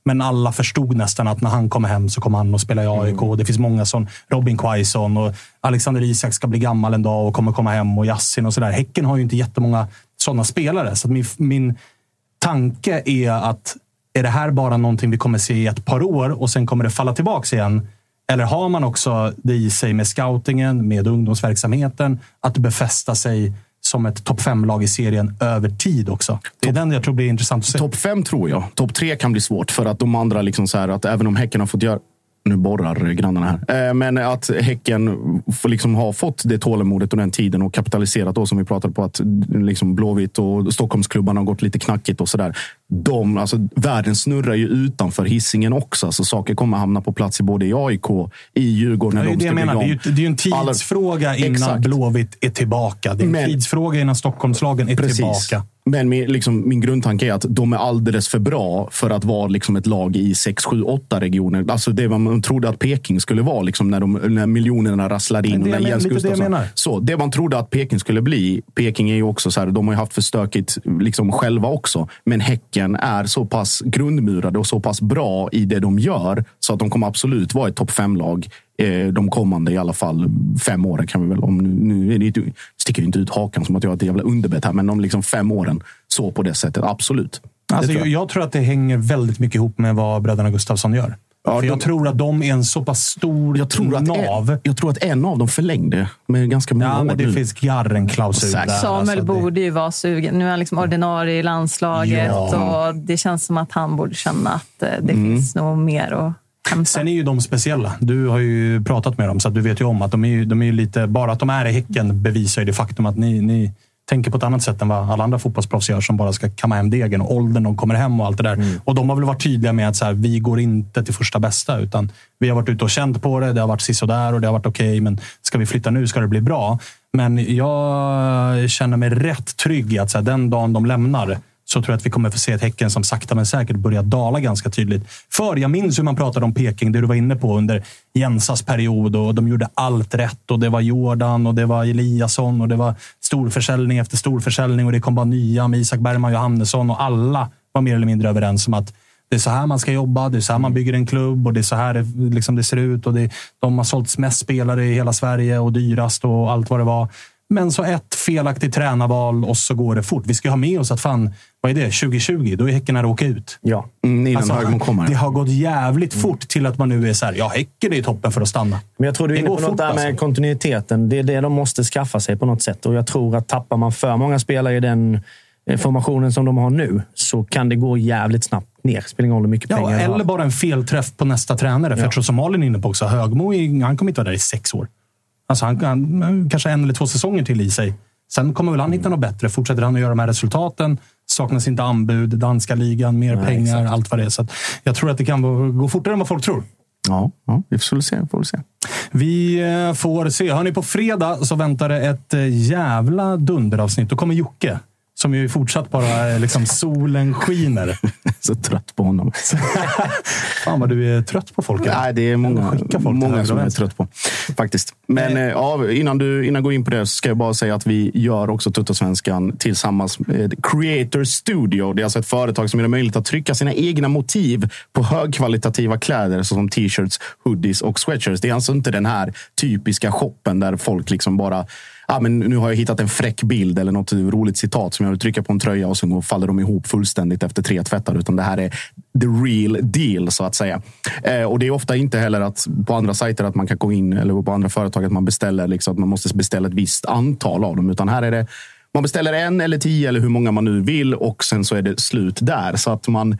Speaker 1: men alla förstod nästan att när han kommer hem så kommer han att spela i AIK. Det finns många som Robin Quaison och Alexander Isak ska bli gammal en dag och kommer komma hem och Yassin och sådär. Häcken har ju inte jättemånga sådana spelare. Så att min, min tanke är att är det här bara någonting vi kommer se i ett par år och sen kommer det falla tillbaka igen? Eller har man också det i sig med scoutingen, med ungdomsverksamheten, att befästa sig som ett topp fem-lag i serien över tid också? Det är den jag tror blir intressant att se.
Speaker 3: Topp fem tror jag. Topp tre kan bli svårt för att de andra, liksom så här, att även om Häcken har fått göra nu borrar grannarna här. Eh, men att Häcken liksom har fått det tålamodet och den tiden och kapitaliserat då som vi pratade på att liksom Blåvitt och Stockholmsklubbarna har gått lite knackigt och sådär. De, alltså, världen snurrar ju utanför hissingen också. Alltså, saker kommer hamna på plats i både i AIK, i Djurgården.
Speaker 1: Det är det jag menar. Det är ju, det är ju en tidsfråga innan
Speaker 3: Exakt.
Speaker 1: Blåvitt är tillbaka. Det är en
Speaker 3: Men-
Speaker 1: tidsfråga innan Stockholmslagen är tillbaka.
Speaker 3: Men min, liksom, min grundtanke är att de är alldeles för bra för att vara liksom, ett lag i 6, 7, 8 regioner. Alltså det man trodde att Peking skulle vara liksom, när, de, när miljonerna rasslade in.
Speaker 1: Det
Speaker 3: och
Speaker 1: är
Speaker 3: när Jens
Speaker 1: det
Speaker 3: Gustafsson-
Speaker 1: menar.
Speaker 3: Så, det man trodde att Peking skulle bli. Peking är ju också så här, de har ju haft för stökigt liksom, själva också. Men Häcken är så pass grundmurade och så pass bra i det de gör så att de kommer absolut vara ett topp fem-lag eh, de kommande i alla fall fem åren. kan vi väl, om nu, nu det, sticker jag inte ut hakan som att jag är ett jävla underbett här, men om liksom fem åren så på det sättet, absolut. Det
Speaker 1: Alltså,
Speaker 3: tror
Speaker 1: jag.
Speaker 3: jag.
Speaker 1: jag tror att det hänger väldigt mycket ihop med vad bröderna Gustafsson gör. För jag tror att de är en så pass stor
Speaker 3: Jag tror, att
Speaker 1: nav.
Speaker 3: en, jag tror att en av dem förlängde med ganska många
Speaker 1: Ja,
Speaker 3: år
Speaker 1: men det
Speaker 3: nu.
Speaker 1: finns Garren-klausul där.
Speaker 4: Samuel
Speaker 1: alltså, det-
Speaker 4: borde ju vara sugen. Nu är han liksom ordinarie i landslaget
Speaker 1: Ja.
Speaker 4: och det känns som att han borde känna att eh, det
Speaker 1: Mm.
Speaker 4: finns nog mer att hämta.
Speaker 1: Sen är ju de speciella. Du har ju pratat med dem, så att du vet ju om att de är, ju- de är ju lite... Bara att de är i Häcken bevisar ju det faktum att ni, ni tänker på ett annat sätt än vad alla andra fotbollsproffs gör som bara ska kamma hem degen och åldern de kommer hem och allt det där. Och de har väl varit tydliga med att så här, vi går inte till första bästa, utan vi har varit ute och känt på det. Det har varit sisådär och det har varit okej, men ska vi flytta nu ska det bli bra. Men jag känner mig rätt trygg i att så här, den dagen de lämnar så tror jag att vi kommer få se ett Häcken som sakta men säkert börjar dala ganska tydligt. För jag minns hur man pratade om Peking, det du var inne på under Jensas period och de gjorde allt rätt och det var Jordan och det var Eliasson och det var storförsäljning efter storförsäljning och det kom bara nya med Isak Bergman Johannesson och alla var mer eller mindre överens om att det är så här man ska jobba, det är så här man bygger en klubb och det är så här det, liksom det ser ut. Och det, de har sålts mest spelare i hela Sverige och dyrast och allt vad det var. Men så ett felaktigt tränarval och så går det fort. Vi ska ha med oss att fan, vad är det? 2020? Då är Häcken nära att åka ut.
Speaker 5: Ja,
Speaker 3: mm, innan Högmo kommer.
Speaker 1: Det har gått jävligt fort till att man nu är så här, ja, Häcken är i toppen för att stanna.
Speaker 5: Men jag tror du är
Speaker 1: Det
Speaker 5: inne på något
Speaker 1: fort,
Speaker 5: där med
Speaker 1: alltså.
Speaker 5: kontinuiteten. Det är det de måste skaffa sig på något sätt. Och jag tror att tappar man för många spelare i den eh, formationen som de har nu så kan det gå jävligt snabbt ner. Spelar ingen roll hur mycket
Speaker 1: Ja,
Speaker 5: pengar
Speaker 1: eller bara en felträff på nästa tränare. För jag tror som Malin är inne på också, Högmo han kommer inte vara där i sex år. Alltså han, han kanske en eller två säsonger till i sig. Sen kommer väl han hitta något bättre. Fortsätter han att göra de här resultaten, saknas inte anbud, danska ligan, mer
Speaker 3: Nej,
Speaker 1: pengar,
Speaker 3: exakt.
Speaker 1: allt vad det är. Så jag tror att det kan gå- fortare än vad folk tror.
Speaker 3: Ja, ja vi får väl se. Får väl se.
Speaker 1: Vi eh, får se. Hörni, på fredag så väntar det ett eh, jävla dunderavsnitt. Då kommer Jocke. Som ju fortsatt bara eh, liksom solen skiner.
Speaker 3: Så trött på honom.
Speaker 1: Fan vad du är trött på folk.
Speaker 3: Nej, det är många,
Speaker 1: Skicka folk
Speaker 3: många som jag är trött på. Faktiskt. Men eh, ja, innan, du, innan jag går in på det så ska jag bara säga att vi gör också Tuttosvenskan tillsammans med Creator Studio. Det är alltså ett företag som gör det möjligt att trycka sina egna motiv på högkvalitativa kläder såsom t-shirts, hoodies och sweatshirts. Det är alltså inte den här typiska shoppen där folk liksom bara ah, men nu har jag hittat en fräck bild eller något roligt citat som jag vill trycka på en tröja och sen faller de ihop fullständigt efter tre tvättar. Utan det här är the real deal så att säga. Eh, och det är ofta inte heller att på andra sajter att man kan gå in eller på andra företag att man beställer liksom, att man måste beställa ett visst antal av dem. Utan här är det man beställer en eller tio eller hur många man nu vill och sen så är det slut där. Så att man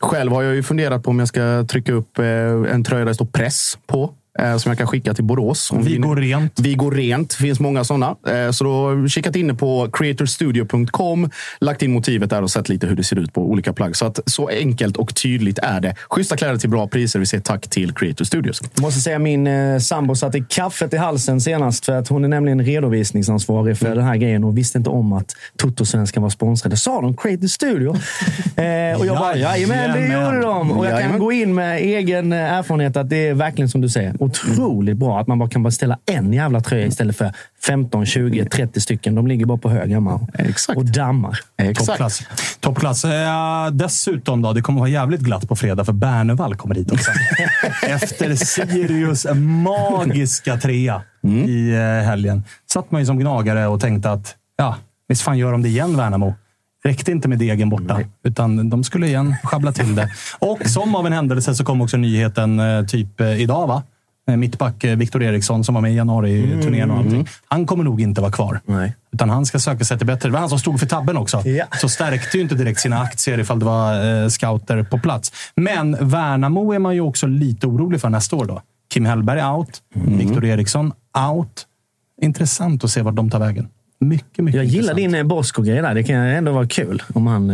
Speaker 3: själv har jag ju funderat på om jag ska trycka upp eh, en tröja där det står press på eh, Som jag kan skicka till Borås. Om
Speaker 1: Vi går rent.
Speaker 3: vi går rent. Det finns många sådana. Eh, Så då kikat inne på creatorstudio.com, lagt in motivet där och sett lite hur det ser ut på olika plagg. Så att så enkelt och tydligt är det. Schyssta kläder till bra priser. Vi säger tack till Creator Studios.
Speaker 5: Jag måste säga min eh, sambo satte kaffet i halsen senast för att hon är nämligen redovisningsansvarig för den här grejen och visste inte om att Toto-svenskan var sponsrade. Sa de Creative Studio? eh, och jag bara, jajamän, det gjorde de. Och jag kan gå in med egen eh, erfarenhet att det är verkligen som du säger. Otroligt bra att man bara kan beställa en jävla tröja istället för 15, 20, 30 stycken. De ligger bara på hög hemma
Speaker 3: Exakt.
Speaker 5: och dammar.
Speaker 1: Toppklass. Toppklass. Eh, dessutom, då, det kommer vara jävligt glatt på fredag för Bernevall kommer hit också. Efter Sirius magiska trea i eh, helgen satt man ju som gnagare och tänkte att ja, visst fan gör de det igen, Värnamo. Räckte inte med degen borta, utan de skulle igen schabbla till det. Och som av en händelse så kom också nyheten eh, typ eh, idag, va? Eh, Mittback eh, Viktor Eriksson som var med i januari-turnén och allting. Han kommer nog inte vara kvar.
Speaker 5: Nej.
Speaker 1: Utan han ska söka sig till bättre. Det var han som stod för tabben också.
Speaker 5: Ja.
Speaker 1: Så stärkte ju inte direkt sina aktier ifall det var eh, scouter på plats. Men Värnamo är man ju också lite orolig för nästa år. då. Kim Hellberg out. Viktor Eriksson out. Intressant att se vart de tar vägen. Mycket, mycket
Speaker 5: Jag gillar
Speaker 1: intressant.
Speaker 5: din Bosko-grej där. Det kan ändå vara kul om han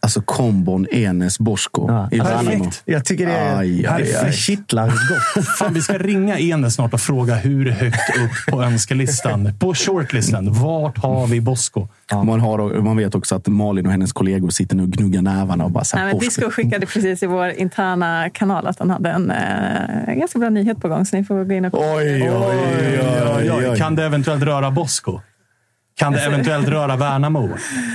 Speaker 3: Alltså kombon Enes Bosko
Speaker 5: Ja.
Speaker 3: i. Värnamo.
Speaker 5: Jag tycker det är,
Speaker 3: Aj, aj,
Speaker 5: det
Speaker 3: aj.
Speaker 5: kittlar gott.
Speaker 1: Fan, vi ska ringa Enes snart och fråga hur högt upp på önskelistan, på shortlisten, vart har vi Bosko?
Speaker 3: Man, har, man vet också att Malin och hennes kollegor sitter nu och gnuggar nävarna och bara så här,
Speaker 4: Nej, men
Speaker 3: "Åh,
Speaker 4: Disco skickade precis i vår interna kanal att han hade en eh, ganska bra nyhet på gång, så ni får gå in och
Speaker 3: Oj, oj, oj, oj, oj.
Speaker 1: Kan det eventuellt röra Bosko? Kan det eventuellt röra Värnamo?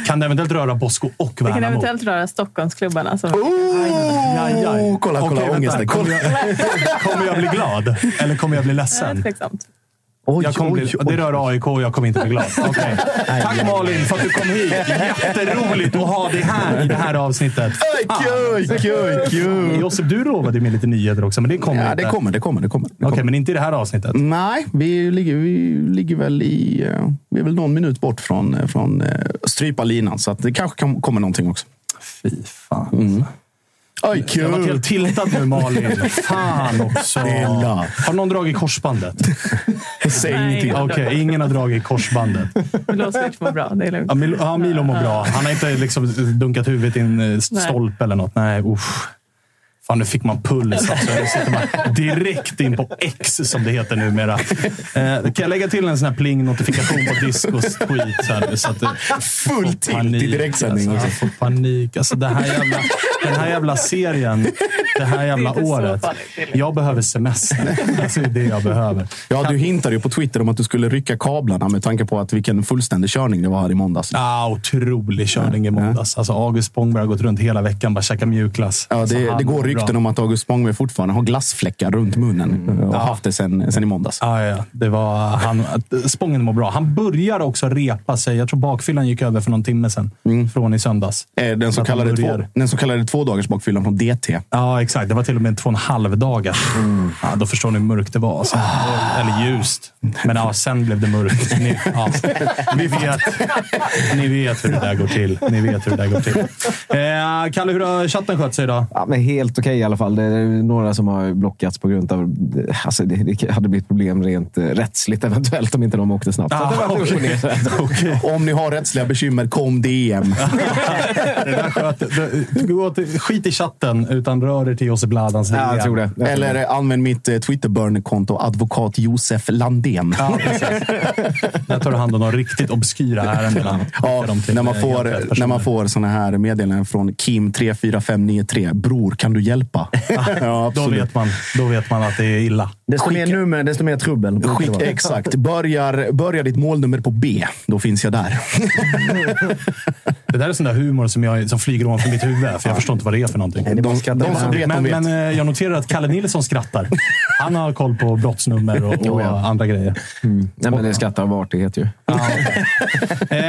Speaker 1: Kan det eventuellt röra Bosko och
Speaker 4: Det kan
Speaker 1: Värnamo?
Speaker 4: eventuellt röra Stockholmsklubbarna. Som...
Speaker 1: Aj, aj.
Speaker 3: kolla, kolla,
Speaker 1: Okej,
Speaker 3: ångesten.
Speaker 1: Kommer jag, kommer jag bli glad? Eller kommer jag bli ledsen?
Speaker 4: tveksamt.
Speaker 5: Oj,
Speaker 1: Jag kommer bli,
Speaker 5: oj, oj.
Speaker 1: det rör AIK och jag kommer inte bli glad. Okej. Tack Malin för att du kom hit. Jätteroligt att ha dig här i det här avsnittet.
Speaker 3: Kul, kul, kul.
Speaker 1: Josef, du lovade med lite nyheter också, men det kommer
Speaker 3: Ja,
Speaker 1: inte.
Speaker 3: det kommer, det kommer. Det kommer,
Speaker 1: Okej,
Speaker 3: kommer.
Speaker 1: men inte i det här avsnittet.
Speaker 3: Nej, vi ligger, vi ligger väl i... eh, Vi är väl någon minut bort från, eh, från eh, strypa linan, så det kanske kan, kommer någonting också.
Speaker 1: Fy fan.
Speaker 3: Oj,
Speaker 1: Jag var
Speaker 3: kul!
Speaker 1: helt tiltad nu Malin. Fan också.
Speaker 3: Snälla.
Speaker 1: Har någon dragit korsbandet?
Speaker 3: Säg
Speaker 4: Nej.
Speaker 3: ingenting.
Speaker 1: Okej, ingen har dragit korsbandet.
Speaker 4: Milosevic mår bra, det är lugnt.
Speaker 1: Ja, Milo, ja, Milo mår bra. Han har inte liksom dunkat huvudet i en eh, stolpe eller något. Nej, usch. Fan, nu fick man puls. Alltså. Nu sitter man direkt in på X, som det heter numera. Eh, kan jag lägga till en sån här pling-notifikation på Discos tweet? Så, här, så att det,
Speaker 3: Full tilt i
Speaker 1: panik,
Speaker 3: direktsändning
Speaker 1: alltså. Jag får panik. Alltså, det här jävla, den här jävla serien. det här jävla
Speaker 4: Det
Speaker 1: året. Jag behöver semester. Alltså, det är det jag behöver.
Speaker 3: Ja, du hintade ju på Twitter om att du skulle rycka kablarna med tanke på att vilken fullständig körning det var här i måndags.
Speaker 1: Ah, otrolig körning i måndags. Alltså, August Spångberg har gått runt hela veckan bara käkat mjukglass.
Speaker 3: Ja,
Speaker 1: Alltså,
Speaker 3: det,
Speaker 1: han
Speaker 3: det går rykten om att August Spångberg fortfarande har glassfläckar runt munnen och har haft det sen, sen i måndags.
Speaker 1: Ja, ja. Det var, han, Spången mår bra. Han börjar också repa sig. Jag tror bakfyllan gick över för någon timme sedan. Från i söndags.
Speaker 3: Eh, Den så, kallade två, den så kallade tvådagars bakfyllan på DT.
Speaker 1: Ja, exakt. Det var till och med två och en halv dagar. Ja, då förstår ni hur mörkt det var. Alltså. Eller ljust. Men ja, sen blev det mörkt. Ni, ja. Vi vet, ni vet hur det där går till. Ni vet hur det där går till. Eh, Kalle, hur har chatten skött sig idag?
Speaker 2: Ja, men helt okej i alla fall. Det är några som har blockats på grund av... Alltså det, det hade blivit problem rent eh, rättsligt eventuellt om inte de åkte snabbt.
Speaker 1: Ah,
Speaker 2: och ner.
Speaker 3: Om ni har rättsliga bekymmer, kom DM.
Speaker 1: Skit i chatten, utan rör er till Josef Ladans
Speaker 2: Ja, jag tror det. Jag tror
Speaker 3: Eller
Speaker 2: det.
Speaker 3: använd mitt eh, Twitter-burn-konto, advokat Josef Landén.
Speaker 1: Ja. Där tar du hand om de riktigt obskyra ärendena.
Speaker 3: Ja, när man
Speaker 1: eh,
Speaker 3: får, när man får såna här meddelanden från Kim34593. Bror, kan du hjälpa? ja,
Speaker 1: Då vet, man, då vet man att det är illa.
Speaker 5: Desto mer nummer, desto mer trubbel.
Speaker 3: Skick, exakt. Börjar, börjar ditt målnummer på B, då finns jag där.
Speaker 1: Det där är sån där humor som, jag, som flyger ovanför mitt huvud, för jag förstår inte vad det är för någonting.
Speaker 3: De, de som vet,
Speaker 1: Men,
Speaker 3: de vet.
Speaker 1: men eh, jag noterar att Kalle Nilsson skrattar. Han har koll på brottsnummer och, och andra grejer.
Speaker 2: Nej, men det skrattar av artighet ju.
Speaker 1: Eh,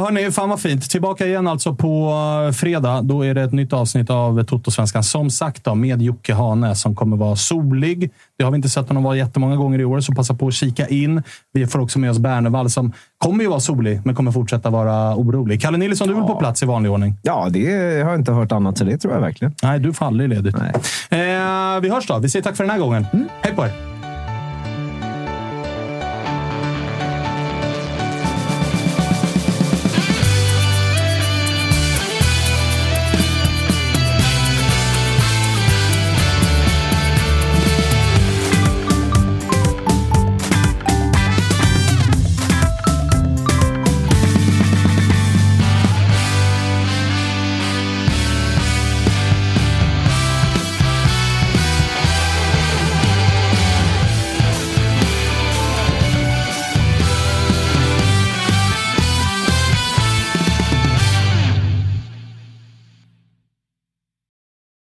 Speaker 1: hörni, fan vad fint. Tillbaka igen alltså på eh, fredag. Då är det ett nytt avsnitt av Toto-svenskan. Som sagt då, med Jocke Hane som kommer vara solig. Det har vi inte sett honom vara jättemånga gånger i år, så passa på att kika in. Vi får också med oss Bernevall som kommer ju vara solig, men kommer fortsätta vara orolig. Kalle Nilsson, du är väl på plats i vanlig ordning?
Speaker 2: Ja, det har jag inte hört annat, så det tror jag verkligen.
Speaker 1: Nej, du får aldrig ledigt. Eh, vi hörs då. Vi säger tack för den här gången. Hej på er!